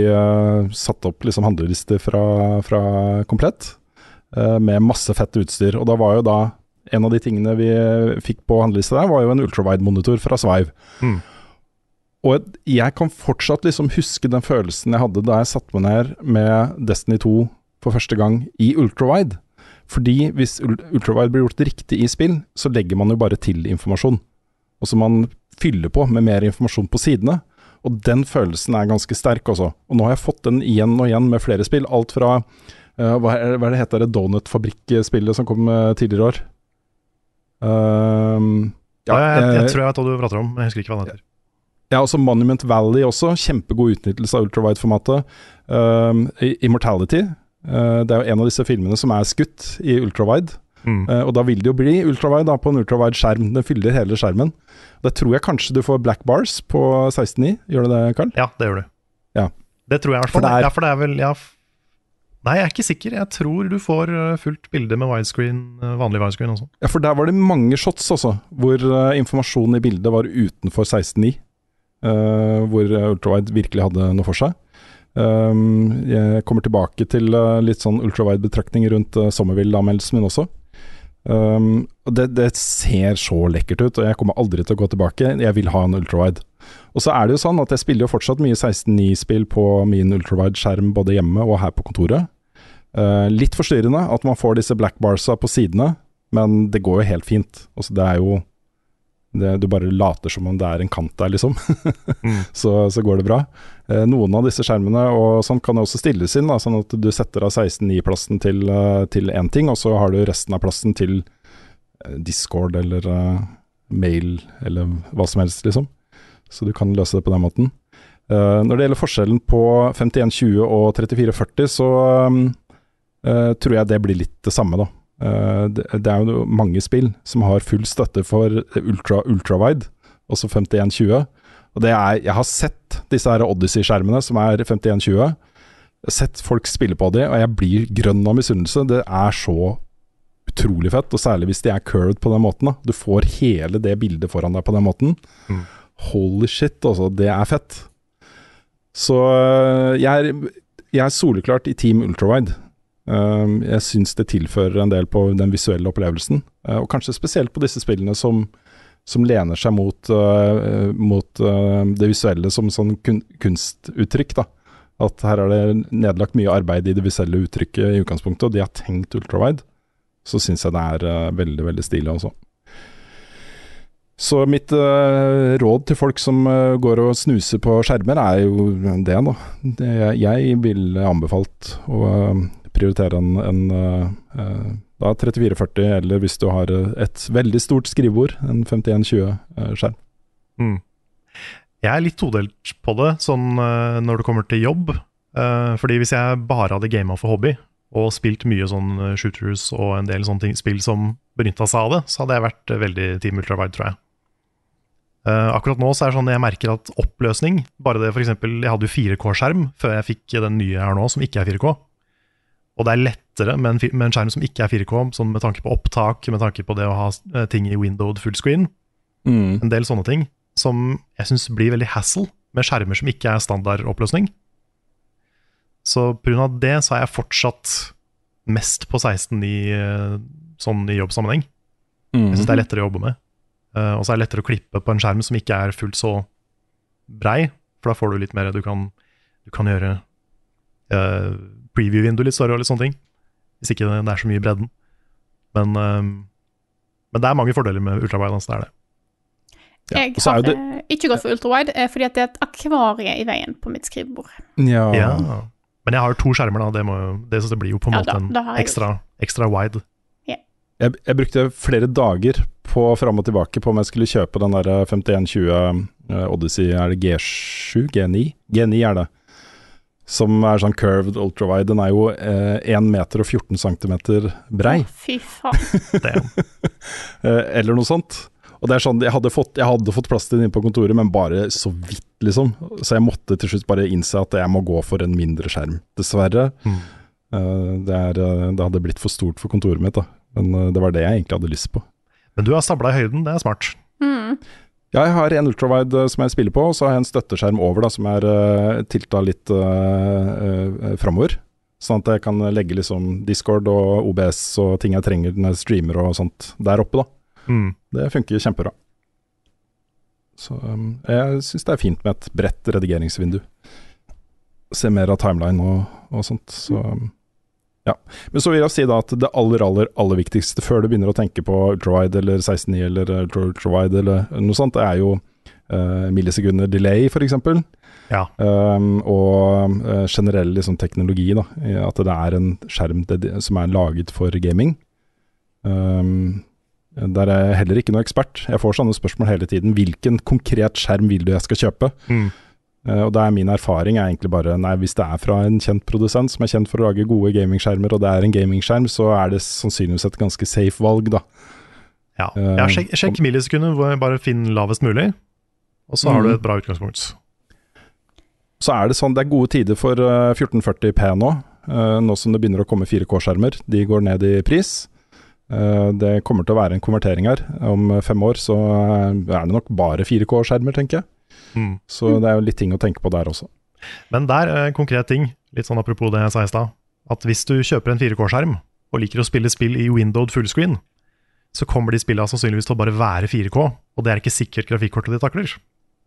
satte opp liksom handlelister fra, fra Komplett med masse fett utstyr. Og da var jo da en av de tingene vi fikk på handlelista der, var jo en ultrawide-monitor fra Sveiv. Mm. Og jeg kan fortsatt liksom huske den følelsen jeg hadde da jeg satte meg ned med Destiny 2 for første gang i ultrawide. Fordi hvis ultrawide blir gjort riktig i spill, så legger man jo bare til informasjon. Og så man fyller på med mer informasjon på sidene. Og den følelsen er ganske sterk også. Og nå har jeg fått den igjen og igjen med flere spill. Alt fra eh, hva, er, hva er det heter det donutfabrikkspillet som kom eh, tidligere i år? Ehm, Ja, jeg, jeg, jeg, tror jeg vet hva du prater om, men jeg husker ikke hva det heter. ja, også Monument Valley også. Kjempegod utnyttelse av ultrawide-formatet. Um, Immortality. uh, det er jo en av disse filmene som er skutt i ultrawide. Mm. Uh, og da vil det jo bli ultrawide da, på en ultrawide skjerm. Den fyller hele skjermen. Da tror jeg kanskje du får black bars på 16.9. Gjør du det, Carl? Ja, det gjør du. Ja. Det tror jeg i hvert fall. det er- Ja, for det er vel ja, Nei, jeg er ikke sikker. Jeg tror du får eh, fullt bilde med widescreen, eh, vanlig widescreen også. Ja, for der var det mange shots også, hvor uh, informasjonen i bildet var utenfor 16.9. Uh, hvor ultrawide virkelig hadde noe for seg. Um, jeg kommer tilbake til litt sånn ultrawide-betraktning rundt uh, Sommerville-anmeldelsen min også. Um, det, det ser så lekkert ut, og jeg kommer aldri til å gå tilbake. Jeg vil ha en ultrawide. Og så er det jo sånn at jeg spiller jo fortsatt mye 16.9-spill på min ultrawide-skjerm både hjemme og her på kontoret. Uh, litt forstyrrende at man får disse black barsa på sidene, men det går jo helt fint. Altså, det er jo det, Du bare later som om det er en kant der, liksom. Mm. så, så går det bra. Eh, noen av disse skjermene og sånn kan også stilles inn, da, sånn at du setter av 16.9-plassen til eh, til én ting, og så har du resten av plassen til eh, Discord eller uh, mail eller hva som helst, liksom. Så du kan løse det på den måten. Uh, når det gjelder forskjellen på 5120 og 3440, så eh, tror jeg det blir litt det samme, da. Eh, det, det er jo mange spill som har full støtte for ultra, ultrawide, også 5120. Og det er, jeg har sett disse her Odyssey-skjermene som er 5120. Jeg har sett folk spille på de, og jeg blir grønn av misunnelse. Det er så utrolig fett, og særlig hvis de er curved på den måten. Da. Du får hele det bildet foran deg på den måten. Mm. Holy shit, altså. Det er fett. Så øh, jeg er, jeg er soleklart i Team Ultrawide. Um, jeg syns det tilfører en del på den visuelle opplevelsen. Uh, og kanskje spesielt på disse spillene som som lener seg mot, uh, mot uh, det visuelle som sånn kunstuttrykk. da. At her er det nedlagt mye arbeid i det visuelle uttrykket i utgangspunktet, og de har tenkt ultrawide. Så syns jeg det er veldig, veldig stilig også. Så mitt uh, råd til folk som uh, går og snuser på skjermer, er jo det, da. Det, jeg ville anbefalt å uh, prioritere en, en da 3440, eller hvis du har et veldig stort skrivebord, en 5120-skjerm. Mm. Jeg er litt todelt på det, sånn når det kommer til jobb. fordi hvis jeg bare hadde gama for hobby, og spilt mye sånn shooters og en del sånne ting, spill som benytta seg av det, så hadde jeg vært veldig Team Ultravide, tror jeg. Uh, akkurat nå så er det sånn jeg merker at oppløsning Bare det eksempel, Jeg hadde jo 4K-skjerm før jeg fikk den nye her nå, som ikke er 4K. Og det er lettere med en, med en skjerm som ikke er 4K, sånn med tanke på opptak, med tanke på det å ha uh, ting i windowed fullscreen. Mm. En del sånne ting som jeg syns blir veldig hassle med skjermer som ikke er standardoppløsning. Så pga. det så er jeg fortsatt mest på 16 i, uh, sånn i jobbsammenheng. Mm. Jeg syns det er lettere å jobbe med. Uh, og så er det lettere å klippe på en skjerm som ikke er fullt så brei, for da får du litt mer Du kan, du kan gjøre uh, preview-vindu litt større og litt sånne ting. Hvis ikke det er så mye i bredden. Men, uh, men det er mange fordeler med ultrawide. Altså det er det. Ja. Jeg har det... ikke gått for ultrawide fordi det er et akvarie i veien på mitt skrivebord. Ja. ja. Men jeg har jo to skjermer, da. Det, må, det, det blir jo på en ja, måte da, da en ekstra, ekstra wide. Jeg, jeg, brukte flere dager på fram og tilbake på om jeg skulle kjøpe den der 5120 uh, Odyssey, er det G7? G9? G9 er det. Som er sånn curved ultrawide. Den er jo eh, 1 meter og 14 cm brei. Å, fy faen. uh, eller noe sånt. Og det er sånn, jeg hadde, fått, jeg hadde fått plass til den inne på kontoret, men bare så vidt, liksom. Så jeg måtte til slutt bare innse at jeg må gå for en mindre skjerm, dessverre. Mm. Uh, det, er, det, hadde blitt for stort for kontoret mitt, da. Men uh, det var det jeg egentlig hadde lyst på. Men du har stabla i høyden, det er smart. Mm. Jeg har en ultrawide som jeg spiller på, og så har jeg en støtteskjerm over da, som er uh, tilta litt uh, uh, framover. Sånn at jeg kan legge liksom Discord og OBS og ting jeg trenger når jeg streamer og sånt der oppe. da. Mm. Det funker kjempebra. Så um, jeg syns det er fint med et bredt redigeringsvindu. Se mer av timeline og, og sånt. Så um, ja. Men så vil jeg si da at det aller, aller, aller viktigste før du begynner å tenke på ultrawide eller 16.9 eller ultrawide eller noe sånt, det er jo uh, millisekunder delay, f.eks. Ja. Um, og uh, generell liksom, teknologi, da. At det er en skjerm som er laget for gaming. Um, der er jeg heller ikke noe ekspert. Jeg får sånne spørsmål hele tiden. Hvilken konkret skjerm vil du jeg skal kjøpe? Mm. Uh, og det er min erfaring er egentlig bare Nei, hvis det er fra en kjent produsent som er kjent for å lage gode gamingskjermer, og det er en gamingskjerm, så er det sannsynligvis et ganske safe valg, da. Ja. Uh, ja sjekk, sjekk millisekundet, bare finn lavest mulig, og så har du mm. et bra utgangspunkt. Så er det sånn, det er gode tider for uh, 1440P nå, nå som det begynner å komme 4K-skjermer. De går ned i pris. det kommer til å være en konvertering her. Om fem år så er det nok bare 4K-skjermer, tenker jeg. Mm. Så det er jo litt ting å tenke på der også. Men der, eh, konkret ting, litt sånn apropos det jeg sa i stad, at hvis du kjøper en 4K-skjerm og liker å spille spill i windowed fullscreen, så kommer de spillene sannsynligvis til å bare være 4K, og det er ikke sikkert grafikkortet ditt takler.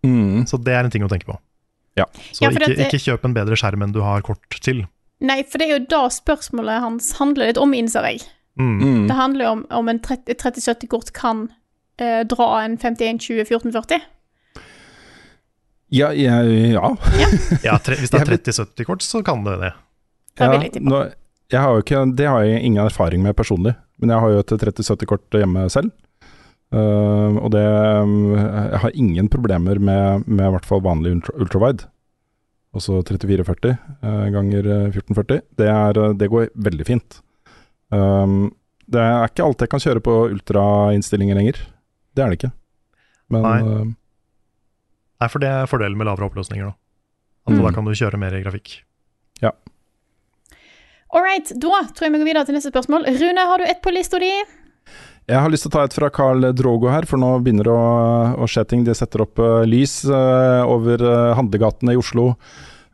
Mm. Så det er en ting å tenke på. Ja. Så ja, ikke, det... ikke, kjøp en bedre skjerm enn du har kort til. Nei, for det er jo da spørsmålet hans handler litt om, innser jeg. Mm. mm. Det handler jo om om en 3070-kort kan eh, dra en 5120 1440. Ja. ja, ja. ja tre, hvis det er 30-70-kort, så kan det det. Ja, nå, jeg har jo ikke, det har jeg ingen erfaring med personlig, men jeg har jo et 30-70-kort hjemme selv. Uh, og det Jeg har ingen problemer med, med i hvert fall vanlig ultra, ultrawide. Altså 3440 uh, ganger 1440. Det, er, det går veldig fint. Um, det er ikke alt jeg kan kjøre på ultrainnstillinger lenger. Det er det ikke. Men uh, Nei, for det er fordelen med lavere oppløsninger. Da Altså, mm. Da kan du kjøre mer i grafikk. Ja. All right, da tror jeg vi går videre til neste spørsmål. Rune, har du ett på lista di? Jeg har lyst til å ta et fra Carl Drogo her, for nå begynner det å, å skje ting. De setter opp uh, lys uh, over uh, handlegatene i Oslo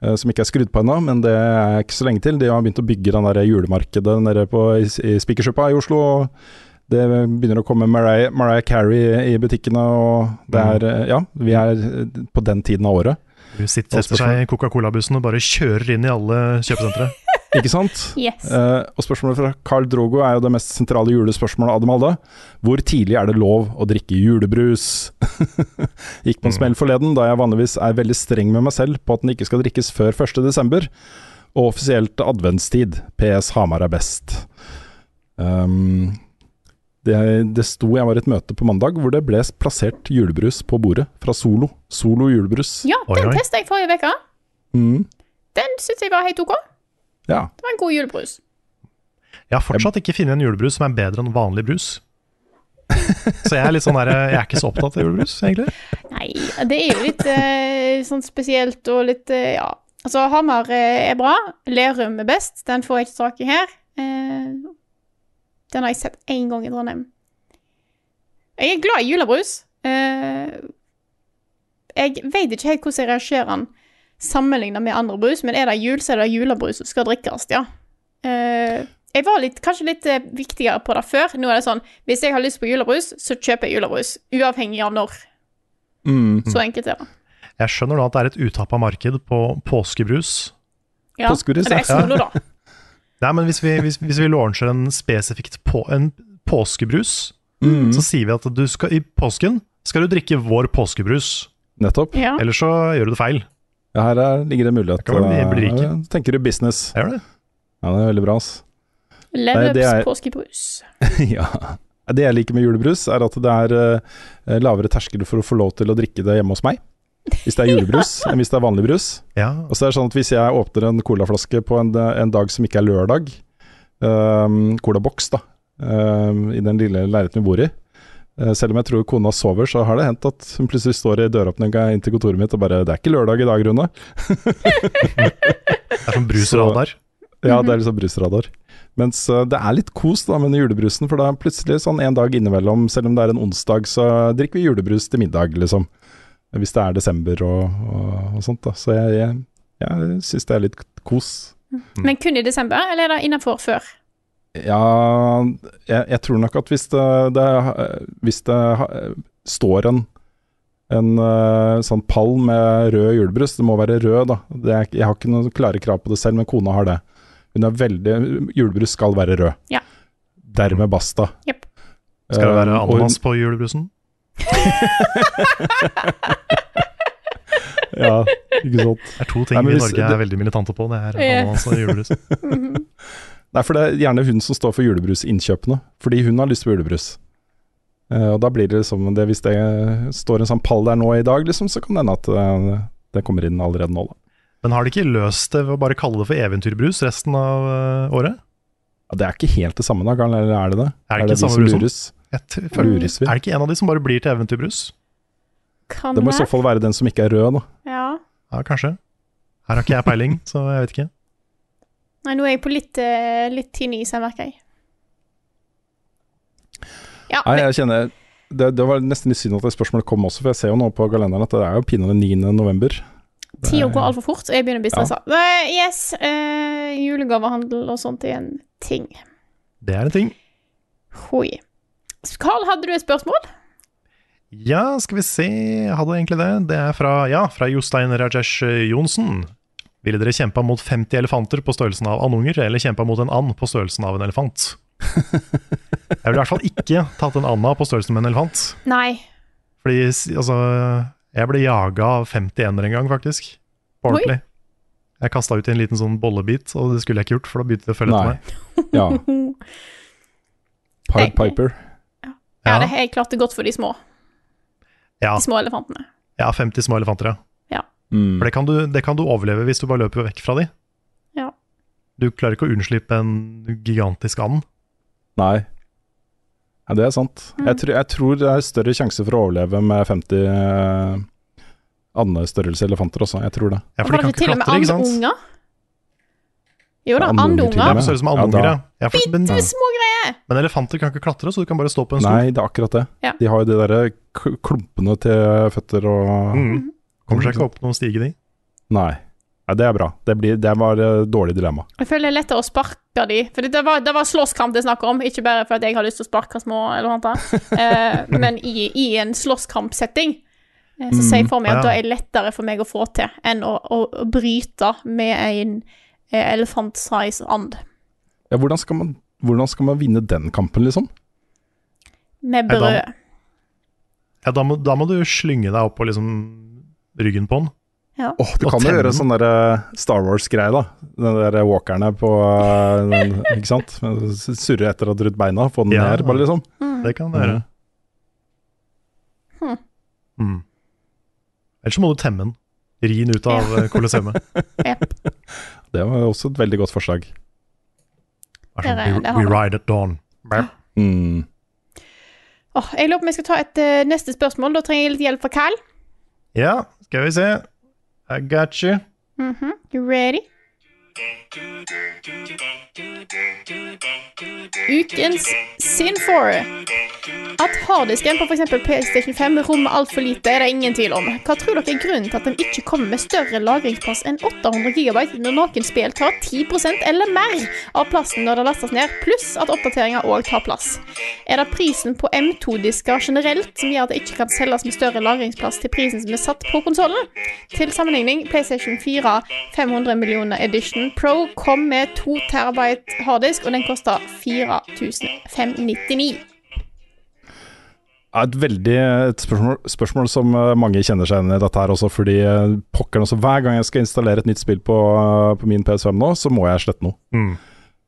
som ikke er skrudd på ennå, men det er ikke så lenge til. De har begynt å bygge den der julemarkedet nede på, i, i Spikersuppa i Oslo. og Det begynner å komme Mariah, Mariah Carey i butikkene, og det er eh, Ja, vi er eh, på den tiden av året. Du sitter, setter seg i Coca-Cola-bussen og bare kjører inn i alle kjøpesentre. Ikke sant? Yes. Uh, og spørsmålet fra Carl Drogo er jo det mest sentrale julespørsmålet av dem alle. Hvor tidlig er det lov å drikke julebrus? Gikk på en smell forleden, da jeg vanligvis er veldig streng med meg selv på at den ikke skal drikkes før 1.12. Og offisielt adventstid. PS Hamar er best. Um, det, det sto Jeg var i et møte på mandag hvor det ble plassert julebrus på bordet fra Solo. Solo julebrus. Ja, den testa jeg forrige uke. Mm, Den syns jeg var helt OK. ja. Det var en god julebrus. Jeg har fortsatt ikke funnet en julebrus som er bedre enn vanlig brus. Så jeg er litt sånn der, jeg er ikke så opptatt av julebrus, egentlig. Nei, det er jo litt eh, sånn spesielt og litt eh, Ja. Altså, Hamar eh, er bra. Lerum er best. Den får jeg ikke tak i her. Eh, den har jeg sett én gang i Trondheim. Jeg er glad i julebrus. Eh, jeg vet ikke helt hvordan jeg reagerer den sammenlignet med andre brus, men er det jul, så er det julebrus som skal drikkes, ja. Eh, jeg var litt, kanskje litt eh, viktigere på det før. Nå er det sånn hvis jeg har lyst på julebrus, så kjøper jeg julebrus. Uavhengig av når. Mm. Så enkelt er det. Jeg skjønner nå at det er et utappa marked på påskebrus. Ja, Påskebrus, det er ja. solo, da. Nei, men hvis vi, hvis, hvis vi launcher en spesifikt på, en påskebrus, Mm. så sier vi at du skal, i påsken skal du drikke vår påskebrus. Nettopp. Ja. Eller så gjør du det feil. Ja, her er, ligger det mulighet. Kan man bli- bli tenker du business? Gjør det. Ja, det er veldig bra, ass. Leverups er- påskebrus. ja. Det jeg liker med julebrus, er at det er uh, lavere terskel for å få lov til å drikke det hjemme hos meg. Hvis det er julebrus, enn hvis det er vanlig brus. Ja, Og så er det sånn at Hvis jeg åpner en colaflaske på en, en dag som ikke er lørdag, um, colaboks da, um, i den lille leiligheten vi bor i eh, Selv om jeg tror kona sover, så har det hendt at hun plutselig står i døråpninga inn til kontoret mitt og bare 'Det er ikke lørdag i dag, Rune'. det er sånn brusradar. Ja, det er liksom brusradar. Mens eh, det er litt kos da med julebrusen, for da er plutselig sånn en dag innimellom, selv om det er en onsdag, så drikker vi julebrus til middag, liksom. Hvis det er desember og, og, og sånt, da. Så jeg, jeg, jeg syns det er litt kos. Men kun i desember, eller er det innenfor før? Ja, jeg, jeg tror nok at hvis det, det, hvis det står en, en eh, sånn pall med rød julebrus, det må være rød, da. Det er, jeg har ikke noen klare krav på det selv, men kona har det. Hun er veldig Julebrus skal være rød. Ja. Dermed basta. Yep. Skal det være Eh, ananas på julebrusen? Ja, ikke sant. Det er to ting Nei, i Norge det- er veldig militante på. Det er Ja. ananas og julebrus. Mhm. Nei, for det er gjerne hun som står for julebrusinnkjøpene, fordi hun har lyst på julebrus. Uh, og da blir det liksom det, Hvis det står en sånn pall der nå i dag, liksom, så kan det hende at eh, det kommer inn allerede nå, da. Men har de ikke løst det ved å bare kalle det for eventyrbrus resten av uh, året? Ja, det er ikke helt det samme, da, eller er det det? Er det ikke det samme som brusen? Jeg føler, vi? er det ikke en av de som bare blir til eventyrbrus? Kan Det må i så fall være den som ikke er rød, da. Ja. Ja, kanskje. Her har ikke jeg peiling, så jeg vet ikke. Nei, nå er jeg på litt, eh, litt tynn is, jeg merker jeg. Ja, Nei, jeg kjenner det, det var nesten litt synd at det spørsmålet kom også, for jeg ser jo nå på kalenderen at det er jo pinadø 9. november. tida går altfor fort, og jeg begynner å bli stressa. Eh, Yes, uh, julegavehandel og sånt er en ting. Det er en ting. Hoi. Carl, hadde du et spørsmål? Ja, skal vi se, hadde egentlig det. Det er fra, ja, fra Jostein Rajesh Johnsen. Ville dere kjempa mot 50 elefanter på størrelsen av andunger, eller kjempa mot en and på størrelsen av en elefant? Jeg ville i hvert fall ikke tatt en anda på størrelsen med en elefant. Nei. Fordi altså, jeg ble jaga av 50 enere en gang, faktisk. På ordentlig. Jeg kasta ut i en liten sånn bollebit, og det skulle jeg ikke gjort, for da begynte de å følge Nei. etter meg. Ja. Pied Piper. Ja, det er helt klart det godt for de små. Ja, De små elefantene. ja 50 små elefanter, ja. Mm. For det kan, du, det kan du overleve hvis du bare løper vekk fra de. Ja. Du klarer ikke å unnslippe en gigantisk and. Nei. Ja, det er sant. Mm. Jeg, tror, jeg tror det er større sjanse for å overleve med 50 eh, andestørrelse elefanter også. Jeg tror det. Ja, for de kan ikke klatre, ikke sant? Unger? Jo da, Andunger Ja, Ja, andunger, ja. ja Bitte små greier! Men elefanter kan ikke klatre, så du kan bare stå på en stol. Nei, det er akkurat det. Ja. De har jo de derre klumpene til føtter og Mm. Kommer seg ikke opp noen stige, de. Nei. Nei, det er bra. Det, blir, det var et dårlig dilemma. Jeg føler det er lettere å sparke de, for det var, det var slåsskamp det er snakk om, ikke bare for at jeg har lyst til å sparke små elefanter, eh, men i, i en slåsskampsetting. Eh, så ser jeg for meg at ja. det er lettere for meg å få til enn å, å, å bryte med en eh, elefant-size and. Ja, hvordan, skal man, hvordan skal man vinne den kampen, liksom? Med brød. Ja, da, må, da må du slynge deg opp på liksom ryggen på den. Ja. Oh, du Og kan jo gjøre sånn der eh, Star Wars-greie, da. Den der walkerne på eh, den, Ikke sant? Surre etter å ha drutt beina, få den Ja. ned, bare liksom. Det kan du gjøre. Hmm. Mm. Ellers så må du temme den. Ri den ut av kolosseumet. yep. Det var også et veldig godt forslag. Det Det we, det we ride at dawn. Mm. Oh, jeg lurer på om jeg skal ta et uh, neste spørsmål. Da trenger jeg litt hjelp fra Carl. Ja, skal vi se. I got you. Mhm. You ready? Ukens Sin 4. At harddisken på f.eks. PlayStation 5 rommer altfor lite, er det ingen tvil om. Hva tror dere er grunnen til at den ikke kommer med større lagringsplass enn 800 GB når noen spill tar 10% eller mer av plassen når det lastes ned, pluss at oppdateringer òg tar plass? Er det prisen på M2-disker generelt som gjør at det ikke kan selges med større lagringsplass til prisen som er satt på konsollen? Til sammenligning, PlayStation 4 500 millioner edition Pro kom med 2 terabyte harddisk, og den kosta 4599. Ja, Et veldig et spørsmål, spørsmål som eh, mange kjenner seg igjen i dette her også, fordi pokker pokkeren også, hver gang jeg skal installere et nytt spill på, eh, på min PS5 nå, så må jeg slette noe. Mm.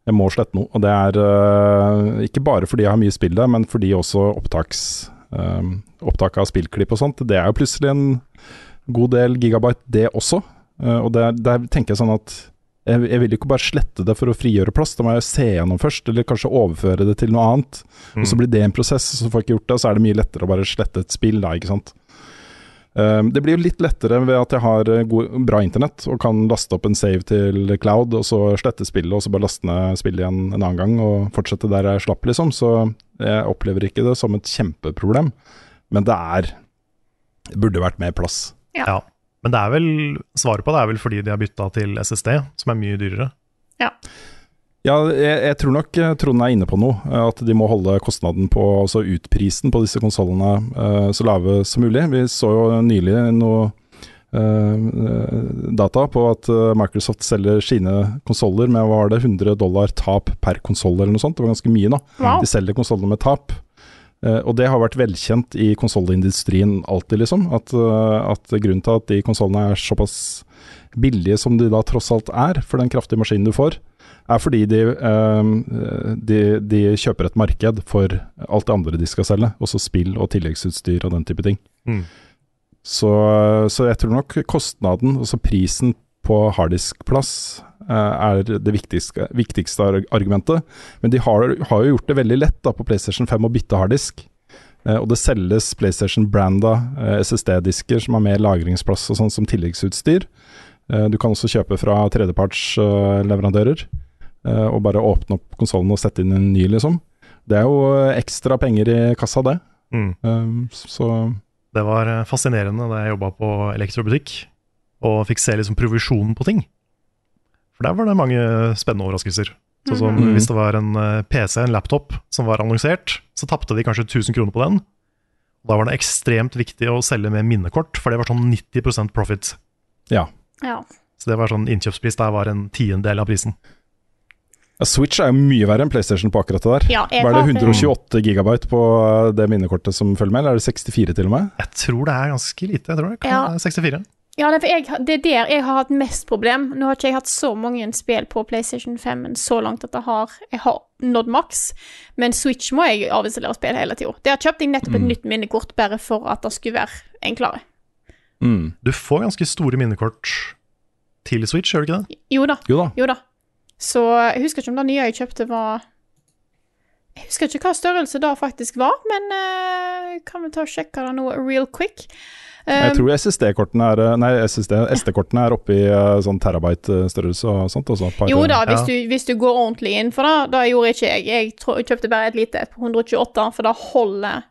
Jeg må slette noe. Og det er eh, ikke bare fordi jeg har mye spill der, men fordi også opptaks, eh, opptak av spillklipp og sånt, det er jo plutselig en god del gigabyte, det også. Uh, og der, der tenker jeg sånn at jeg, jeg vil ikke bare slette det for å frigjøre plass, da må jeg se gjennom først, eller kanskje overføre det til noe annet. Og så blir det en prosess, så får jeg ikke gjort det, og så er det mye lettere å bare slette et spill, da, ikke sant. Um, det blir jo litt lettere ved at jeg har eh, god, bra internett og kan laste opp en save til cloud, og så slette spillet, og så bare laste ned spillet igjen en annen gang og fortsette der jeg slapp, liksom. Så jeg opplever ikke det som et kjempeproblem, men det er det burde vært mer plass. Ja. Ja. Men det er vel, svaret på det er vel fordi de har bytta til SSD, som er mye dyrere. Ja, jeg, jeg tror nok eh, Trond er inne på noe. eh, At de må holde kostnaden på altså utprisen på disse konsollene eh, så lave som mulig. Vi så jo nylig noe eh, data på at Microsoft selger sine konsoller med hva var det, 100 dollar tap per konsoll eller noe sånt. Det var ganske mye, nå. Wow. De selger konsollene med tap. Eh, og det har vært velkjent i konsollindustrien alltid, liksom. At, eh, at grunnen til at de konsollene er såpass billige som de da tross alt er, for den kraftige maskinen du får, er fordi de, eh, de, de kjøper et marked for alt det andre de skal selge, også spill og tilleggsutstyr og den type ting. Mm. Så, så jeg tror nok kostnaden, altså prisen på harddiskplass, er det viktigste, viktigste argumentet. Men de har, har jo gjort det veldig lett da på PlayStation 5 å bytte harddisk. Eh, og det selges PlayStation-branda eh, SSD-disker som har mer lagringsplass og sånn som tilleggsutstyr. Eh, du kan også kjøpe fra tredjepartsleverandører. eh, og bare åpne opp konsollen og sette inn en ny, liksom. Det er jo eh, ekstra penger i kassa, det. Mm. Eh, så Det var eh, fascinerende da jeg jobba på elektrobutikk og fikk se liksom provisjonen på ting. For der var det mange spennende overraskelser. Sånn som Mhm. Hvis det var en eh, PC, en laptop, som var annonsert, så tapte de kanskje 1000 kroner på den. Da var det ekstremt viktig å selge med minnekort, for det var sånn 90% profit. ja. Ja. Så det var sånn innkjøpspris der var en tiendedel av prisen. Switch er jo mye verre enn PlayStation på akkurat det der. Ja, jeg Hva er det, har- 128 gigabyte på eh, det minnekortet som følger med, eller er det 64 til og med? Jeg tror det er ganske lite. jeg tror det kan Ja. være 64. Ja, det er, jeg, det er der jeg har hatt mest problem. Nå har ikke jeg hatt så mange spill på PlayStation 5 men så langt at jeg har, jeg har nådd maks. Men Switch må jeg avinstallere spill hele tida. Der kjøpte jeg nettopp et nytt minnekort bare for at det skulle være enklere. Mm. Du får ganske store minnekort til Switch, gjør du ikke det? Jo da, Jo da. jo da. Så jeg husker ikke om det nye jeg kjøpte var Jeg husker ikke hva størrelse det faktisk var, men uh, kan vi ta og sjekke det nå real quick. Jeg Um, tror SSD-kortene er eh, Nei, SD-kortene er oppe i eh, sånn terabyte-størrelse og sånt. Også, par- Jo da, hvis, Ja. du, hvis du går ordentlig inn for det. Det gjorde ikke jeg. Jeg tro, jeg kjøpte bare et lite et på 128, for det holder.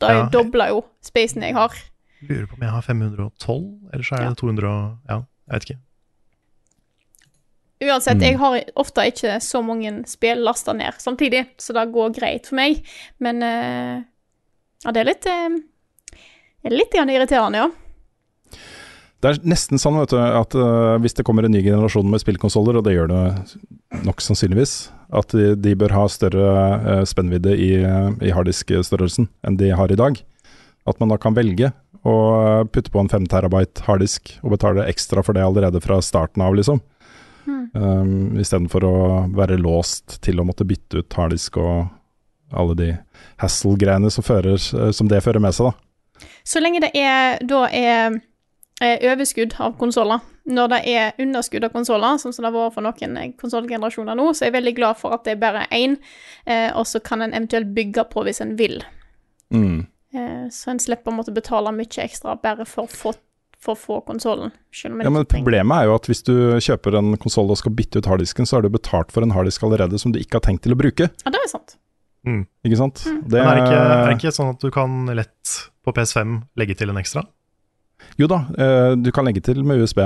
Det Ja. dobler jo spacen jeg har. Lurer på om jeg har 512, eller så er Ja. det 200 og Ja, jeg vet ikke. Uansett, Mm. jeg har ofte ikke så mange spill lasta ned samtidig, så det går greit for meg. Men uh, ja, det er litt eh, er litt irriterende, ja. Det er nesten sånn vet du, at uh, hvis det kommer en ny generasjon med spillkonsoller, og det gjør det nok sannsynligvis, at de, de bør ha større uh, spennvidde i, uh, i harddisk-størrelsen enn de har i dag. At man da kan velge å putte på en 5 terabyte harddisk og betale ekstra for det allerede fra starten av, liksom. Mm. Um, Istedenfor å være låst til å måtte bytte ut harddisk og alle de hassle-greiene som, som det fører med seg, da. Så lenge det er, da er, er overskudd av konsoller. Når det er underskudd av konsoller, sånn som det har vært for noen konsollgenerasjoner nå, så er jeg veldig glad for at det er bare én, eh, og så kan en eventuelt bygge på hvis en vil. Mm. Eh, så en slipper å måtte betale mye ekstra bare for å få, for få konsollen. Ja, men Problemet er jo at hvis du kjøper en konsoll og skal bytte ut harddisken, så har du betalt for en harddisk allerede som du ikke har tenkt til å bruke. Ja, det er sant. Ikke sant? Det, Men er det, ikke, er det ikke sånn at du kan lett på PS5 legge til en ekstra? Jo da, eh, du kan legge til med USB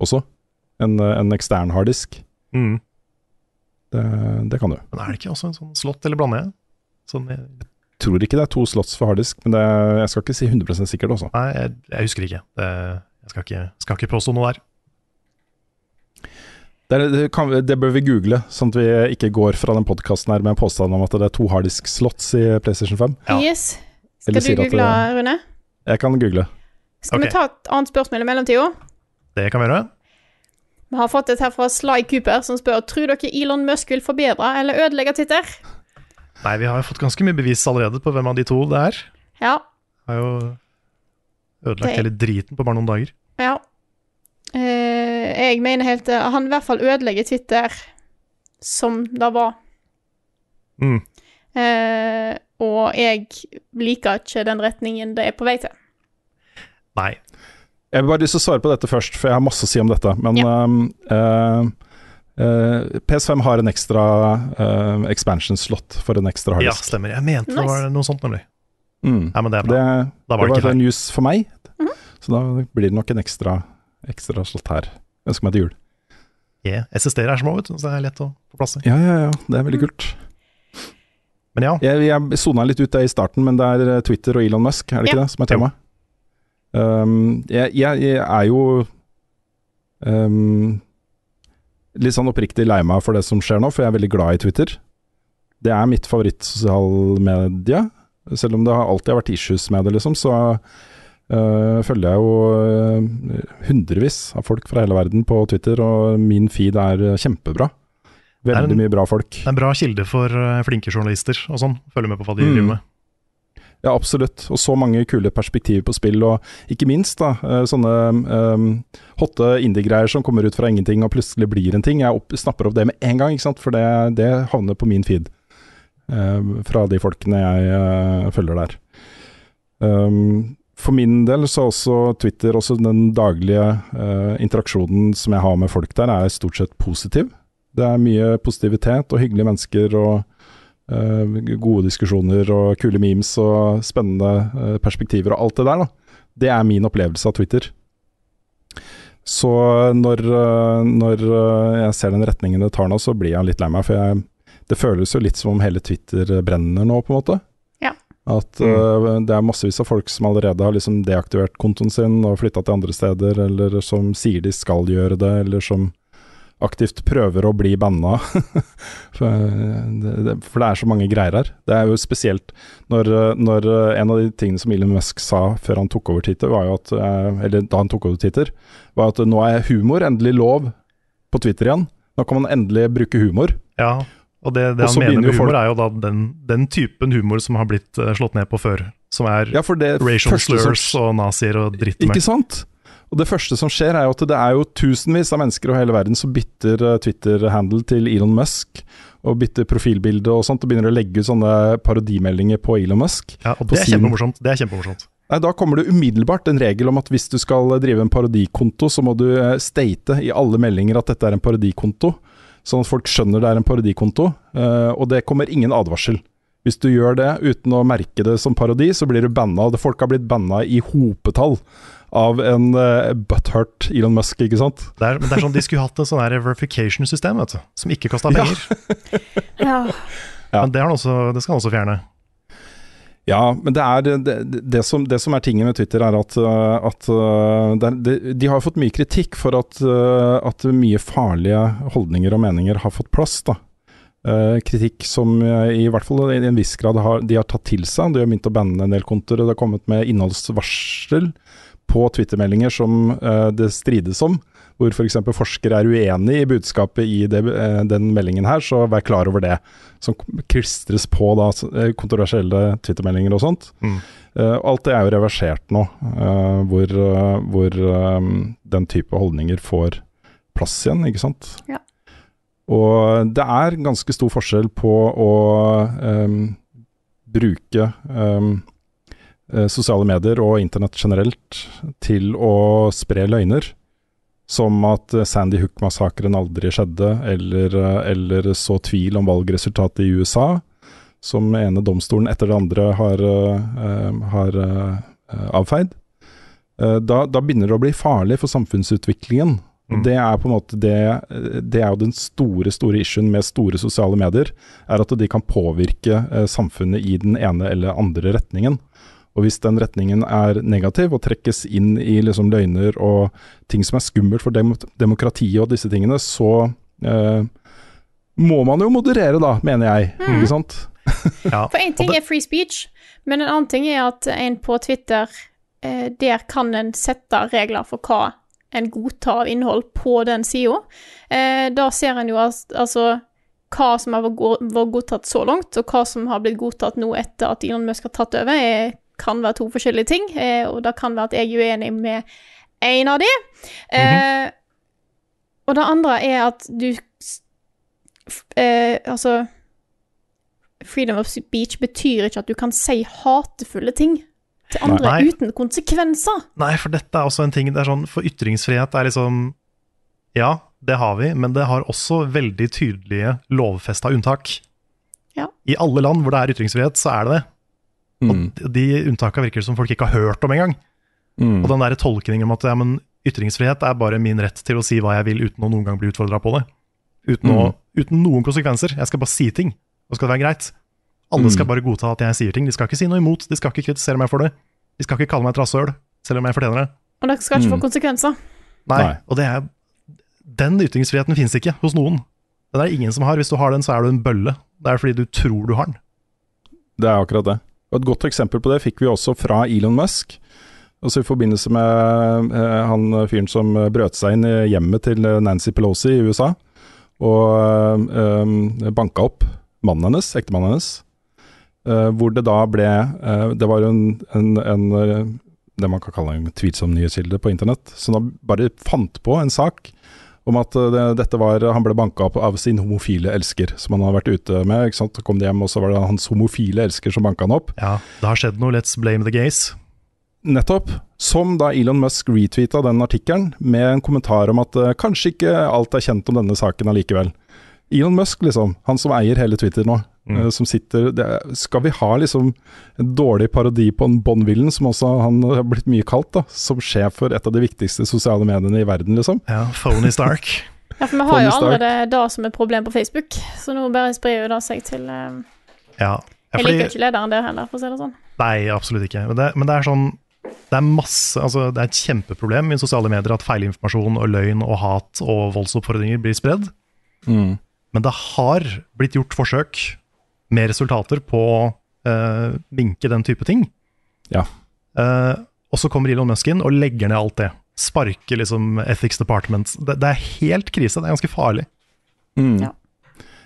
også. En, eh, en ekstern harddisk. Mm. Det, det kan du. Men er det ikke også en sånn slott, eller blander jeg? Sånn, jeg Jeg tror ikke det er to slotts for harddisk, men det, jeg skal ikke si 100 sikkert også. nei, jeg, jeg husker ikke. Det, jeg skal ikke, skal ikke påstå noe der. Det, er- det, kan, det bør vi google, sånn at vi ikke går fra den podkasten her med en påstand om at det er to harddisk-slots i PlayStation 5. Ja. Yes. Skal Eller du google, det- Rune? Jeg kan google. Skal okay. vi ta et annet spørsmål i mellomtida? Det kan vi gjøre. Vi har fått et her fra Sly Cooper, som spør Tror dere Elon Musk vil forbedre eller ødelegge Twitter. Nei, vi har jo fått ganske mye bevis allerede på hvem av de to det er. Ja. Har jo ødelagt Det- hele driten på bare noen dager. ja. Eh, jeg mener helt eh, Han i hvert fall ødelegger Twitter som det var. Mm. Eh, og jeg liker ikke den retningen det er på vei til. Nei. Jeg vil bare lyst til å svare på dette først, for jeg har masse å si om dette. Men um, uh, Uh, PS5 har en ekstra uh, expansion-slot for en ekstra Ja, stemmer. Jeg mente det var noe sånt, nemlig. Mm. Nei, men det er bra. det Da var det, det ikke feil. news for meg, Mhm. så da blir det nok en ekstra, ekstra slott her. Ønsker meg til jul. Yeah. SSD-er er små, vet du, så det er lett å få plass i. Ja, ja, ja, det er veldig kult. Men ja, Jeg, jeg sona litt ut det i starten, men det er eh, Twitter og Elon Musk, er det ikke Ja. det, som er tema? Um, jeg, jeg, jeg er jo um, litt sånn oppriktig lei meg for det som skjer nå, for jeg er veldig glad i Twitter. Det er mitt favorittsosialmedie, selv om det har alltid har vært issues med det, liksom, så øh, følger jeg jo uh, hundrevis av folk fra hele verden på Twitter, og min feed er øh, kjempebra. Veldig er en- mye bra folk. det er en bra kilde for uh, flinke journalister og sånn. Følger med på hva de Mm. driver med. Ja, absolutt. Og så mange kule perspektiver på spill, og ikke minst da, eh, sånne um, hotte indie-greier som kommer ut fra ingenting og plutselig blir en ting. Jeg opp, snapper opp det med en gang, ikke sant? for det, det havner på min feed. Uh, fra de folkene jeg eh, følger der. Um, for min del så er også Twitter, også den daglige uh, interaksjonen som jeg har med folk der, er stort sett positiv. Det er mye positivitet og hyggelige mennesker og uh, gode diskusjoner og kule memes og spennende uh, perspektiver og alt det der. Da. Det er min opplevelse av Twitter. Så når, når jeg ser den retningen det tar nå, så blir jeg litt lei meg. For jeg, det føles jo litt som om hele Twitter brenner nå, på en måte. At uh, det er massevis av folk som allerede har liksom deaktivert kontoen sin og flytta til andre steder, eller som sier de skal gjøre det, eller som aktivt prøver å bli banna. for, eh, det, det, for det er så mange greier her. Det er jo spesielt når, eh, når en av de tingene som Elon Musk sa før han tok over Twitter, var jo at, eller da han tok over Twitter, var at nå er humor endelig lov på Twitter igjen. Nå kan man endelig bruke humor. Ja, og det, det han mener med humor, folk- er jo da den, den typen humor som har blitt eh, slått ned på før. Som er Ja, racial slurs som- og nazier og dritt med. Ikke sant? Og det første som skjer, er jo at det er jo tusenvis av mennesker over hele verden som bytter eh, Twitter-handle til Elon Musk, og bytter profilbilde og sånt, og begynner å legge ut sånne parodimeldinger på Elon Musk. Ja, og det er kjempemorsomt. Det er kjempemorsomt. Nei, Da kommer det umiddelbart en regel om at hvis du skal drive en parodikonto, så må du eh, state i alle meldinger at dette er en parodikonto, sånn at folk skjønner det er en parodikonto. eh, Og det kommer ingen advarsel. Hvis du gjør det uten å merke det som parodi, så blir du banna. Folk har blitt banna i hopetall av en uh, butthurt Elon Musk, ikke sant? Det er, men det er sånn de skulle hatt et sånn verification-system, vet du. Som ikke kosta penger. Ja. Ja. Men det, har også, det skal han også fjerne. Ja, men det er det, det, som, det som er tingen med Twitter, er at, uh, at det er, de har fått mye kritikk for at, uh, at mye farlige holdninger og meninger har fått plass. da. Kritikk som i hvert fall i en viss grad har, de har tatt til seg. De har begynt å banne en del kontoer. og Det har kommet med innholdsvarsel på Twitter-meldinger som det strides om. Hvor f.eks. forskere er uenig i budskapet i det, uh, den meldingen her, så vær klar over det. Som klistres på da, uh, kontroversielle Twitter-meldinger og sånt. Mm. Uh, alt det er jo reversert nå, uh, hvor, uh, hvor den type holdninger får plass igjen, ikke sant. Ja. Og det er ganske stor forskjell på å um, bruke um, eh, sosiale medier og internett generelt til å spre løgner. Som at eh, Sandy Hook-massakren aldri skjedde, eller, eh, eller så tvil om valgresultatet i USA. Som ene domstolen etter det andre har, eh, har avfeid. Da, da begynner det å bli farlig for samfunnsutviklingen. Mm. Det er på en måte det, det er jo den store store issuen med store sosiale medier. Er at de kan påvirke samfunnet i den ene eller andre retningen. Og hvis den retningen er negativ og trekkes inn i liksom løgner og ting som er skummelt for dem, demokratiet og disse tingene, så eh, må man jo moderere, da, mener jeg. Ikke sant? Ja. For én ting er free speech, men en annen ting er at en på Twitter eh, Der kan en sette regler for hva en godtar av innhold på den sida. Eh, da ser en jo altså hva som har vært godtatt så langt, og hva som har blitt godtatt nå etter at Elon Musk har tatt over, er, kan være to forskjellige ting. Eh, og det kan være at jeg er uenig med en av de. Eh, og det andre er at du eh, Altså Freedom of speech betyr ikke at du kan si hatefulle ting til andre Nei. uten konsekvenser. Nei, for dette er også en ting det er sånn, For ytringsfrihet er liksom Ja, det har vi, men det har også veldig tydelige lovfesta unntak. Ja. I alle land hvor det er ytringsfrihet, så er det det. Mm. Og de unntakene virker det som folk ikke har hørt om engang. Mm. Og den der tolkningen om at ja, men ytringsfrihet er bare min rett til å si hva jeg vil uten å noen gang bli utfordra på det. Uten, å, Mm. uten noen konsekvenser. Jeg skal bare si ting, og skal det være greit. Alle skal Mm. bare godta at jeg sier ting. De skal ikke si noe imot, de skal ikke kritisere meg for det. De skal ikke kalle meg et rasshøl, selv om jeg fortjener det. Og det skal ikke Mm. få konsekvenser. Nei, Nei. og det er Den ytringsfriheten finnes ikke hos noen. Den er det ingen som har. Hvis du har den, så er du en bølle. Det er fordi du tror du har den. Det er akkurat det. Og Et godt eksempel på det fikk vi også fra Elon Musk. Altså I forbindelse med eh, han fyren som eh, brøt seg inn i hjemmet til eh, Nancy Pelosi i USA. Og eh, banka opp mannen hennes, ektemannen hennes. Eh, hvor det da ble eh, Det var en, en, en eh, det man kan kalle en tvilsom nyhetskilde på internett, som da bare fant på en sak om at eh, det, dette var Han ble banka opp av sin homofile elsker, som han hadde vært ute med. ikke sant? Kom de hjem, og så var det hans homofile elsker som banka han opp. Ja, det har skjedd noe. Let's blame the gays. Nettopp. Som da Elon Musk retweeta den artikkelen med en kommentar om at eh, kanskje ikke alt er kjent om denne saken allikevel. Elon Musk, liksom. Han som eier hele Twitter nå. Mm. eh, som sitter det, Skal vi ha liksom en dårlig parodi på en Bond-villen, som også han har blitt mye kalt, da, som sjef for et av de viktigste sosiale mediene i verden, liksom? Ja, phony Stark. Ja, for vi har jo allerede det som et problem på Facebook, så nå bare sprer jo det seg til eh, Ja. ja Jeg liker ikke lederen der heller, for å si det sånn. Nei, absolutt ikke. Men det, men det er sånn det er masse, altså det er et kjempeproblem i sosiale medier at feilinformasjon og løgn og hat og voldsoppfordringer blir spredd. Men det har blitt gjort forsøk med resultater på å eh, vinke den type ting. Ja. Uh, og så kommer Elon Musk inn og legger ned alt det. Sparker liksom Ethics Department. Det, det er helt krise, det er ganske farlig. Mm. Ja.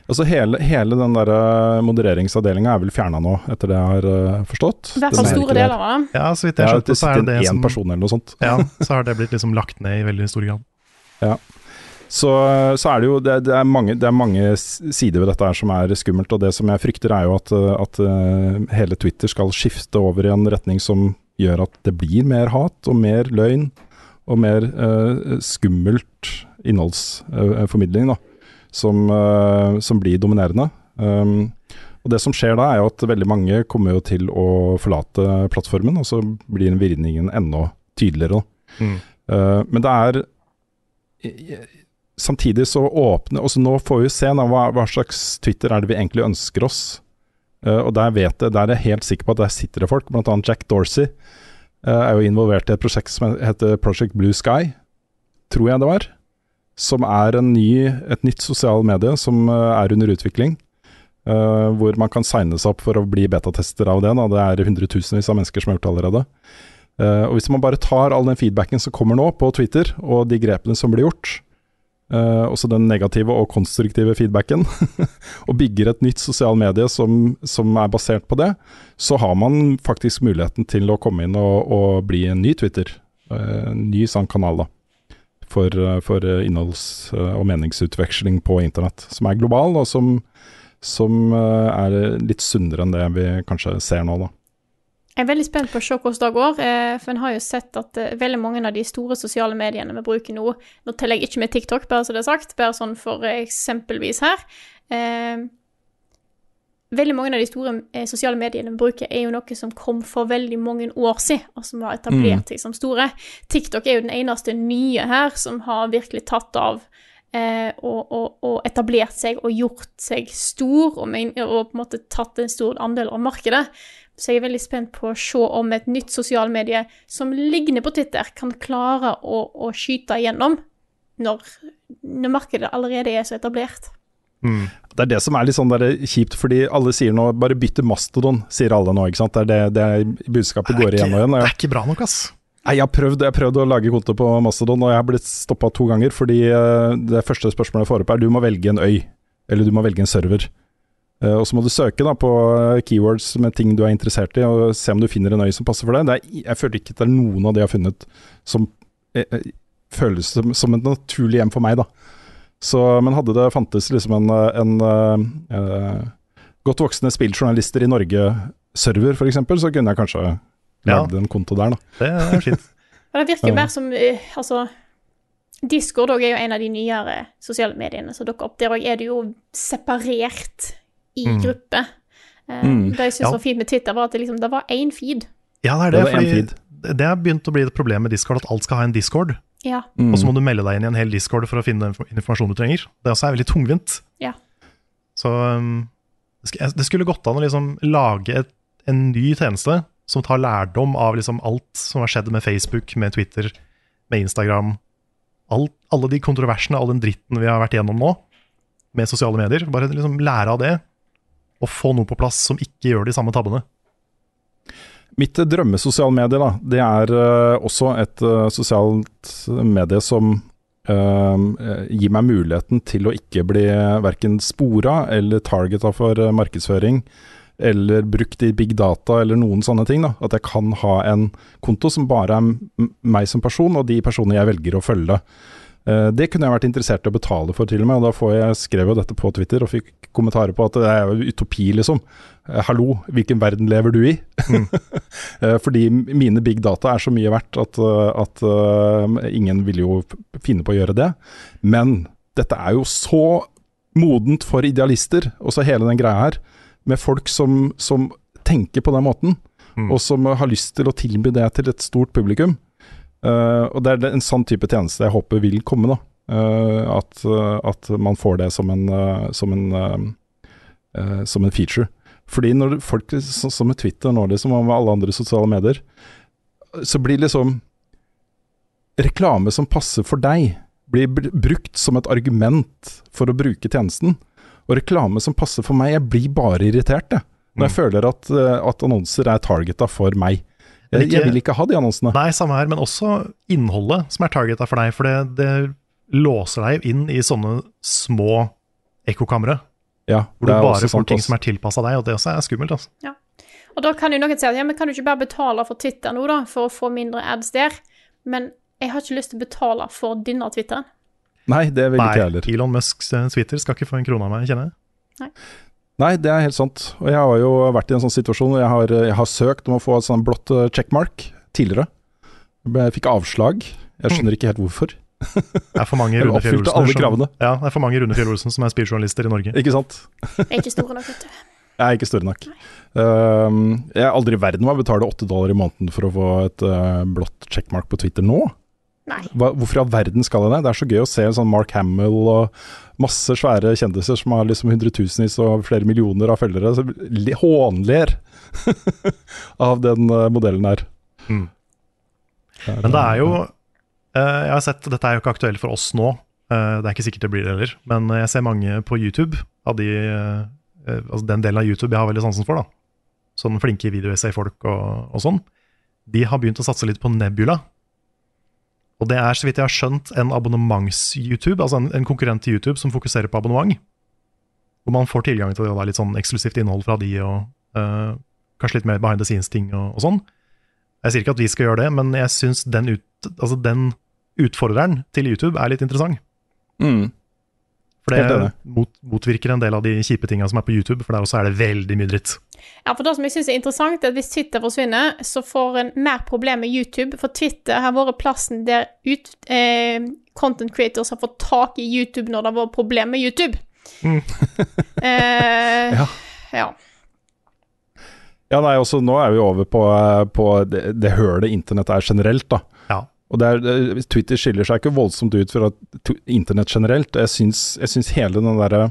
Altså hele, hele den der eh, modereringsavdelinga er vel fjerna nå, etter det jeg har uh, forstått. I hvert fall store deler av det. Ja, så vidt jeg har skjønte, ja, så er det det én som person eller noe sånt. Ja, så har det blitt liksom lagt ned i veldig stor grad. Så, så er det jo det, det, er mange, det er mange sider ved dette her som er skummelt. Og det som jeg frykter er jo at, uh, at uh, hele Twitter skal skifte over i en retning som gjør at det blir mer hat og mer løgn og mer uh, skummelt innholdsformidling, da. Som, uh, som blir dominerende. Um, og det som skjer da, er jo at veldig mange kommer jo til å forlate plattformen, og så blir virningen enda tydeligere. Mm. Uh, men det er Samtidig så åpner også Nå får vi se da, hva, hva slags Twitter er det vi egentlig ønsker oss. Uh, og der vet jeg, der er jeg helt sikker på at der sitter det folk, bl.a. Jack Dorsey. Uh, er jo involvert i et prosjekt som heter Project Blue Sky, tror jeg det var. Som er ny, et nytt sosialt medie som eh, er under utvikling. Uh, hvor man kan signe seg opp for å bli betatester av det. Da. Det er hundretusenvis av mennesker som har gjort det allerede. Uh, og Hvis man bare tar all den feedbacken som kommer nå på Twitter, og de grepene som blir gjort, eh, også den negative og konstruktive feedbacken, og bygger et nytt sosialt medie som, som er basert på det, så har man faktisk muligheten til å komme inn og, og bli en ny Twitter. eh, En ny sånn kanal, da. For, uh, for innholds- og meningsutveksling på internett. Som er global, og som, som er litt sunnere enn det vi kanskje ser nå, da. Jeg er veldig spent på å se hvordan det går, eh, for en har jo sett at eh, veldig mange av de store sosiale mediene vi bruker nå Nå teller jeg ikke med TikTok, bare så det er sagt, bare sånn for eksempelvis her. Eh, veldig mange av de store sosiale mediene vi bruker, er jo noe som kom for veldig mange år siden, og som har etablert seg som store. TikTok er jo den eneste nye her som har virkelig tatt av. Eh, og, og, og etablert seg og gjort seg stor, og, og på en måte tatt en stor andel av markedet. Så jeg er veldig spent på å se om et nytt sosialmedie som ligner på Twitter, kan klare å, å skyte igjennom når, når markedet allerede er så etablert. Det er det som er litt sånn der kjipt, fordi alle sier nå bare bytte mastodon, sier alle nå. ikke sant? Det er det, det budskapet Det er går igjen og igjen. Det er ikke bra nok, ass. Nei, jeg har prøvd, jeg har prøvd å lage konto på Mastodon, og jeg har blitt stoppa to ganger. Fordi eh, det første spørsmålet jeg får opp er du må velge en øy, eller du må velge en server. Eh, og så må du søke da på eh, keywords med ting du er interessert i, og se om du finner en øy som passer for deg. Det er, jeg føler ikke at det er noen av de jeg har funnet som eh, eh, føles som, som et naturlig hjem for meg, da. Så, men hadde det fantes liksom en, eh, en uh, eh, godt voksne spilljournalister i Norge-server, f.eks., så kunne jeg kanskje Ja. en konto der, da. Det er fint. Det virker mer som Altså, Discord er jo en av de nyere sosiale mediene som dukker opp. Der òg er det jo separert i Mm. grupper. Eh, Mm. Det jeg syntes Ja. var fint med Twitter, var at det, liksom, det var én feed. Ja, det er det. Det fordi det har begynt å bli et problem med Discord, at alt skal ha en Discord. Ja. Mm. Og så må du melde deg inn i en hel Discord for å finne den informasjonen du trenger. Det også er veldig tungvint. Ja. Så um, det det skulle gått an å liksom lage et, en ny tjeneste som tar lærdom av liksom alt som har skjedd med Facebook, med Twitter, med Instagram. Alt, alle de kontroversene, all den dritten vi har vært igjennom nå, med sosiale medier. Bare liksom lære av det, og få noe på plass som ikke gjør de samme tabbene. Mitt drømmesosiale medie, da, det er uh, også et uh, sosialt medie som uh, gir meg muligheten til å ikke bli verken spora eller targeta for markedsføring, eller brukt i big data eller noen sånne ting. da, At jeg kan ha en konto som bare er meg som person, og de personene jeg velger å følge. Eh, Det kunne jeg vært interessert i å betale for, til og med. og da får Jeg skrev jo dette på Twitter og fikk kommentarer på at det er jo utopi, liksom. Eh, Hallo, hvilken verden lever du i? Mm. Fordi mine big data er så mye verdt at, eh, at eh, ingen vil jo finne på å gjøre det. Men dette er jo så modent for idealister, også hele den greia her. Med folk som, som tenker på den måten, Mm. og som har lyst til å tilby det til et stort publikum. Eh, og det er en sånn type tjeneste jeg håper vil komme, da. Eh, at, eh, at man får det som en, som en, som en feature. Fordi når folk, som med Twitter nå, liksom, og med alle andre sosiale medier, så blir liksom reklame som passer for deg, blir brukt som et argument for å bruke tjenesten. Og reklame som passer for meg, jeg blir bare irritert, jeg. Når jeg Mm. føler at, at annonser er targeta for meg. Men Jeg, ikke- jeg vil ikke ha de annonsene. Nei, samme her, men også innholdet som er targeta for deg. For det, det låser deg inn i sånne små ekkokamre, Ja, hvor det du bare får ting som er tilpassa deg, og det også er skummelt. Altså. Og da kan jo noen si at ja, men kan du ikke bare betale for Twitter nå, da, for å få mindre ads der? Men jeg har ikke lyst til å betale for denne Twitteren. Nei, det vil ikke jeg heller. Elon Musks eh, Twitter skal ikke få en krone av meg, kjenner jeg. Nei, det er helt sant. Og jeg har jo vært i en sånn situasjon hvor jeg har, jeg har søkt om å få et sånn blått eh, checkmark tidligere. Jeg Jeg fikk avslag. Jeg skjønner ikke helt hvorfor. Det er for mange Jeg Rune som- Ja, det er for mange Rune Fjell-Olsen som er spilljournalister i Norge. Ikke sant? Jeg er ikke store nok, vet du. Jeg er ikke store nok. Um, jeg er aldri i verden hva betaler åtte dollar i måneden for å få et uh, blått checkmark på Twitter nå. Hva, hvorfor i all verden skal jeg det? Det er så gøy å se sånn Mark Hamill og masse svære kjendiser som har liksom hundretusenvis og flere millioner av følgere, som hånler av den uh, modellen her. Mm. Men det er jo eh, Jeg har sett, Dette er jo ikke aktuelt for oss nå, eh, det er ikke sikkert det blir det heller. Men jeg ser mange på YouTube, av de, eh, eh, altså den delen av YouTube jeg har veldig sansen for. da Sånne flinke videoessay-folk og, og sånn. De har begynt å satse litt på Nebula. Og det er, så vidt jeg har skjønt, en abonnements-YouTube, altså en, en konkurrent til YouTube som fokuserer på abonnement. Hvor man får tilgang til da, litt sånn eksklusivt innhold fra de, og uh, kanskje litt mer behind the scenes-ting og, og sånn. Jeg sier ikke at vi skal gjøre det, men jeg syns den, ut, altså den utfordreren til YouTube er litt interessant. Mm. For det mot, motvirker en del av de kjipe tinga som er på YouTube, for der også er det veldig mye dritt. Ja, for det som jeg synes er interessant, er at hvis Twitter forsvinner, så får en mer problem med YouTube, for Twitter har vært plassen der ut, eh, content creators har fått tak i YouTube når det har vært problem med YouTube. Mm. eh, Ja. ja. Ja, nei, også nå er vi over på, eh, på det, det hølet internett er generelt, da. Og det er, Twitter skiller seg ikke voldsomt ut fra internett generelt. Jeg syns, jeg syns hele den derre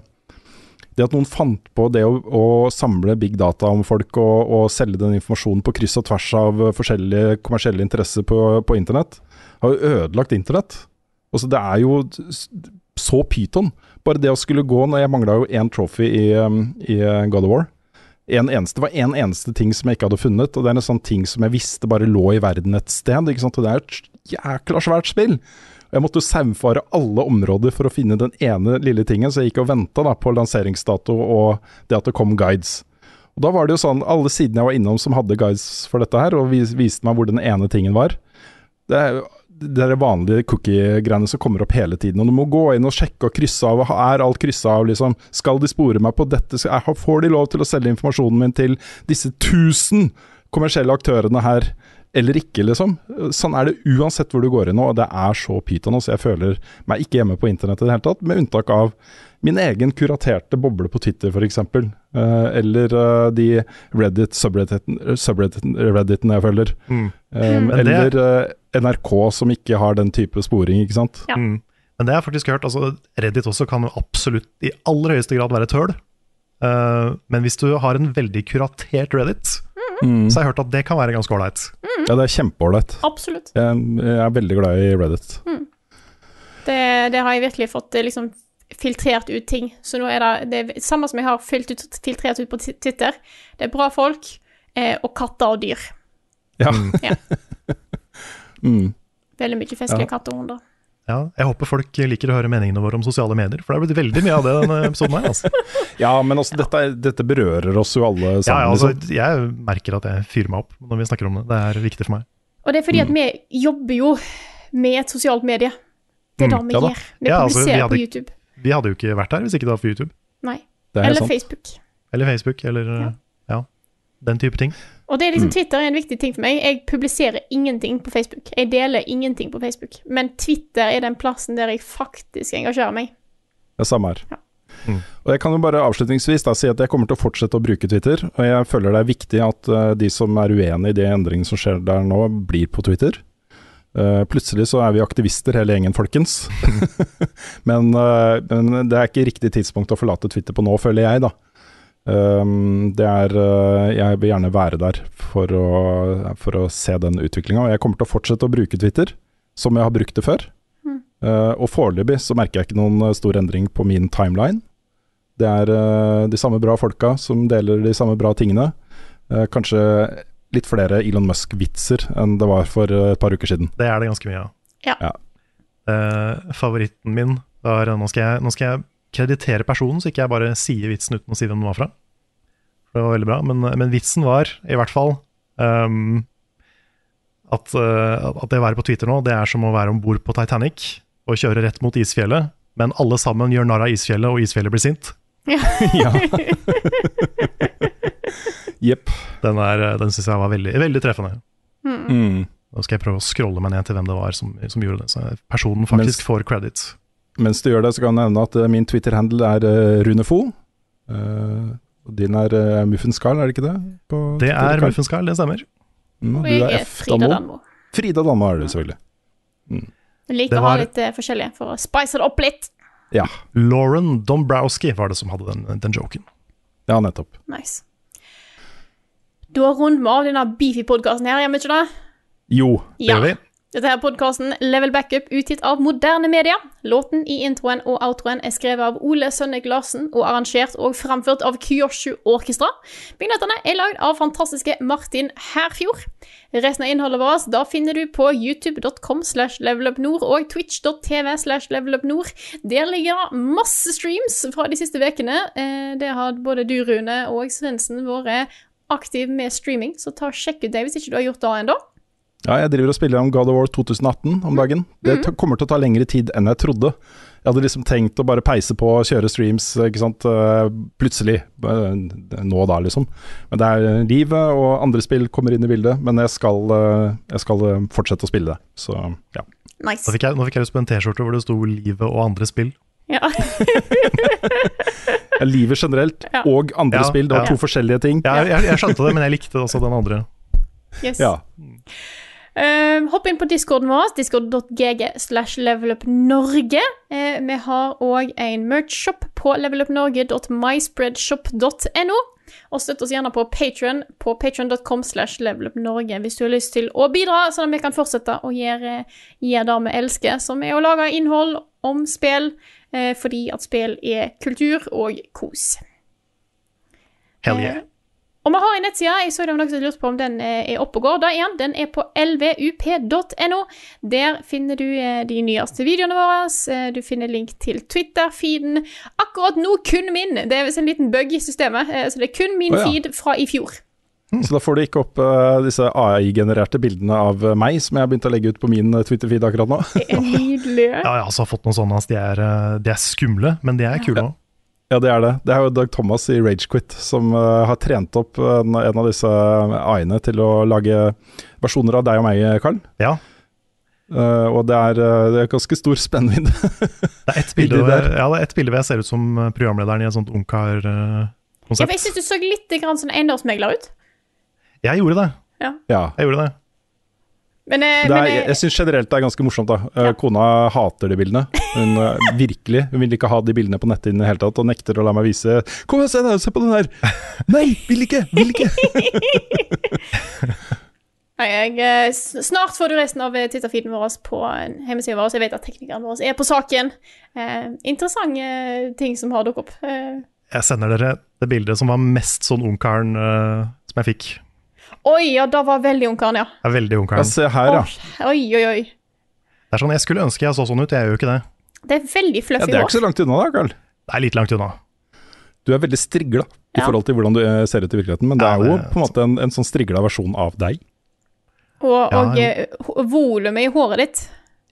Det at noen fant på det å, å samle big data om folk og, og selge den informasjonen på kryss og tvers av forskjellige kommersielle interesser på, på internett, har jo ødelagt internett. Altså, det er jo så pyton. Bare det å skulle gå når Jeg mangla jo én trophy i, um, i uh, God of War. En eneste, det var en eneste ting som jeg ikke hadde funnet, og det er en sånn ting som jeg visste bare lå i verden et sted. Ikke sant? Og det er et jækla svært spill. Og Jeg måtte saumfare alle områder for å finne den ene lille tingen, så jeg gikk og venta på lanseringsdato og det at det kom guides. Og Da var det jo sånn, alle sidene jeg var innom som hadde guides for dette her, og vis, viste meg hvor den ene tingen var. Det er er vanlige cookie-greiene som kommer opp hele tiden. Og du må gå inn og sjekke og krysse av. Er alt kryssa av, liksom? Skal de spore meg på dette? Får de lov til å selge informasjonen min til disse tusen kommersielle aktørene her, eller ikke, liksom? Sånn er det uansett hvor du går inn nå, og det er så pyton. Så jeg føler meg ikke hjemme på internett i det hele tatt, med unntak av min egen kuraterte boble på Twitter, f.eks. Uh, eller uh, de Reddit, subredditen- subredditene jeg følger. Mm. Um, eller uh, NRK som ikke har den type sporing, ikke sant. Ja. Mm. Men det har jeg faktisk hørt. altså Reddit også kan jo absolutt i aller høyeste grad være et høl. Uh, men hvis du har en veldig kuratert Reddit, Mm. så har jeg hørt at det kan være ganske ålreit. Ja, det er kjempeålreit. Absolutt. Jeg, jeg er veldig glad i Reddit. Det, det har jeg virkelig fått eh, liksom filtrert ut ting. Så nå er det det er samme som jeg har ut, filtrert ut på Twitter. Det er bra folk eh, og katter og dyr. Ja. Ja. Mm. Veldig mye festlige Ja. katter og hunder. Ja, jeg håper folk liker å høre meningene våre om sosiale medier, for det har blitt veldig mye av det denne episoden her. Altså. Ja, men altså, dette, er- dette berører oss jo alle Ja, sammen. ja, altså, liksom. jeg merker at jeg fyrer meg opp når vi snakker om det. Det er viktig for meg. Og det er fordi at vi jobber jo med et sosialt medie. Det er det Mm, vi ja da. gjør. Vi Ja, altså, vi hadde- på YouTube. Vi hadde jo ikke vært her hvis ikke det var for YouTube. Nei. Er Eller sant. Facebook. Eller Facebook, eller ja, den type ting. Og det er Mm. liksom Twitter er en viktig ting for meg. Jeg publiserer ingenting på Facebook. Jeg deler ingenting på Facebook. Men Twitter er den plassen der jeg faktisk engasjerer meg. Det er samme her. Mm. Og Jeg kan jo bare avslutningsvis da si at jeg kommer til å fortsette å bruke Twitter. Og jeg føler det er viktig at uh, de som er uenig i de endringene som skjer der nå, blir på Twitter. Uh, plutselig så er vi aktivister hele gjengen, folkens. men, uh, men det er ikke riktig tidspunkt å forlate Twitter på nå, føler jeg, da. Um, det er uh, Jeg vil gjerne være der for å, for å se den utviklinga. Og jeg kommer til å fortsette å bruke Twitter, som jeg har brukt det før. Mm. Uh, og foreløpig så merker jeg ikke noen eh, stor endring på min timeline. Det er uh, de samme bra folka som deler de samme bra tingene. Eh, kanskje litt flere Elon Musk-vitser enn det var for et par uker siden. Det er det ganske mye av. Ja. Ja. Eh, favoritten min var nå skal, jeg, nå skal jeg kreditere personen, så ikke jeg bare sier vitsen uten å si hvem den var fra. For det var veldig bra. Men, men vitsen var i hvert fall um, at, uh, at det å være på Twitter nå, det er som å være om bord på Titanic og kjøre rett mot isfjellet, men alle sammen gjør narr av isfjellet, og isfjellet blir sint. Ja. Jepp. Den, er- den syns jeg var veldig, veldig treffende. Mm. Nå skal jeg prøve å scrolle meg ned til hvem det var som, som gjorde det, så personen faktisk får credit. Mens du gjør det, så kan jeg nevne at eh, min Twitter-handle er eh, Rune Fo. og Din er uh, Muffins Carl, er det ikke det? På Det er Muffenskarl, Carl, det stemmer. Mm, Og du jeg er er Frida Danmo. Frida Danmo er du selvfølgelig. Jeg liker var... å ha litt uh, forskjellige for å spice det opp litt. Ja, Lauren Dombrowski var det som hadde den, den joken. ja nettopp. Nice. Da runder vi av denne beefy-podkasten her, gjør vi ikke det? Jo. Det gjør vi. Dette er podkasten Level Backup, utgitt av moderne media. Låten i introen og outroen er skrevet av Ole Sønnek Larsen og arrangert og framført av Kyoshu Orkestra. Vignettene er lagd av fantastiske Martin Herfjord. Resten av innholdet vårt da finner du på youtube.com slash levelupnord og twitch.tv slash levelupnord. Der ligger det masse streams fra de siste ukene. Eh, Det har både du, Rune, og Svendsen vært aktiv med streaming, så ta og sjekk ut det hvis ikke du har gjort det ennå. Ja, jeg driver og spiller om God of War 2018 om dagen. Det ta- kommer til å ta lengre tid enn jeg trodde. Jeg hadde liksom tenkt å bare peise på og kjøre streams, ikke sant. eh, Plutselig. Nå og da, liksom. Men det er livet og andre spill kommer inn i bildet. Men jeg skal, eh, jeg skal eh, fortsette å spille det. Så ja. Nice. Nå fikk jeg, nå fikk jeg lyst på en T-skjorte hvor det sto 'Livet og andre spill'. Ja. Ja, Livet generelt Ja. og andre Ja, spill, det var ja. to forskjellige ting. Ja, jeg, jeg skjønte det, men jeg likte også den andre. Yes. Ja. Eh, hopp inn på discorden vår, discord.gg slash levelupnorge. Uh, vi har òg en merch-shop på levelupnorge.myspreadshop.no. Og støtt oss gjerne på Patron på patron.com slash levelupnorge hvis du har lyst til å bidra, sånn at vi kan fortsette å gjøre, gjøre det vi elsker, som er å lage innhold om spill, uh, fordi at spill er kultur og kos. Hell yeah. Og vi har en nettside, jeg så det var noen som lurte på om den eh, er oppe og går. Da igjen, den er på lvup.no. Der finner du eh, de nyeste videoene våre. eh, Du finner link til Twitter-feeden. Akkurat nå kun min. Det er visst en liten bug i systemet, så det er kun min oh, ja. feed fra i fjor. Så da får du ikke opp uh, disse AI-genererte bildene av meg, som jeg har begynt å legge ut på min Twitter-feed akkurat nå. Det er nydelig. Ja, jeg har altså fått noen sånne. De er, de er skumle, men de er kule òg. Ja, det er det. Det er jo Dag Thomas i Ragequit som uh, har trent opp en, en av disse AI-ene til å lage versjoner av deg og meg, Karl. Ja. Uh, og det er, eh, det er ganske stor spennvidde. Det er ett bilde, der. ja, det er et bilde hvor jeg ser ut som eh, programlederen i et sånt Ja, ungkar-konsept. ja, jeg syns du så litt grann sånn eiendomsmegler ut. jeg gjorde det. Ja. ja. Jeg gjorde det. Men, eh, Det men er, eh, jeg syns generelt det er ganske morsomt. da Eh, Ja. Kona hater de bildene. Hun Virkelig. Hun vil ikke ha de bildene på nettet i det hele tatt, og nekter å la meg vise Kom og se, der, se på den her! Nei, vil ikke! Vil ikke! Nei, jeg, snart får du resten av Twitter-feeden vår på hjemmesida vår. Jeg vet at teknikeren vår er på saken. Eh, interessante ting som har dukket opp. Eh, Jeg sender dere det bildet som var mest sånn ungkaren eh, som jeg fikk. Oi, ja, det var veldig ungkaren, ja. Det er veldig Ja, ungkaren. se her, ja. Oi, oi, oi. Det er sånn, Jeg skulle ønske jeg så sånn ut, jeg gjør jo ikke det. Det er veldig ja. Det er ikke så langt unna, da, Karl. Det er litt langt unna. Du er veldig strigla i Ja. forhold til hvordan du eh, ser ut i virkeligheten, men det er jo på en måte en, en sånn strigla versjon av deg. Og, og eh, volumet i håret ditt.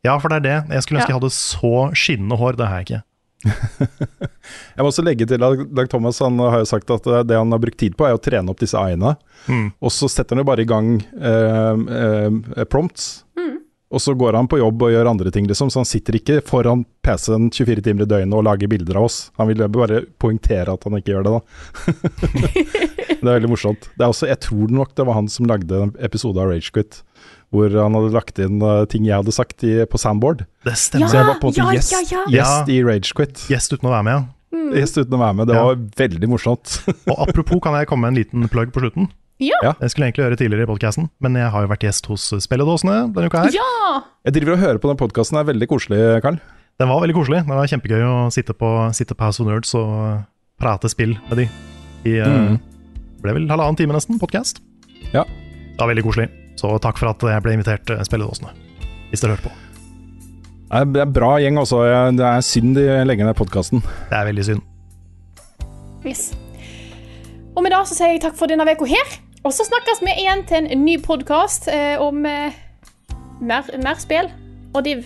Ja, for det er det. Jeg skulle ønske Ja. jeg hadde så skinnende hår. Det har jeg ikke. Jeg må også legge til at Dag Thomas han har jo sagt at eh, det han har brukt tid på, er å trene opp disse AI-ene. Mm. Og så setter han jo bare i gang eh, eh, prompts. Og så går han på jobb og gjør andre ting, liksom. Så han sitter ikke foran PC-en 24 timer i døgnet og lager bilder av oss. Han vil bare poengtere at han ikke gjør det, da. det er veldig morsomt. Det er også, jeg tror nok det var han som lagde en episode av Ragequit hvor han hadde lagt inn eh, ting jeg hadde sagt i, på Sandboard. Det stemmer. Så jeg var på en måte gjest, ja, ja. gjest i Ragequit. Gjest uten å være med, ja. Gjest uten å være med. Det Ja. var veldig morsomt. Og apropos, kan jeg komme med en liten plugg på slutten? Ja. Jeg skulle egentlig gjøre det tidligere i podkasten, men jeg har jo vært gjest hos Spelledåsene denne uka her. Ja! Jeg driver og hører på den podkasten, det er veldig koselig, Karl. Den var veldig koselig. Det var kjempegøy å sitte på, sitte på House of Nerds og prate spill med de. I eh, Mm. ble vel halvannen time nesten, podkast. Ja. Det var veldig koselig. Så takk for at jeg ble invitert spilledåsene, Spelledåsene, hvis dere hørte på. Det er- er bra gjeng også. Det er synd de legger ned podkasten. Det er veldig synd. Yes. Og med det så sier jeg takk for denne uka her. Og så snakkes vi igjen til en ny podkast eh, om eh, mer, mer spill og div.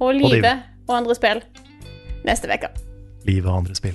Og livet og, og, andre spill neste uke. Livet og andre spill.